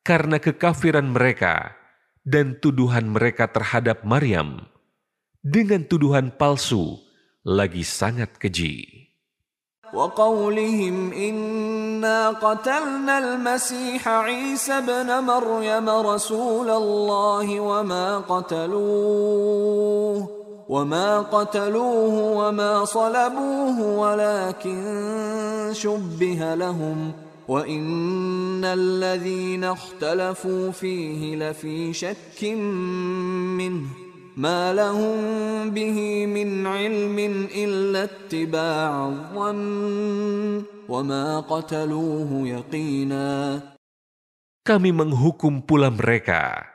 karena kekafiran mereka dan tuduhan mereka terhadap Maryam dengan tuduhan palsu lagi sangat keji. وقولهم إنا قتلنا المسيح عيسى ابن مريم رسول الله وما قتلوه وما قتلوه وما صلبوه ولكن شبه لهم وإن الذين اختلفوا فيه لفي شك منه ما لهم به من علم إلا اتباع الظن وما قتلوه يقينا Kami menghukum pula mereka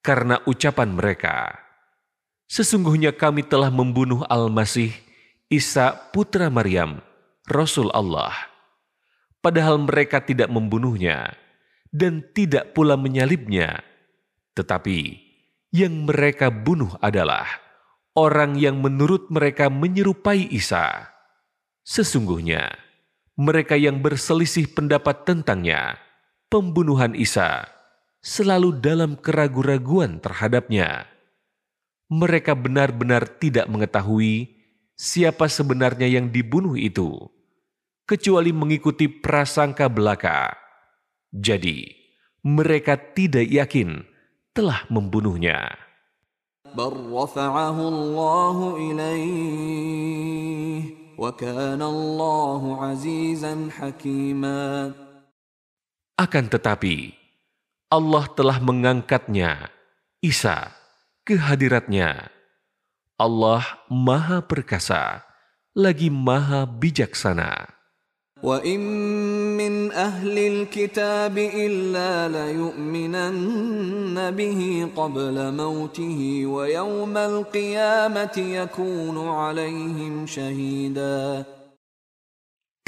karena ucapan mereka. Sesungguhnya kami telah membunuh Al-Masih, Isa putra Maryam, Rasul Allah. Padahal mereka tidak membunuhnya dan tidak pula menyalibnya. Tetapi yang mereka bunuh adalah orang yang menurut mereka menyerupai Isa. Sesungguhnya, mereka yang berselisih pendapat tentangnya, pembunuhan Isa, selalu dalam keraguan-raguan terhadapnya. Mereka benar-benar tidak mengetahui siapa sebenarnya yang dibunuh itu, kecuali mengikuti prasangka belaka. Jadi, mereka tidak yakin telah membunuhnya. Akan tetapi, Allah telah mengangkatnya, Isa, kehadiratnya. Allah Maha Perkasa, lagi Maha Bijaksana. وإن من أهل الكتاب إلا ليؤمنن به قبل موته ويوم القيامة يكون عليهم شهيدا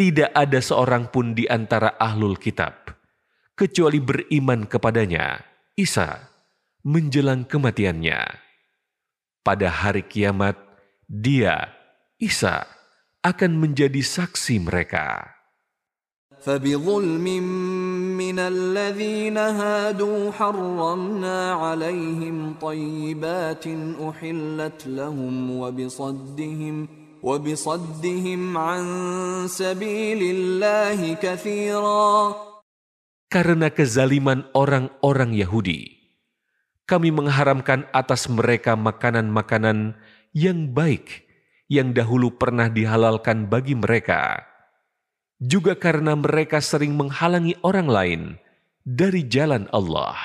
Tidak ada seorang pun di antara ahlul kitab, kecuali beriman kepadanya, Isa, menjelang kematiannya. Pada hari kiamat, dia, Isa, akan menjadi saksi mereka. فبظلم من الذين هادوا حرمنا عليهم طيبات أحلت لهم وبصدهم وبصدهم عن سبيل الله كثيرا Karena kezaliman orang-orang Yahudi, kami mengharamkan atas mereka makanan-makanan yang baik yang dahulu pernah dihalalkan bagi mereka juga karena mereka sering menghalangi orang lain dari jalan Allah.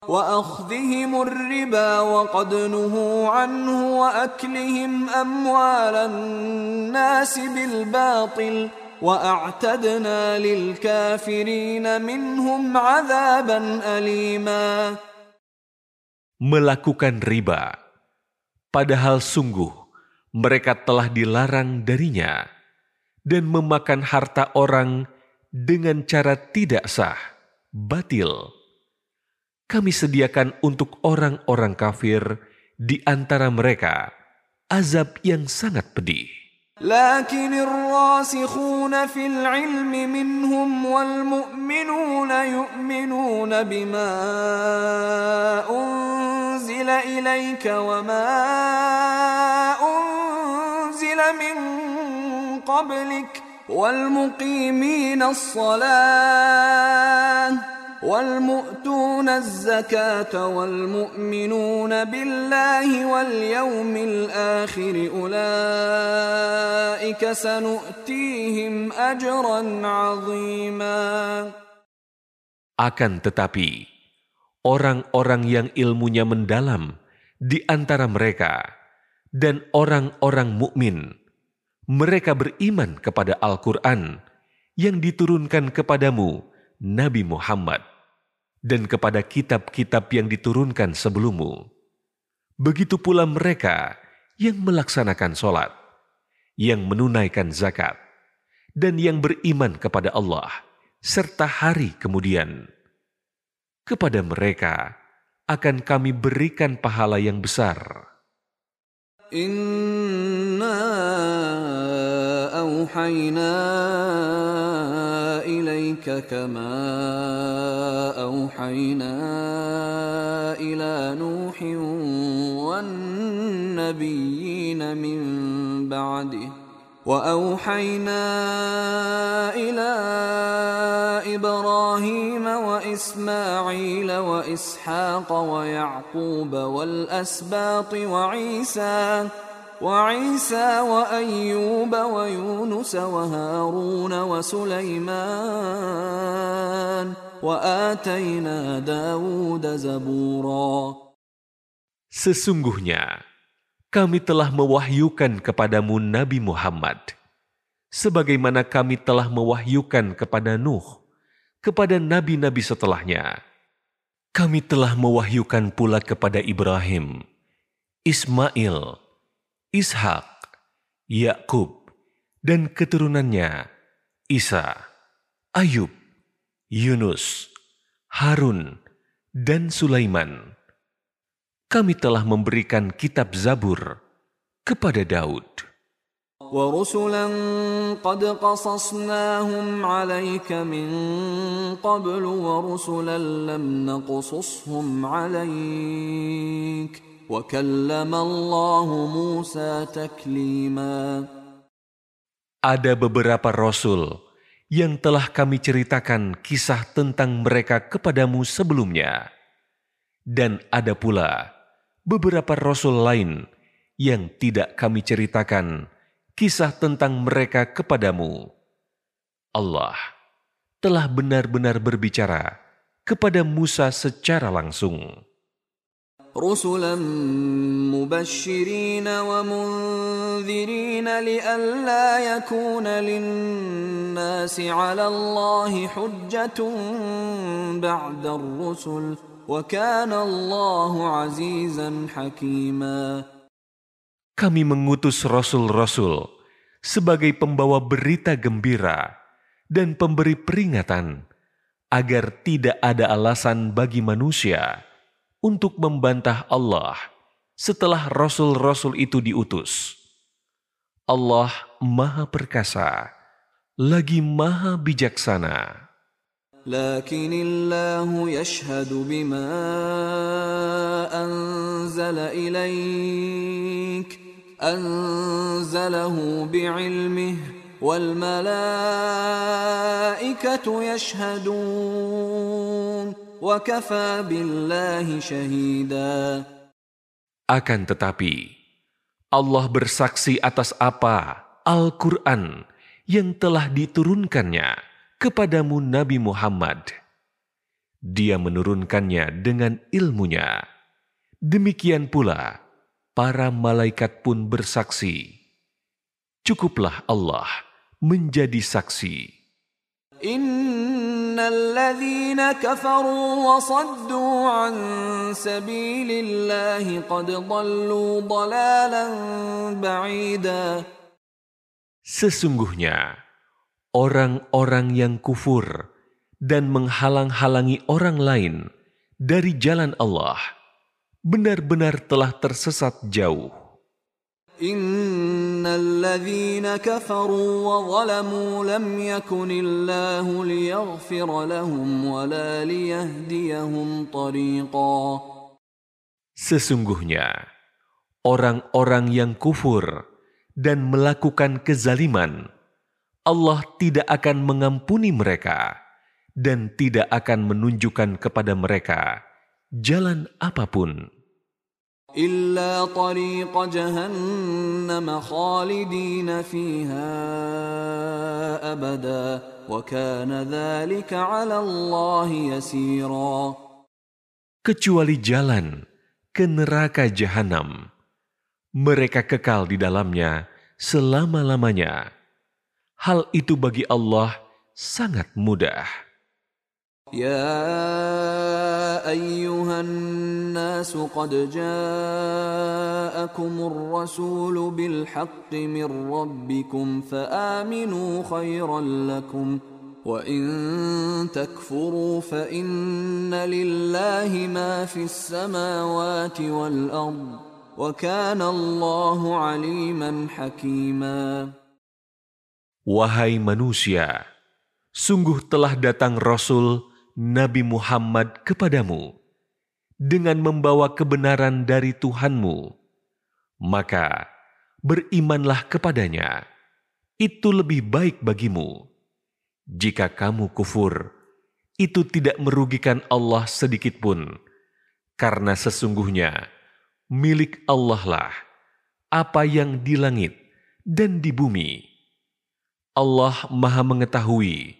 وأخذهم الربا وقد نهوا عنه وأكلهم أموال الناس بالباطل وأعتدنا للكافرين منهم عذابا أليما Melakukan riba, padahal sungguh mereka telah dilarang darinya dan memakan harta orang dengan cara tidak sah, batil. Kami sediakan untuk orang-orang kafir di antara mereka azab yang sangat pedih. لكن الراسخون في العلم منهم والمؤمنون يؤمنون بما أنزل إليك وما أنزل من قبلك والمقيمين الصلاة والمؤتون الزكاة والمؤمنون بالله واليوم الآخر أولئك سنؤتيهم أجرا عظيما Akan tetapi, orang-orang yang ilmunya mendalam di antara mereka dan orang-orang mukmin mereka beriman kepada Al-Quran yang diturunkan kepadamu, Nabi Muhammad, dan kepada kitab-kitab yang diturunkan sebelummu. Begitu pula mereka yang melaksanakan sholat, yang menunaikan zakat, dan yang beriman kepada Allah, serta hari kemudian. Kepada mereka akan kami berikan pahala yang besar. أوحينا إليك كما أوحينا إلى نوح والنبيين من بعده واوحينا إلى إبراهيم واسماعيل واسحاق ويعقوب والاسباط وعيسى وعيسى وايوب ويونس وهارون وسليمان واتينا داود زبورا Sesungguhnya kami telah mewahyukan kepadamu Nabi Muhammad, sebagaimana kami telah mewahyukan kepada Nuh, kepada nabi-nabi setelahnya. Kami telah mewahyukan pula kepada Ibrahim, Ismail, Ishak, Yakub, dan keturunannya, Isa, Ayub, Yunus, Harun, dan Sulaiman kami telah memberikan kitab Zabur kepada Daud. ورسلا قد قصصناهم عليك من قبل ورسلا لم نقصصهم عليك ada beberapa rasul yang telah kami ceritakan kisah tentang mereka kepadamu sebelumnya, dan ada pula beberapa rasul lain yang tidak kami ceritakan kisah tentang mereka kepadamu. Allah telah benar-benar berbicara kepada Musa secara langsung. رسلا مبشرين ومنذرين لئلا يكون للناس على الله حجة بعد الرسل kami mengutus rasul-rasul sebagai pembawa berita gembira dan pemberi peringatan agar tidak ada alasan bagi manusia untuk membantah Allah setelah rasul-rasul itu diutus. Allah Maha Perkasa, lagi Maha Bijaksana. لكن الله يشهد بما أنزل إليك أنزله بعلمه والملائكة يشهدون وكفى بالله شهيدا akan tetapi, Allah bersaksi atas apa Al-Quran yang telah diturunkannya kepadamu Nabi Muhammad. Dia menurunkannya dengan ilmunya. Demikian pula, para malaikat pun bersaksi. Cukuplah Allah menjadi saksi. إن الذين كفروا وصدوا عن سبيل الله قد ضلوا ضلالا بعيدا Sesungguhnya, orang-orang yang kufur dan menghalang-halangi orang lain dari jalan Allah benar-benar telah tersesat jauh. إن الذين كفروا وظلموا لم يكن الله ليغفر لهم ولا ليهديهم طريقا Sesungguhnya, orang-orang yang kufur dan melakukan kezaliman Allah tidak akan mengampuni mereka dan tidak akan menunjukkan kepada mereka jalan apapun. إلا طريق جهنم خالدين فيها أبدا وكان ذلك على الله يسيرا Kecuali jalan ke neraka jahanam. Mereka kekal di dalamnya selama-lamanya. Hal itu bagi Allah sangat mudah. يا أيها الناس قد جاءكم الرسول بالحق من ربكم فآمنوا خيرا لكم وإن تكفروا فإن لله ما في السماوات والأرض وكان الله عليما حكيما. Wahai manusia, sungguh telah datang Rasul Nabi Muhammad kepadamu dengan membawa kebenaran dari Tuhanmu. Maka berimanlah kepadanya itu lebih baik bagimu. Jika kamu kufur, itu tidak merugikan Allah sedikit pun, karena sesungguhnya milik Allah lah apa yang di langit dan di bumi. Allah Maha Mengetahui,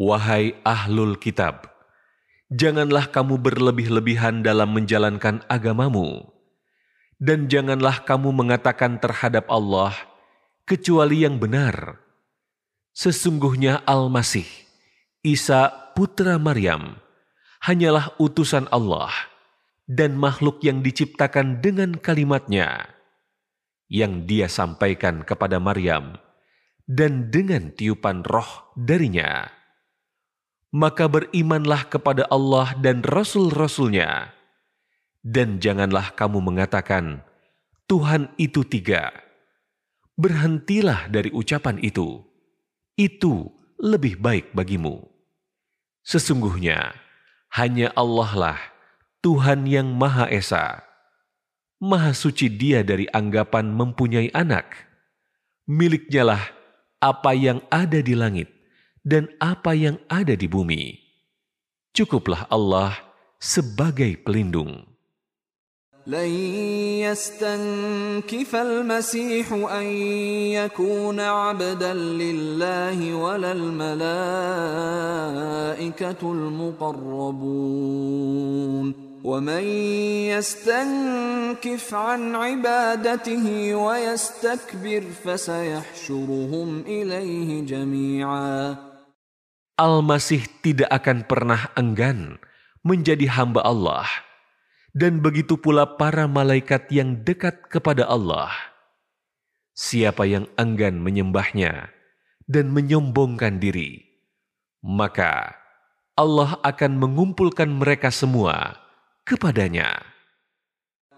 Wahai ahlul kitab, janganlah kamu berlebih-lebihan dalam menjalankan agamamu, dan janganlah kamu mengatakan terhadap Allah kecuali yang benar. Sesungguhnya Al-Masih, Isa putra Maryam, hanyalah utusan Allah dan makhluk yang diciptakan dengan kalimatnya yang dia sampaikan kepada Maryam dan dengan tiupan roh darinya maka berimanlah kepada Allah dan Rasul-Rasulnya. Dan janganlah kamu mengatakan, Tuhan itu tiga. Berhentilah dari ucapan itu. Itu lebih baik bagimu. Sesungguhnya, hanya Allah lah Tuhan yang Maha Esa. Maha suci dia dari anggapan mempunyai anak. Miliknya lah apa yang ada di langit dan apa yang ada di bumi. Cukuplah Allah sebagai pelindung. لن يستنكف المسيح أن يكون عبدا لله ولا الملائكة المقربون ومن يستنكف عن عبادته ويستكبر فسيحشرهم إليه جميعاً Al-Masih tidak akan pernah enggan menjadi hamba Allah, dan begitu pula para malaikat yang dekat kepada Allah. Siapa yang enggan menyembahnya dan menyombongkan diri, maka Allah akan mengumpulkan mereka semua kepadanya.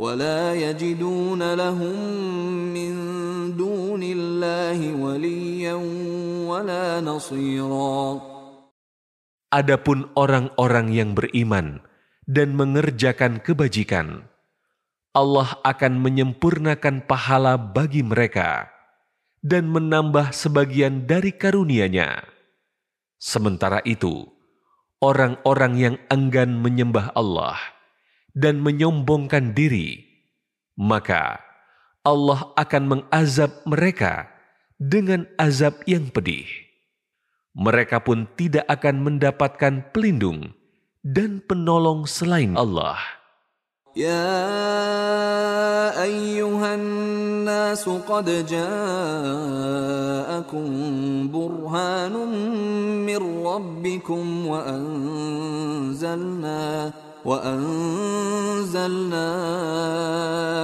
ولا يجدون لهم من دون الله وليا ولا نصيرا Adapun orang-orang yang beriman dan mengerjakan kebajikan, Allah akan menyempurnakan pahala bagi mereka dan menambah sebagian dari karunia-Nya. Sementara itu, orang-orang yang enggan menyembah Allah – dan menyombongkan diri, maka Allah akan mengazab mereka dengan azab yang pedih. Mereka pun tidak akan mendapatkan pelindung dan penolong selain Allah. Ya ayyuhan nas qad ja'akum burhanun min rabbikum wa anzalna وأنزلنا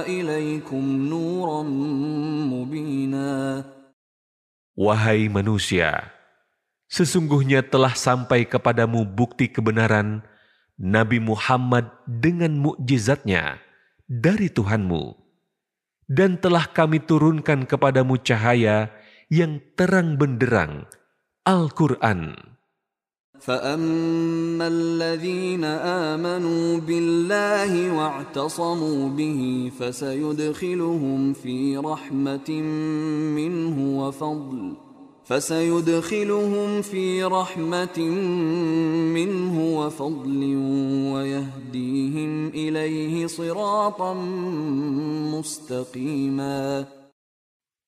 إليكم نورا مبينا Wahai manusia, sesungguhnya telah sampai kepadamu bukti kebenaran Nabi Muhammad dengan mukjizatnya dari Tuhanmu, dan telah kami turunkan kepadamu cahaya yang terang benderang, Al-Quran. فأما الذين آمنوا بالله واعتصموا به فسيدخلهم في رحمة منه وفضل فسيدخلهم في رحمة منه وفضل ويهديهم إليه صراطا مستقيما.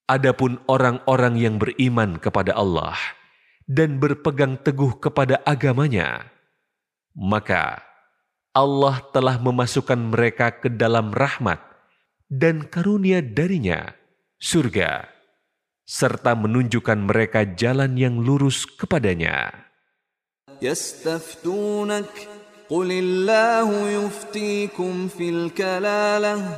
Adapun orang-orang yang beriman kepada Allah dan berpegang teguh kepada agamanya, maka Allah telah memasukkan mereka ke dalam rahmat dan karunia darinya, surga, serta menunjukkan mereka jalan yang lurus kepadanya. يستفتونك قل الله يفتيكم في الكلاله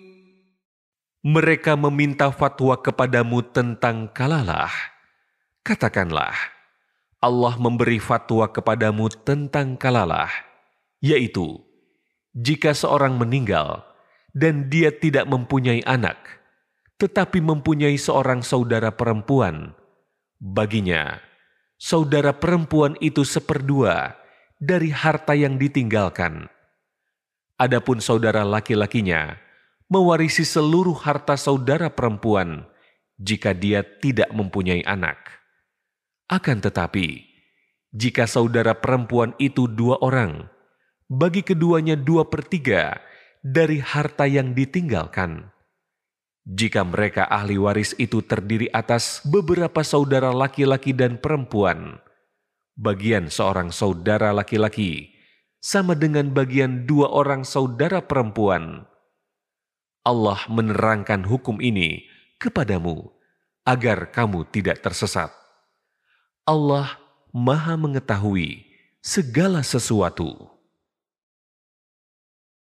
Mereka meminta fatwa kepadamu tentang kalalah. Katakanlah, Allah memberi fatwa kepadamu tentang kalalah, yaitu jika seorang meninggal dan dia tidak mempunyai anak, tetapi mempunyai seorang saudara perempuan, baginya saudara perempuan itu seperdua dari harta yang ditinggalkan. Adapun saudara laki-lakinya mewarisi seluruh harta saudara perempuan jika dia tidak mempunyai anak. Akan tetapi, jika saudara perempuan itu dua orang, bagi keduanya dua per tiga dari harta yang ditinggalkan. Jika mereka ahli waris itu terdiri atas beberapa saudara laki-laki dan perempuan, bagian seorang saudara laki-laki sama dengan bagian dua orang saudara perempuan Allah menerangkan hukum ini kepadamu agar kamu tidak tersesat. Allah Maha Mengetahui segala sesuatu.